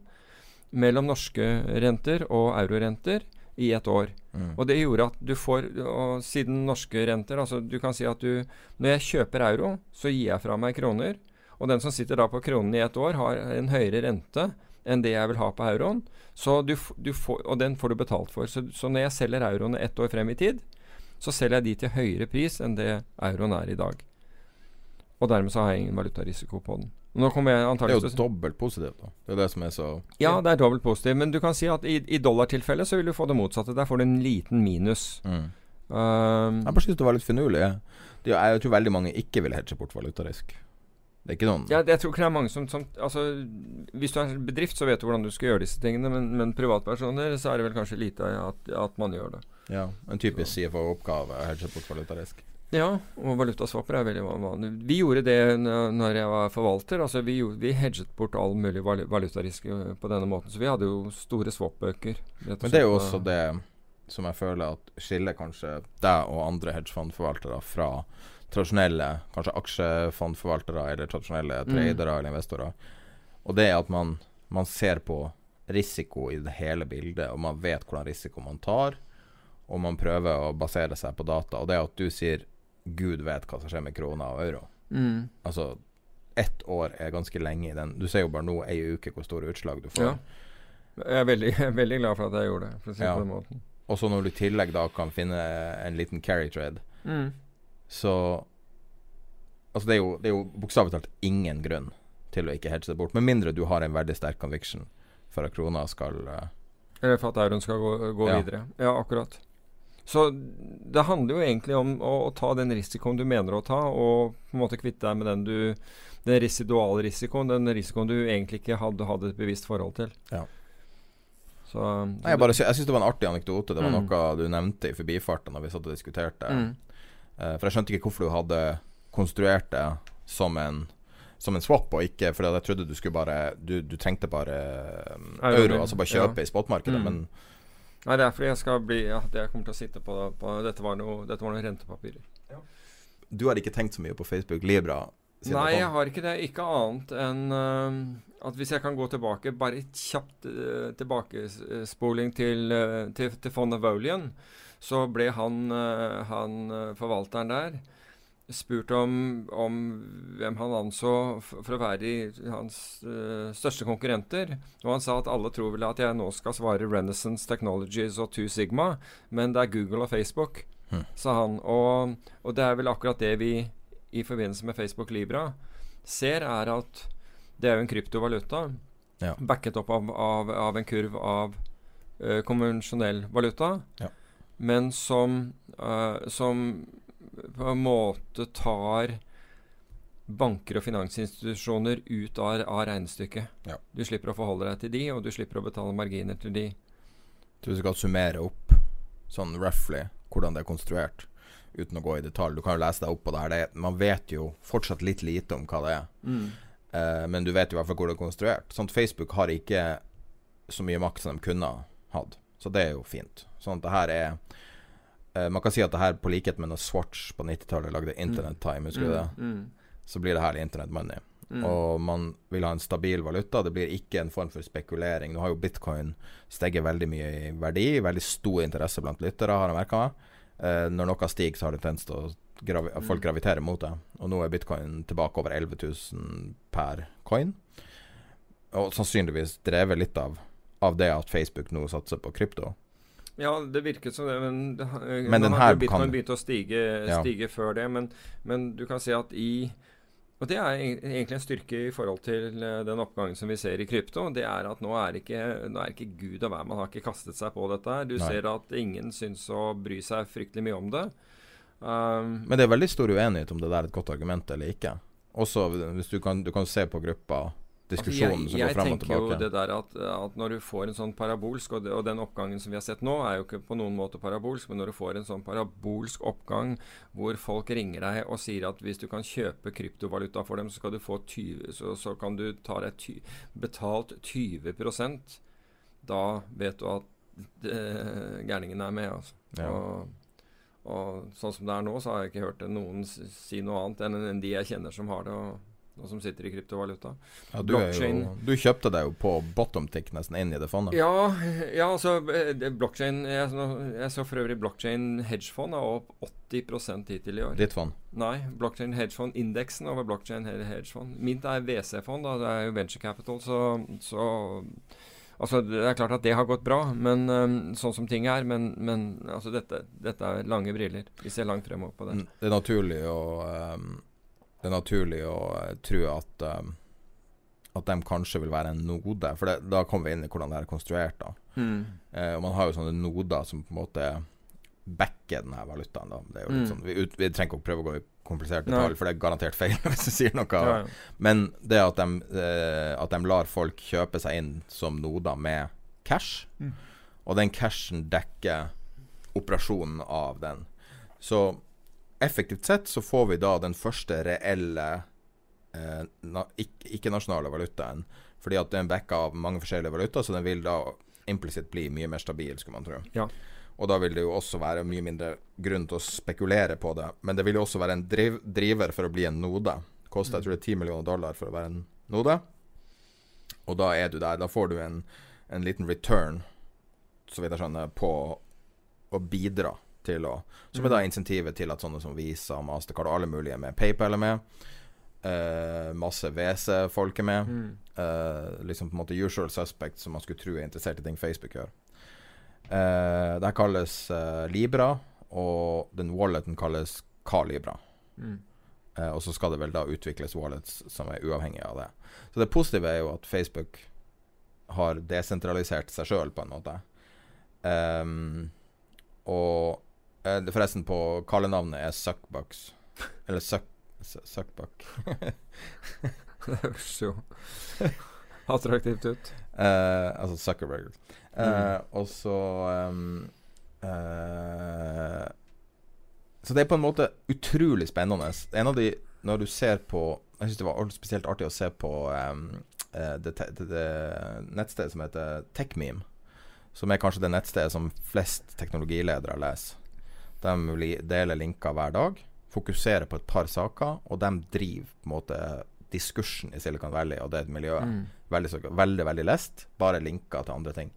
mellom norske renter og eurorenter i et år. Mm. Og det gjorde at du får og Siden norske renter altså Du kan si at du Når jeg kjøper euro, så gir jeg fra meg kroner. Og den som sitter da på kronen i et år, har en høyere rente enn det jeg vil ha på euroen. Så du, du får, og den får du betalt for. Så, så når jeg selger euroene ett år frem i tid, så selger jeg de til høyere pris enn det euroen er i dag. Og dermed så har jeg ingen valutarisiko på den. Nå kommer jeg det er jo dobbelt positivt, da. Det er det som er så Ja, det er dobbelt positivt. Men du kan si at i, i dollartilfellet så vil du få det motsatte. Der får du en liten minus. Mm. Um, jeg bare syns det var litt finurlig. Jeg. jeg tror veldig mange ikke vil hedge bort valutarisk. Det er ikke noen Ja, jeg tror ikke det er mange som, som Altså, hvis du er en bedrift, så vet du hvordan du skal gjøre disse tingene. Men, men privatpersoner, så er det vel kanskje lite at, at man gjør det. Ja, En typisk CFO-oppgave, hedge bort valutarisk. Ja, og valutaswapper er veldig vanlig. Vi gjorde det når jeg var forvalter. altså Vi, vi hedget bort all mulig valutarisk eh, på denne måten. Så vi hadde jo store swap-bøker. Men det er jo også det som jeg føler at skiller kanskje deg og andre hedgefondforvaltere fra tradisjonelle kanskje aksjefondforvaltere eller tradisjonelle mm. tradere mm. eller investorer. Og det er at man, man ser på risiko i det hele bildet, og man vet hvordan risiko man tar og man prøver å basere seg på data. Og det at du sier 'Gud vet hva som skjer med kroner og euro'. Mm. Altså, ett år er ganske lenge i den. Du ser jo bare nå ei uke hvor store utslag du får. Ja. Jeg er veldig, veldig glad for at jeg gjorde det, for å si ja. på den måten. Og så når du i tillegg da kan finne en liten carry trade, mm. Så Altså det er jo, det er jo bokstavelig talt ingen grunn til å ikke hedge det bort, med mindre du har en veldig sterk conviction for at krona skal uh, Eller for at euroen skal gå, gå Ja. videre. Ja, akkurat. Så det handler jo egentlig om å, å ta den risikoen du mener å ta, og på en måte kvitte deg med den du den residuale risikoen, den risikoen du egentlig ikke hadde, hadde et bevisst forhold til. Ja. Så, Nei, jeg, bare, jeg syns det var en artig anekdote. Det var Mm. noe du nevnte i forbifarten når vi satt og diskuterte. Mm. Eh, for jeg skjønte ikke hvorfor du hadde konstruert det som en som en swap, og ikke fordi jeg trodde du skulle bare Du, du trengte bare um, Euro, altså bare kjøpe ja. i spotmarkedet, Mm. men Nei, det er fordi jeg skal bli Ja, det jeg kommer til å sitte på, på Dette var noe, dette var noen rentepapirer. du har ikke tenkt så mye på Facebook Libra? Nei, jeg har ikke det. Ikke annet enn uh, at hvis jeg kan gå tilbake, bare et kjapt uh, tilbakespoling til, uh, til, til von Avolian, så ble han, øh, han øh, forvalteren der spurt om, om hvem han anså for å være i hans uh, største konkurrenter. Og han sa at alle tror vel at jeg nå skal svare Renaissance Technologies og Two Sigma, men det er Google og Facebook, Hmm. sa han. Og, og det er vel akkurat det vi i forbindelse med Facebook Libra ser, er at det er jo en kryptovaluta Ja. backet opp av, av, av en kurv av uh, konvensjonell valuta, Ja. Men som, uh, som på en måte tar banker og finansinstitusjoner ut av, av regnestykket. Ja. Du slipper å forholde deg til de, og du slipper å betale marginer til de. Så hvis du skal summere opp sånn roughly hvordan det er konstruert, uten å gå i detalj Du kan jo lese deg opp på det her. Det er, man vet jo fortsatt litt lite om hva det er. Eh, men du vet i hvert fall hvor det er konstruert. Sånn at Facebook har ikke så mye makt som de kunne hatt. Så det er jo fint. Sånn at det her er uh, Man kan si at det her på likhet med når Swatch på 90-tallet lagde Internet Time, husker du det? Mm. Så blir det her Internet Money. Mm. Og man vil ha en stabil valuta. Det blir ikke en form for spekulering. Nå har jo bitcoin steget veldig mye i verdi. Veldig stor interesse blant lyttere, har jeg merka meg. Eh, når noe stiger, så har det tendens til å gravi folk Mm. graviterer mot det. Og nå er bitcoin tilbake over 11 000 per coin. Og sannsynligvis drevet litt av, av det at Facebook nå satser på krypto. Ja, det virket som det, men, det, eh, Men den her bitcoin kan- begynt å stige, Ja. før det. Men, men du kan si at i Og det er egentlig en styrke i forhold til eh, den oppgangen som vi ser i krypto. Det er at nå er ikke, nå er ikke gud og hver. Man har ikke kastet seg på dette. Du Nei. ser at ingen syns å bry seg fryktelig mye om det. Um, Men det er veldig stor uenighet om det der er et godt argument eller ikke. Også hvis du kan, du kan se på gruppa diskusjonen Altså, som går frem og Jeg tenker jo det der at, at når du får en sånn parabolsk, og, det, og den oppgangen som vi har sett nå, er jo ikke på noen måte parabolsk, men når du får en sånn parabolsk oppgang hvor folk ringer deg og sier at hvis du kan kjøpe kryptovaluta for dem, så, skal du få 20, så, så kan du ta deg ty, betalt 20% Da vet du at gærningen er med. Altså. Ja. Og, og sånn som det er nå, så har jeg ikke hørt noen si noe annet enn enn de jeg kjenner som har det, og, og som sitter i kryptovaluta. Ja, du, jo, du kjøpte deg jo på bottom tick nesten inn i det fondet. Ja, ja altså eh, blockchain jeg, jeg så for øvrig blockchain hedgefond er opp 80 hittil i år. Ditt fond. Nei, blockchain hedgefond-indeksen over blockchain hedgefond. Mitt er WC-fond. Det er jo venture capital, så, så Altså, Det er klart at det har gått bra, men um, sånn som ting er. Men, men altså, dette, dette er lange briller. Vi ser langt fremover på det. Mm, Det er naturlig å ehm, Det er naturlig å eh, tro at um, At de kanskje vil være en node. For det, da kommer vi inn i hvordan det er konstruert. da Mm. eh, Og Man har jo sånne noder som på en måte backer denne valutaen. da Det er jo litt Mm. sånn Vi, ut, vi trenger ikke å prøve å gå i komplisert Nei. detalj, for det er garantert feil hvis du sier noe. Ja, ja. Men det at de, eh, at de lar folk kjøpe seg inn som noder med cash, Mm. og den cashen dekker operasjonen av den. Så effektivt sett så får vi da den første reelle eh, na, ikke- ikke-nasjonale valutaen. Fordi at den backer av mange forskjellige valutaer, så den vil da implisitt bli mye mer stabil, skulle man tro. Ja. Og da vil det jo også være mye mindre grunn til å spekulere på det. Men det vil jo også være en driv, driver for å bli en node. Koster jeg tror det er 10 millioner dollar for å være en node. Og da er du der. Da får du en, en liten return, så vidt jeg skjønner, på å bidra til å Som er da insentivet til at sånne som Visa, Mastercard og alle mulige med. PayPal er med. Uh, masse WC-folk er med. Mm. Uh, liksom på en måte usual suspect som man skulle tro er interessert i ting Facebook gjør. Uh, det her kalles eh, Libra, og den walleten kalles Calibra. Mm. Eh, og så skal det vel da utvikles wallets som er uavhengige av det. Så det positive er jo at Facebook har desentralisert seg sjøl, på en måte. Um, og eh, forresten, på kallenavnet er Suckbucks. Eller Suck, Suckbuck. det høres jo attraktivt ut. Uh, altså Zuckerberg. Uh, mm. Og så um, uh, Så det er på en måte utrolig spennende. En av de Når du ser på Jeg syns det var spesielt artig å se på um, det, det, det, nettstedet som heter TechMeme. Som er kanskje det nettstedet som flest teknologiledere leser. De deler linker hver dag, fokuserer på et par saker, og de driver på en måte diskursen i Silicon Valley og det miljøet. Mm. Veldig, veldig, veldig lest. Bare linker til andre ting.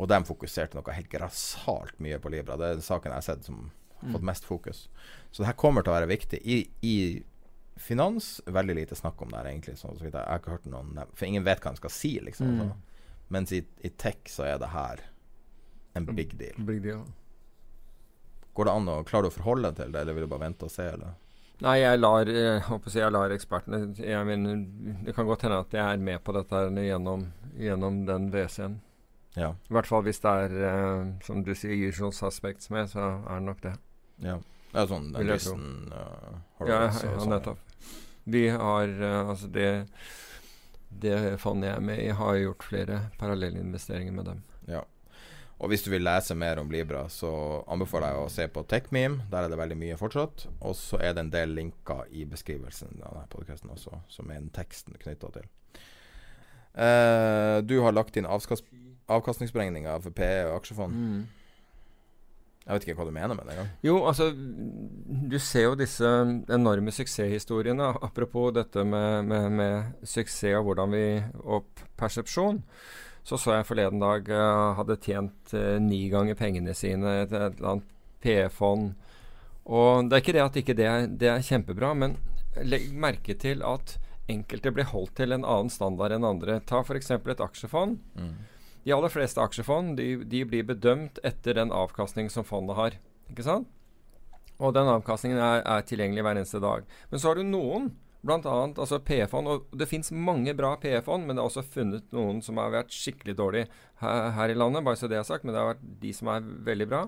Og de fokuserte noe helt grassat mye på Libra. Det er den saken jeg har sett som har fått mm. mest fokus. Så det her kommer til å være viktig. I, i finans veldig lite snakk om det her, egentlig. Så, så jeg har ikke hørt noen For ingen vet hva de skal si, liksom. Mm. Mens i, i, tech så er det her en big deal. Big deal. Går det an å klare å forholde deg til det, eller vil du bare vente og se? Eller? Nei, jeg lar, jeg, jeg lar ekspertene jeg mener, Det kan godt hende at jeg er med på dette gjennom, gjennom den WC-en. Ja. I hvert fall hvis det er, eh, som du sier, usual suspects med, så er det nok det. Ja. Det er sånn den listen uh, Ja, ja, ja sånn. nettopp. Vi har uh, Altså, det Det fondet jeg er med i, har gjort flere parallellinvesteringer med dem. Og hvis du vil lese mer om Libra, så anbefaler jeg å se på TechMeme. Der er det veldig mye fortsatt. Og så er det en del linker i beskrivelsen av denne podkasten også, som er den teksten knytta til. Uh, du har lagt inn avkastningsberegninger for PE og aksjefond. Mm. Jeg vet ikke hva du mener med det engang. Jo, altså Du ser jo disse enorme suksesshistoriene. Apropos dette med, med, med suksess og hvordan vi Og persepsjon. Så så jeg forleden dag uh, hadde tjent uh, ni ganger pengene sine, et, et eller annet PE-fond. Og det er ikke det at ikke det er, det er kjempebra, men legg merke til at enkelte blir holdt til en annen standard enn andre. Ta f.eks. et aksjefond. Mm. De aller fleste aksjefond de, de, blir bedømt etter den avkastning som fondet har. Ikke sant? Og den avkastningen er, er tilgjengelig hver eneste dag. Men så har du noen Blant annet altså PF-fond, Og det fins mange bra PF-fond, men det er også funnet noen som har vært skikkelig dårlige her, her, i landet. Bare så det er sagt, men det har vært de som er veldig bra.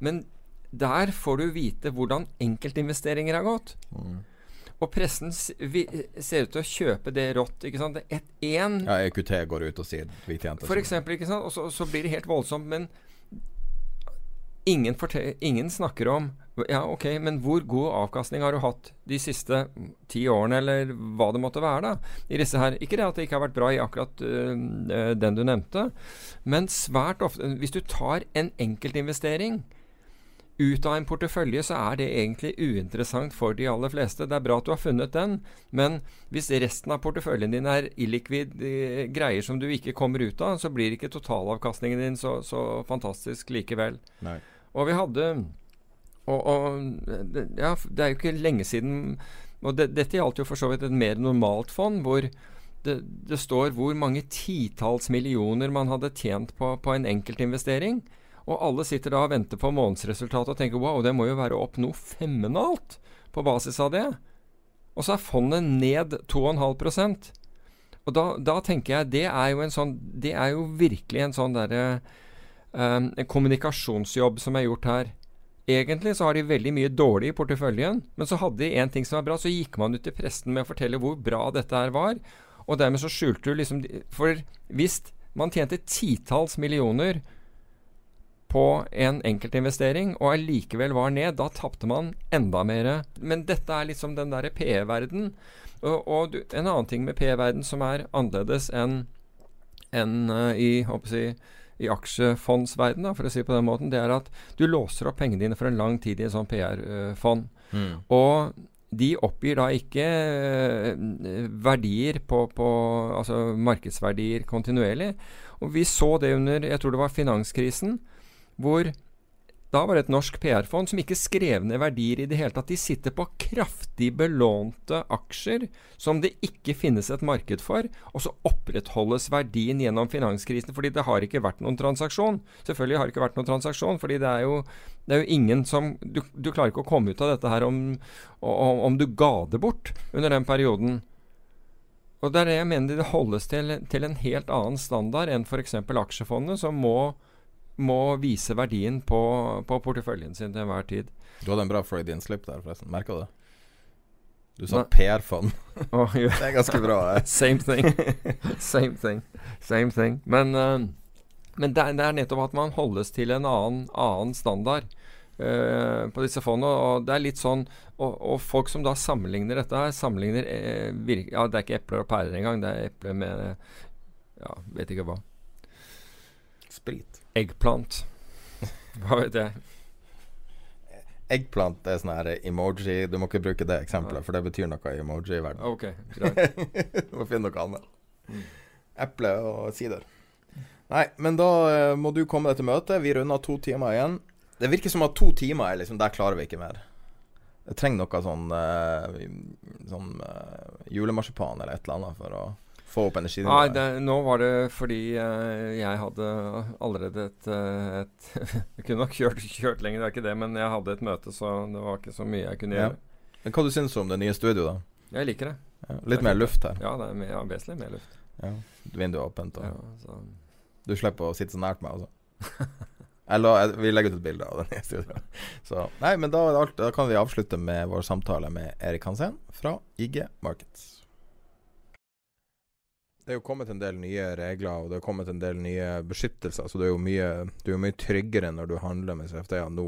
Men der får du vite hvordan enkeltinvesteringer har gått. Mm. Og pressen ser ut til å kjøpe det rått. ikke sant? Det er Et, en, ja, EQT går ut og sier vi tjente For eksempel, ikke sant? Og så, så blir det helt voldsomt. Men ingen, ingen snakker om ja, ok, men hvor god avkastning har du hatt de siste ti årene, eller hva det måtte være, da? I disse her. Ikke det at det ikke har vært bra i akkurat uh, den du nevnte, men svært ofte Hvis du tar en enkeltinvestering ut av en portefølje, så er det egentlig uinteressant for de aller fleste. Det er bra at du har funnet den, men hvis resten av porteføljen din er illikvid uh, greier som du ikke kommer ut av, så blir ikke totalavkastningen din så, så fantastisk likevel. Nei. Og vi hadde og, og ja, det er jo ikke lenge siden Og det, dette gjaldt jo for så vidt et mer normalt fond, hvor det, det står hvor mange titalls millioner man hadde tjent på, på en enkeltinvestering. Og alle sitter da og venter på månedsresultatet og tenker wow, det må jo være opp noe femmenalt på basis av det. Og så er fondet ned 2,5% Og da, da, tenker jeg det er jo en sånn Det er jo virkelig en sånn derre um, kommunikasjonsjobb som er gjort her. Egentlig så har de veldig mye dårlig i porteføljen, men så hadde de en ting som var bra. Så gikk man ut til presten med å fortelle hvor bra dette her var. Og dermed så skjulte du liksom For hvis man tjente titalls millioner på en enkeltinvestering og allikevel var ned, da tapte man enda mer. Men dette er liksom den derre PE-verden. Og, og du, en annen ting med PE-verden som er annerledes enn en, uh, i håper jeg, i aksjefondsverdenen, for å si det på den måten, det er at du låser opp pengene dine for en lang tid i en sånn PR-fond. Mm. Og de oppgir da ikke uh, verdier på, på, Altså markedsverdier kontinuerlig. Og vi så det under jeg tror det var finanskrisen, hvor Da var det et norsk PR-fond som ikke skrev ned verdier i det hele tatt. De sitter på kraftig belånte aksjer som det ikke finnes et marked for, og så opprettholdes verdien gjennom finanskrisen fordi det har ikke vært noen transaksjon. Selvfølgelig har det ikke vært noen transaksjon, fordi det er jo, det er jo ingen som du, du, klarer ikke å komme ut av dette her om, om, om du ga det bort under den perioden. Og det er det jeg mener det holdes til, til en helt annen standard enn f.eks. aksjefondet, som må må vise verdien på, på, porteføljen sin til enhver tid. Du hadde en bra Freudian slip der, forresten. Merka du det? Du sa PR-fond. Oh, det er ganske bra. Eh. Same thing. Same thing. Same thing. Men, uh, men det, er, det, er, nettopp at man holdes til en annen, annen standard uh, på disse fondene. Og det er litt sånn Og, og folk som da sammenligner dette her, sammenligner uh, virke, Ja, det er ikke epler og pærer engang. Det er epler med Ja, vet ikke hva. Sprit. Eggplant. Hva vet jeg. Eggplant er sånn her emoji. Du må ikke bruke det eksempelet, for det betyr noe i emoji-verden. Ok, greit. du må finne noe annet. Mm. Eple og sider. Nei, men da uh, må du komme deg til møte. Vi runder to timer igjen. Det virker som at to timer er liksom Der klarer vi ikke mer. Jeg trenger noe sånn, uh, sånn uh, julemarsipan eller et eller annet for å få opp energien? Nei, nå var det fordi uh, jeg hadde allerede et, uh, et Jeg kunne nok kjørt, kjørt, lenger, det er ikke det, men jeg hadde et møte, så det var ikke så mye jeg kunne gjøre. Ja. Men Hva du syns du om det nye studioet, da? Jeg liker det. Ja, litt mer luft her? Ja, det er mer, ja, vesentlig mer luft. Ja, Vinduet er åpent, og du slipper å sitte så nært meg, altså? Eller vi legger ut et bilde av det nye studioet. Så, nei, men da, da, kan vi avslutte med vår samtale med Erik Hansen fra IG Markets. Det er jo kommet en del nye regler og det er kommet en del nye beskyttelser. Så du er jo mye, du er mye tryggere når du handler med CFD-er nå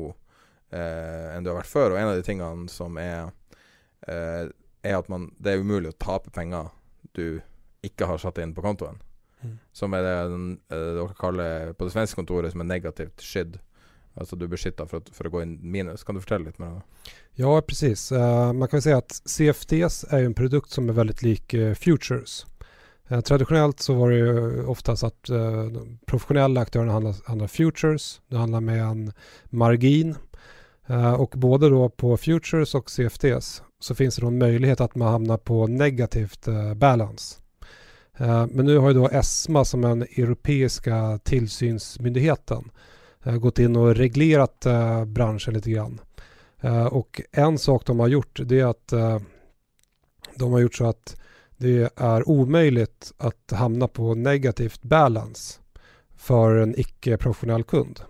eh, enn du har vært før. Og en av de tingene som er, eh, er at man, det er umulig å tape penger du ikke har satt inn på kontoen. Mm. Som er det eh, dere kaller på det svenske kontoret som er negativt skydd. Altså du er beskytta for, for, å gå inn minus. Kan du fortelle litt mer om det? Ja, precis. Uh, man kan si at CFDs jo en produkt som er veldig lik uh, futures. Eh, traditionellt så var det ju oftast att eh, professionella aktörerna handlar, handlar futures, det handlar med en margin eh, och både då på futures och CFDs så finns det då en möjlighet att man hamnar på negativt eh, balance. Eh, men nu har ju då ESMA som den europeiska tillsynsmyndigheten eh, gått in och reglerat branschen lite grann. och en sak de har gjort det är att de har gjort så att det er umulig å havne på negativt balance for en ikke-professionell kund.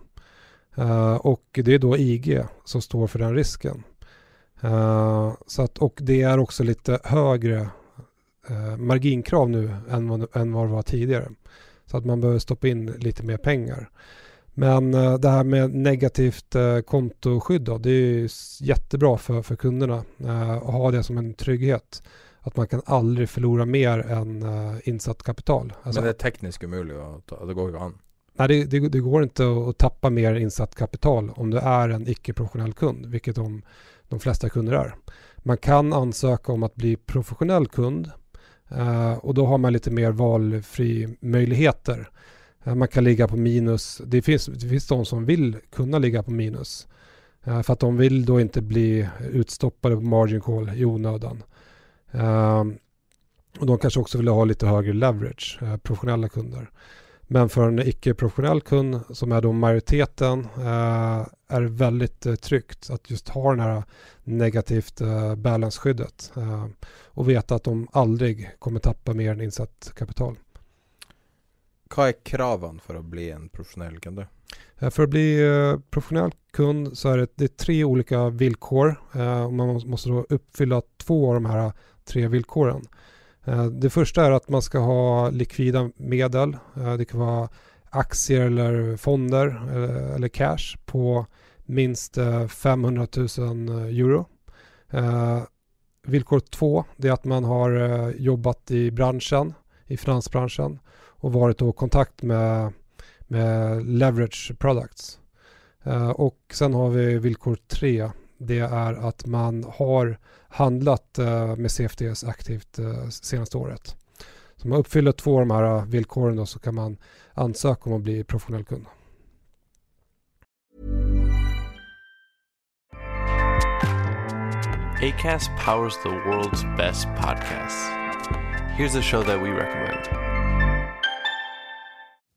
Uh, og det er da IG som står for den risken. Uh, så att, och det er også litt høyere uh, marginkrav nu enn hva det var tidligere. Så at man bør stoppe in litt mer penger. Men det her med negativt kontoskydd då, det är jättebra for, for kunderna å ha det som en trygghet att man kan aldri förlora mer enn uh, insatt kapital. Altså, Men det er teknisk umulig? Å det går ikke an? Nei, det, det, det, går ikke å tappe mer insatt kapital om du er en ikke-professionell kund, vilket de, de fleste kunder er. Man kan ansøke om å bli professionell kund uh, og da har man litt mer valfri muligheter. Uh, man kan ligge på minus. Det finnes, det finns de som vil kunne ligge på minus. for at de vil da ikke bli utstoppade på margin call i onödan. Ehm, och de kanske också ville ha lite högre leverage, uh, professionella kunder. Men för en icke-professionell kund som är då majoriteten uh, är det väldigt uh, tryggt att just ha den här negativt uh, balance-skyddet och veta att de aldrig kommer tappa mer än insatt kapital. Hva er kraven for å bli en profesjonell kund? For å bli profesjonell kund så er det, det är tre olika villkor. Man måste då uppfylla två av de här tre villkoren. Eh, det første er at man skal ha likvida medel. Eh, det kan være aktier eller fonder eh, eller cash på minst 500 000 euro. Vilkår två er at man har jobbat i bransjen, i finansbransjen og vært i kontakt med, med leverage products. Og sen har vi vilkår tre det er at man har handlet eh, med CFDs aktivt eh, det seneste året. Så man oppfyller to av de her eh, vilkårene, så kan man ansøke om å bli profesjonell kunde. ACAST powers the world's best podcasts. Here's a show that we recommend.